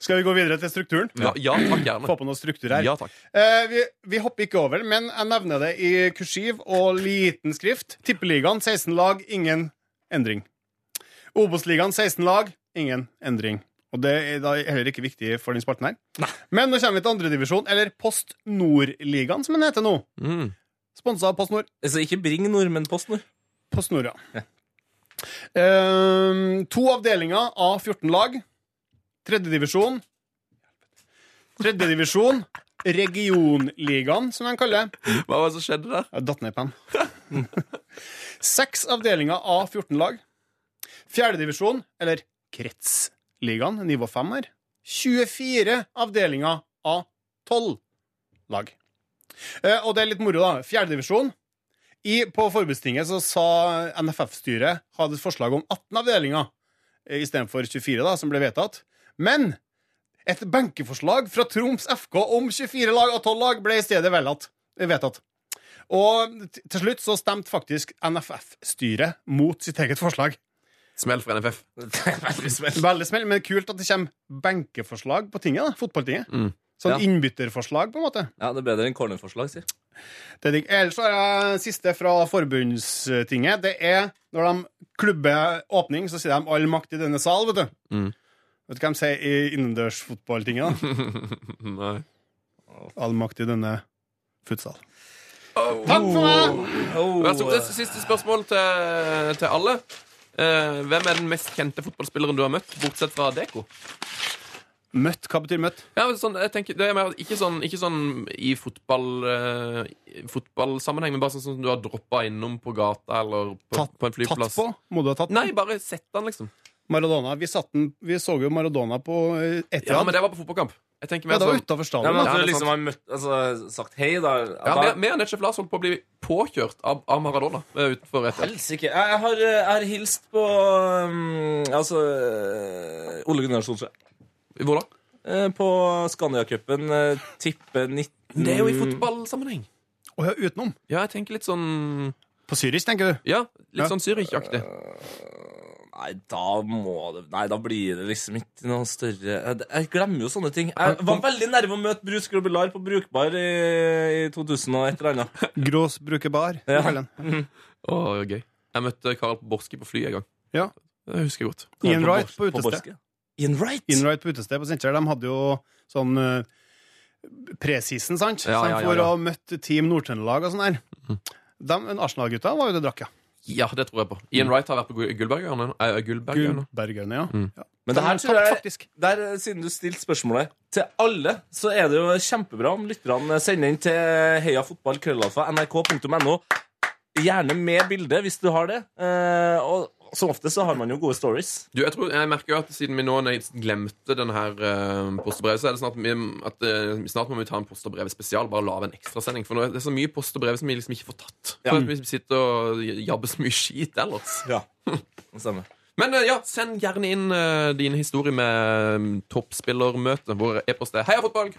Skal vi gå videre til strukturen?
Ja, ja takk, gjerne.
Få på noe struktur her.
Ja takk.
Eh, vi, vi hopper ikke over, men jeg nevner det i kursiv og liten skrift. Tippeligaen 16 lag, ingen endring. Obos-ligaen 16 lag, ingen endring. Og det er da heller ikke viktig for den spalten her. Men nå kommer vi til andredivisjon, eller Post Nord-ligaen, som den heter nå.
Mm.
Sponsa av Post Nord.
Altså, ikke Bring Nord, men post nord.
Post Nord, ja. Eh, to avdelinger av 14 lag. Tredjedivisjon. Tredjedivisjon. Regionligaen, som de kaller det.
Hva var det som skjedde der?
Jeg datt ned penn. (laughs) Seks avdelinger av 14 lag. Fjerdedivisjon, eller Kretsligaen, nivå 5 her. 24 avdelinger av 12 lag. Eh, og det er litt moro, da. Fjerdedivisjon. På forbundstinget så sa NFF-styret hadde et forslag om 18 avdelinger eh, istedenfor 24, da, som ble vedtatt. Men et benkeforslag fra Troms FK om 24 lag og 12 lag ble i stedet vedtatt. Og til slutt så stemte faktisk NFF-styret mot sitt eget forslag.
Smell fra NFF. (laughs)
Veldig smell.
Veldig smell, men kult at det kommer benkeforslag på tinget. da, fotballtinget.
Mm.
Sånn
Ja.
innbytterforslag, på en måte.
Ja, det er bedre enn cornerforslag, si.
Det er digg. Ellers har jeg siste fra forbundstinget. Det er når de klubber åpning, så sier de 'all makt i denne sal', vet du.
Mm.
Vet du hva de sier i innendørsfotballtinget? da? (laughs)
Nei.
All makt i denne futsal.
Oh.
Takk for meg!
Vær så god. Siste spørsmål til, til alle. Eh, hvem er den mest kjente fotballspilleren du har møtt, bortsett fra Deko?
Møtt, hva betyr møtt?
Ja, sånn, jeg tenker, det er mer, ikke, sånn, ikke sånn i fotball, eh, fotballsammenheng, men bare sånn som du har droppa innom på gata eller på,
Tatt-
på en
Tatt på? Må du ha tatt
Nei, bare sett den, liksom.
Maradona. Vi, satt den, vi så jo Maradona på eh,
Ja,
Etihad.
men det var på fotballkamp. Jeg tenker
Ja,
mer
det var
sånn
utafor
Ja,
stadion.
men.
Ja,
at du
er
liksom har møtt, altså, sagt hei, da.
ja, vi, vi enn Netchef Lars holdt på å bli påkjørt av, av Maradona eh, utenfor et
Helsike. Jeg, jeg, har, jeg har hilst på um, Altså uh, Ole Gunnar Solskjær.
Hvor da?
Eh, på Scandia-cupen. Tippe 19
Det er jo i fotballsammenheng.
Å ja, utenom.
Ja, jeg tenker litt sånn
På syrisk, tenker du?
Ja, litt
Ja.
sånn Zürich-aktig.
Nei, da må det Nei, da blir det liksom ikke noe større Jeg, jeg glemmer jo sånne ting. Jeg var veldig nærme å møte Bruce Grobelar på Brukbar i, i 2000 og et eller annet. (laughs)
Grås Brukebar.
Ja.
den.
Å, gøy. Jeg møtte Karl Borski på fly en gang.
Ja.
Det husker jeg godt.
Ian
På
Wright på utested.
Borske. Ian Wright?
På utested på Steinkjer. De hadde jo sånn uh, presisen, sant?
Ja,
ja,
ja, ja,
for å ha møtt Team Nord-Trøndelag og sånn der. Mm. Arsenal-gutta var jo det drakk, ja.
Ja, det tror jeg på. Ian Wright har vært på Gullbergøyene. Gullbergøyene, Eh. Gullbergerne,
ja.
Mm.
ja.
Men det her tror jeg
faktisk.
der, eh, Siden du stilte spørsmålet til alle, så er det jo kjempebra om lytterne sender inn til heiafotballkrøllalfa.nrk.no. Gjerne med bilde, hvis du har det. Eh, og som ofte så har man jo gode stories.
Du, jeg, tror, jeg merker jo at siden vi nå glemte denne her uh, post så er det snart, vi, at uh, snart må vi ta en post spesial. Bare lage en ekstrasending. For nå er det så mye posterbrev som vi liksom ikke får tatt.
Ja.
For vi sitter og jabber så mye skit ellers.
Ja, det stemmer.
Men eh, ja, send gjerne inn uh, dine historier med um, toppspillermøte. Hvor e-post er heiafotball,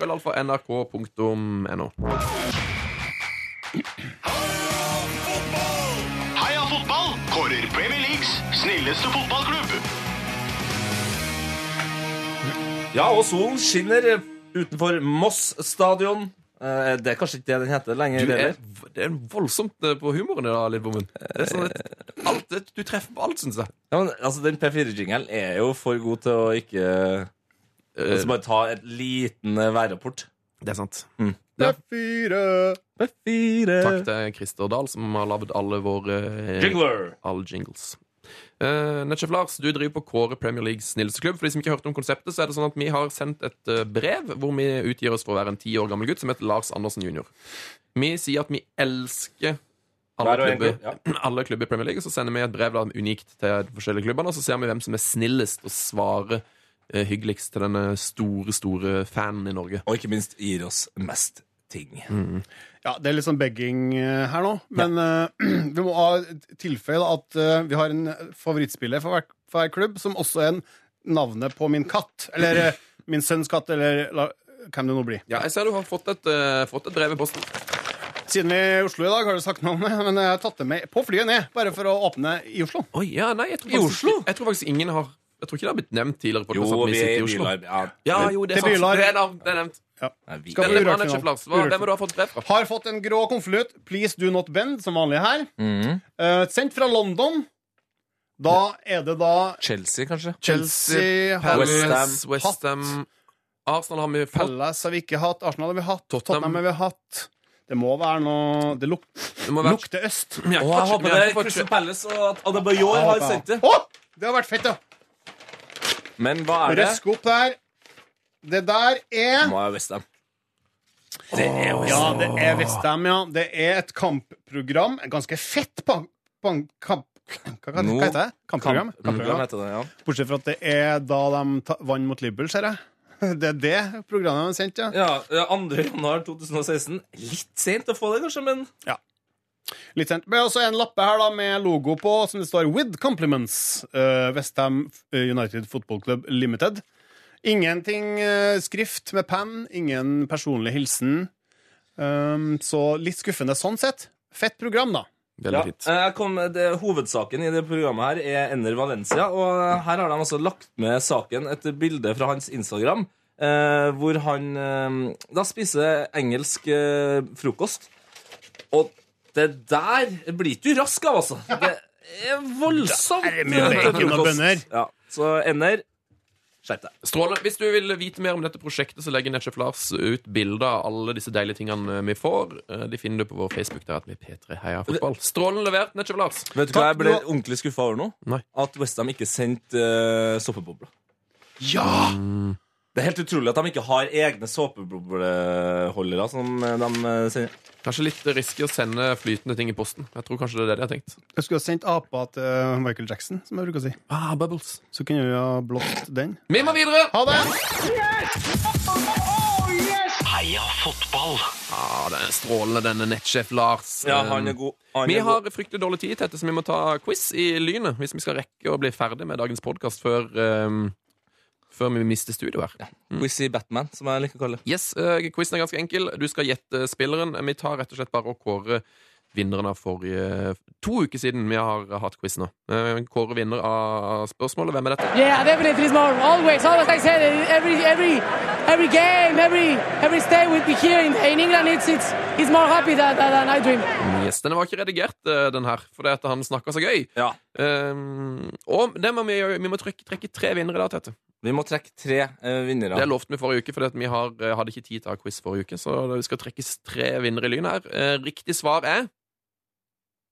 Snilleste fotballklubb.
Ja, og solen skinner utenfor Moss stadion. Eh, det er kanskje ikke det den heter lenger.
Du er,
heller.
det er voldsomt eh, på humoren i dag, Lidbommen. Det er sånn at alt, det, du treffer på alt, syns jeg.
Ja, men, altså, den P4-jingelen er jo for god til å ikke
Eh,
altså, Bare ta et liten eh, værrapport.
det er sant.
P4.
P4
Takk til Christer Dahl, som har lagd alle våre
Jingler.
alle jingles. Uh, Netchef Lars, du driver på Kåre Premier Leagues snilleste klubb. For de som ikke har hørt om konseptet, så er det sånn at vi har sendt et eh, brev hvor vi utgir oss for å være en ti år gammel gutt som heter Lars Andersen jr. Vi sier at vi elsker alle klubber,
klubb, (clears throat)
alle klubber i Premier League, så sender vi et brev da, unikt til de forskjellige klubbene, og så ser vi hvem som er snillest og svarer eh, hyggeligst til denne store, store fanen i Norge.
Og ikke minst gir oss mest ting.
Ja, det er litt sånn begging eh, her nå, men eh, (clears throat) vi må ha tilfelle at uh, vi har en favorittspiller for hver, for hver klubb, som også er en navnet på min katt. Eller (laughs) min sønns katt, eller la, hvem det nå blir.
Ja, jeg ser du har fått et, fått et brev i posten.
Siden vi er i Oslo i dag, har du sagt noe om det, men jeg har tatt det med på flyet ned, bare for å åpne i Oslo.
Oh, ja, nei, jeg tror
I
faktisk,
Oslo?
Jeg tror faktisk ingen har Jeg tror ikke det har blitt nevnt tidligere. på
Jo, vi er
i
i
Oslo.
Bylarm. Ja.
Ja, jo, det er sant. Det er, det er nevnt.
Nei, vi-
Skal vi urørt
Netchef
final?
Hva,
Urørt
hvem har du fått brev fra?
Har fått en grå konvolutt. Please do not bend, som vanlig her.
Mhm.
Eh, sendt fra London. Da er det da
Chelsea, kanskje?
Chelsea,
Palace,
Palace,
Westham Arsenal har vi fått.
Palace har vi ikke hatt. Arsenal har vi hatt.
Tottenham.
Tottenham har vi hatt. Det må være noe Det luk
Det må være
lukter øst.
Ja,
Å, jeg håper
vi
det
har
er
ikke fått-
Crystal Palace og at Adebayor har sendt det.
Å! Det har vært fett, ja.
Men hva er det?
Røsk opp der. Det der er
Må være Westham. Det er jo
Ja, det er Westham, ja. Det er et kampprogram. Et ganske fett pa- pa- kamp... Hva, hva, hva heter det? Kampprogram? Kampprogram.
heter det, ja.
Bortsett fra at det er da de ta- vant mot Liverpool, ser jeg. (laughs) Det er det programmet de har sendt, ja.
Ja, ja, 2. januar 2016. Litt sent å få det, kanskje, men
Litt sent. Men også en lappe her da med logo på som det står 'With compliments'. Uh, Westham United Football Club Limited. Ingenting eh, skrift med penn, ingen personlig hilsen. Um, så litt skuffende sånn sett. Fett program, da.
Ja, jeg kom, det, Hovedsaken i det programmet her er Enner Valencia. Og her har de altså lagt med saken et bilde fra hans Instagram, eh, hvor han eh, da spiser engelsk eh, frokost. Og det der blir ikke du rask av, altså. Det er voldsomt.
Der er mye bacon og bønner.
Ja, så Enner, skjerp deg.
Hvis du vil vite mer om dette prosjektet, så legger Netchef Lars ut bilder av alle disse deilige tingene vi får. Eh, De finner du på vår Facebook. Der at vi er P3 Heia Fotball. Strålen levert, Netchef Lars.
Vet du hva jeg ble ordentlig skuffa over nå?
Nei.
At Westham ikke sendte uh, soppebobla.
Ja!
Det er helt utrolig at de ikke har egne såpebobleholdere som eh, de eh, sender.
Kanskje litt risky å sende flytende ting i posten. Jeg tror kanskje det er det de har tenkt.
Jeg skulle ha sendt apa til Michael Jackson, som jeg bruker å si.
Ah, bubbles.
Så kunne vi ha blåst den.
Vi må videre!
Ha det!
Heia fotball.
Ah, den er strålende, denne nettsjef Lars.
Ja, han er god. Han
Vi
er
har
god.
fryktelig dårlig tid, Tette, så vi må ta quiz i lynet hvis vi skal rekke å bli ferdig med dagens podkast før, ehm, før vi mister studio her.
Quizy Batman, som jeg liker å kalle det.
Yes, uh, Quizen er ganske enkel. Du skal gjette spilleren. Vi tar rett og slett bare og kårer vinneren av forrige To uker siden vi har hatt quiz nå. Uh, kåre vinner av spørsmålet. Hvem er dette?
Yeah, definitely more. Always, always. I said, every every every game, every every stay here in, in England, it's it's it's more happy than, than, I dream.
Yes, Den var ikke redigert, den her, fordi at han snakka så gøy.
Ja.
Um, og det må vi. Vi må trekke, trekke tre vinnere i dag, Tete.
Vi må trekke tre uh, vinnere.
Det lovte vi forrige uke, for vi har, uh, hadde ikke tid til å ha quiz forrige uke. Så vi skal trekkes tre vinnere i lyn her. Uh, riktig svar er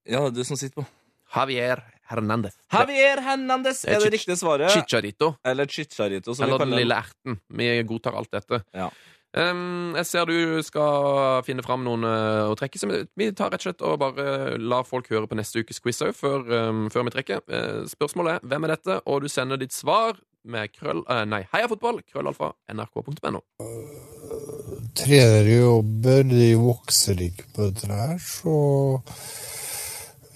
Ja, det er du som sitter på.
Javier Hernandez.
Javier Hernandez er det riktige svaret.
Chicharito.
Eller Chicharito, som
Eller
vi
Den lille erten. Vi godtar alt dette.
Ja.
Um, jeg ser du skal finne fram noen uh, å trekke, så vi- vi tar rett og slett og bare lar folk høre på neste ukes quiz òg, før, um, før vi trekker. Uh, spørsmålet er hvem er dette, og du sender ditt svar med krøll... Uh, nei, heiafotball, krøllalfa, nrk.no.
Trenere jobber, de vokser ikke på trær, så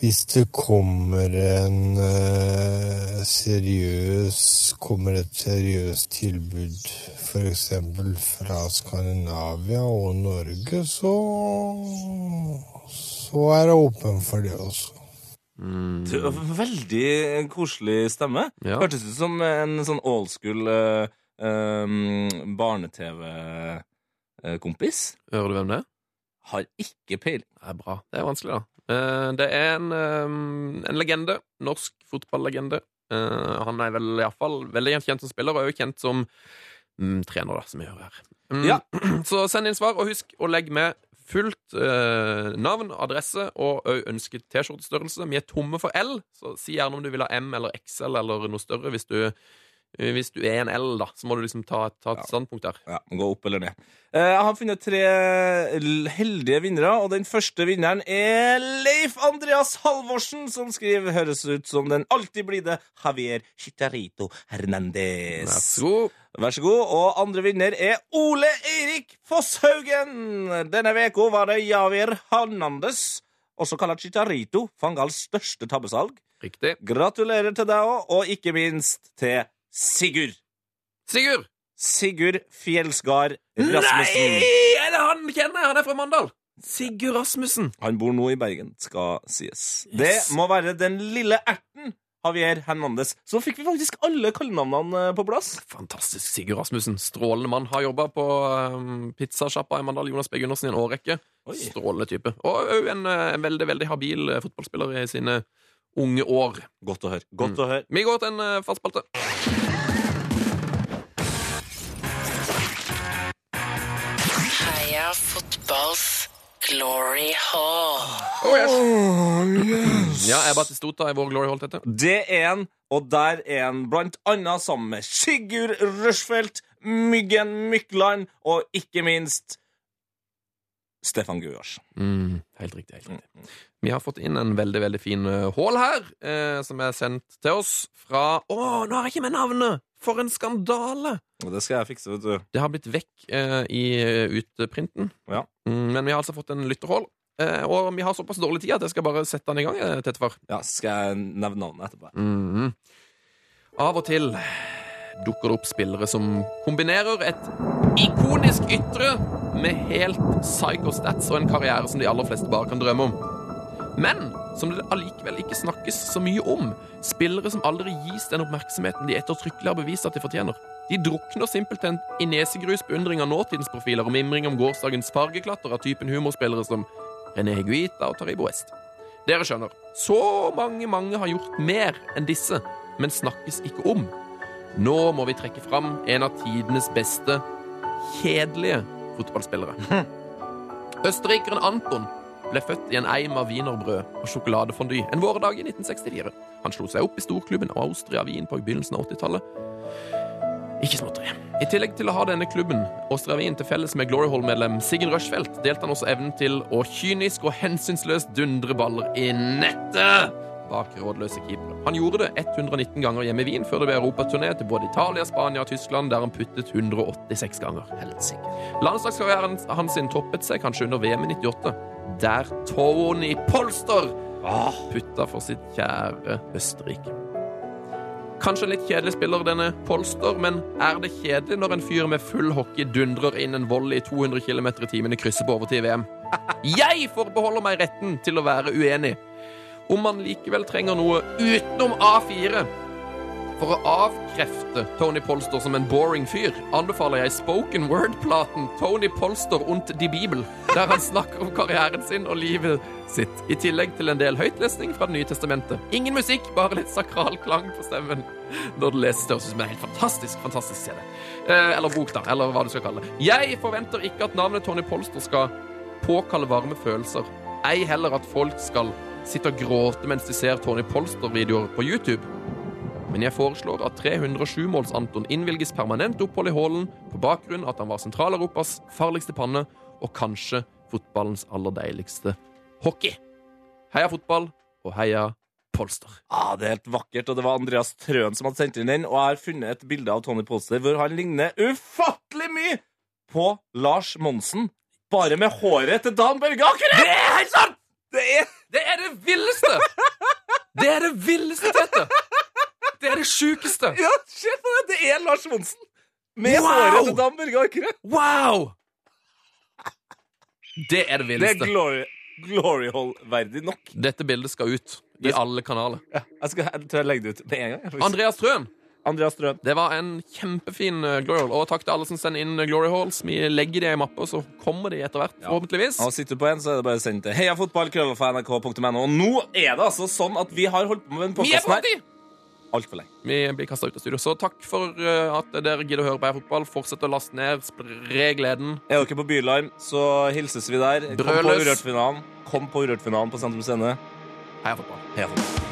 hvis det kommer en eh, seriøs Kommer et seriøst tilbud f.eks. fra Skandinavia og Norge, så så er jeg åpen for det også.
Mm.
Veldig koselig stemme.
Ja.
Hørtes ut som en sånn old school uh, barne-TV-kompis.
Hører du hvem det er?
Har ikke peiling.
Det er bra. Det er vanskelig, da. Uh, det er en, um, en legende. Norsk fotballegende. Uh, han er vel iallfall veldig kjent som spiller, og er også kjent som mm, trener, da, som vi hører her. Mm,
Ja. (clears throat)
Så send inn svar, og husk å legge med fullt eh, navn, adresse og òg ønsket T-skjortestørrelse. Vi er tomme for L, så si gjerne om du vil ha M eller XL eller noe større. Hvis du, hvis du er en L, da, så må du liksom ta, ta et
Ja.
standpunkt der.
Ja, Gå opp eller ned. Eh, Jeg har funnet tre heldige vinnere, og den første vinneren er Leif Andreas Halvorsen, som skriver høres ut som den alltid blide Javier Chicharito Hernandez.
Vær så god.
Vær så god. Og andre vinner er Ole Eirik Fosshaugen. Denne uka var det Javier Hernandez, også kalt Chicharito, Fangals største tabbesalg.
Riktig.
Gratulerer til deg òg, og ikke minst til Sigurd.
Sigurd!
Sigurd Fjelsgard Rasmussen.
Nei! Er det han kjenner? Han er fra Mandal. Sigurd Rasmussen.
Han bor nå i Bergen, skal sies. Det må være den lille erten Javier Hernandez. Så fikk vi faktisk alle kallenavnene på plass.
Fantastisk Sigurd Rasmussen. Strålende mann. Har jobba på um, pizzasjappa i Mandal. Jonas B. Gundersen i en årrekke. Strålende type. Og òg en, eh, en veldig veldig habil eh, fotballspiller i sine unge år.
Godt å høre. Godt å høre.
Vi går til en uh, fast spalte.
Heia fotballs glory hall.
Ja, er Batistota i vår Glory Hall, dette?
Det er en, og der er en blant annet sammen med Sigurd Rushfeldt, Myggen Mykland og ikke minst Stefan Guars.
Mm, helt riktig. helt riktig. Vi har fått inn en veldig veldig fin hall her, eh, som er sendt til oss fra Å, nå har jeg ikke med navnet! For en skandale!
Det skal jeg fikse, vet du.
Det har blitt vekk eh, i eh, utprinten.
Ja.
Mm, men vi har altså fått en lytterhall. Eh, og vi har såpass dårlig tid at jeg skal bare sette den i gang. eh, Tettefar.
Ja, skal jeg nevne navnet etterpå?
Mhm. Av og til dukker det opp spillere som kombinerer et ikonisk ytre med helt psycho stats og en karriere som de aller fleste bare kan drømme om. Men som det allikevel ikke snakkes så mye om. Spillere som aldri gis den oppmerksomheten de ettertrykkelig har bevist at de fortjener. De drukner simpelthen i nesegrus beundring av nåtidens profiler og mimring om gårsdagens fargeklatter av typen humorspillere som René Higuita og Taribo West. Dere skjønner, så mange, mange har gjort mer enn disse, men snakkes ikke om. Nå må vi trekke fram en av tidenes beste kjedelige fotballspillere. (laughs) Østerrikeren Anton ble født i en eim av wienerbrød og sjokoladefondy en vårdag i 1964. Han slo seg opp i storklubben Austria-Wien på begynnelsen av 80-tallet. Ikke småtteri. I tillegg til å ha denne klubben, Austria Wien, til felles med Glory Hall-medlem Siggen Rushfeldt, delte han også evnen til å kynisk og hensynsløst dundre baller i nettet bak rådløse keepere. Han gjorde det 119 ganger hjemme i Wien før det ble europaturné til både Italia, Spania og Tyskland, der han puttet 186 ganger. Landslagskarrieren hans sin toppet seg kanskje under VM i 98, der Tony Polster putta for sitt kjære Østerrike. Kanskje en litt kjedelig spiller, denne Polster, men er det kjedelig når en fyr med full hockey dundrer inn en volley i 200 km i timen i krysset på overtid i VM? (laughs) Jeg forbeholder meg retten til å være uenig. Om man likevel trenger noe utenom A4 for å avkrefte Tony Polster som en boring fyr, anbefaler jeg spoken word-platen Tony Polster und die Bibel, der han snakker om karrieren sin og livet sitt, i tillegg til en del høytlesning fra Det nye testamentet. Ingen musikk, bare litt sakral klang på stemmen når du leser Det høres ut som en helt fantastisk, fantastisk CD. Eh, eller bok, da, eller hva du skal kalle det. Jeg forventer ikke at navnet Tony Polster skal påkalle varme følelser. Ei heller at folk skal sitte og gråte mens de ser Tony Polster-videoer på YouTube. Men jeg foreslår at 307-måls-Anton innvilges permanent opphold i Hålen på bakgrunn at han var Sentral-Europas farligste panne og kanskje fotballens aller deiligste hockey. Heia fotball, og heia Polster.
Ah, Det er helt vakkert, og det var Andreas Trøen som hadde sendt inn den. Og jeg har funnet et bilde av Tony Polster hvor han ligner ufattelig mye på Lars Monsen. Bare med håret til Dan Børge Akerø!
Det er helt sant! Det er det, er det villeste! Det er det villeste, Tete! Det er det sjukeste.
Ja, se på det! Det er Lars Monsen. Med
Wow!
håret til Dan Børge Akerø.
Wow! Det er det
Det er glory, glory hole-verdig nok.
Dette bildet skal ut i alle kanaler.
Jeg, skal, jeg tror jeg legger det ut med en gang.
Andreas Trøen,
Andreas Trøen.
det var en kjempefin eh, glory hall. Og takk til alle som sender inn eh, glory halls. Vi legger de i mappa, så kommer de etter hvert, forhåpentligvis.
Og sitter du på en, så er det bare å sende til heiafotball.krøllalfa.nrk.no. Og nå er det altså sånn at vi har holdt på med den
Vi
podkasten her! Altfor lenge.
Vi blir kasta ut av studio. Så takk for eh, at dere gidder å høre på her Fotball. Fortsett å laste ned, spre gleden.
Er dere på Bylarm, så hilses vi der. Kom på Urørt-finalen. Kom på Urørt-finalen på Sentrum Scene.
Heia Fotball.
Heia fotball.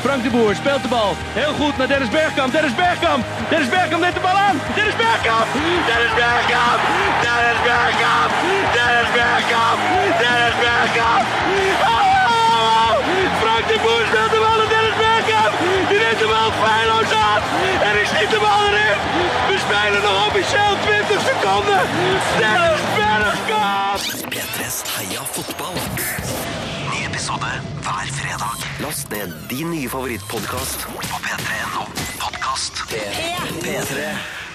Frank de Boer speelt de bal. Heel goed naar Dennis Bergkamp. Dennis Bergkamp. Dennis Bergkamp neemt de bal aan. Dennis Bergkamp. Dennis Bergkamp. Dennis Bergkamp. Dennis Bergkamp. Dennis Bergkamp. Oh! Frank de Boer speelt de bal bal feilloos aan. En die schiet de bal erin. We spelen nog officieel 20 seconden. Dennis Bergkamp.
P3s Heia fotball. Ny episode hver fredag. Last ned din nye favorittpodkast på p3.no podkast. P3.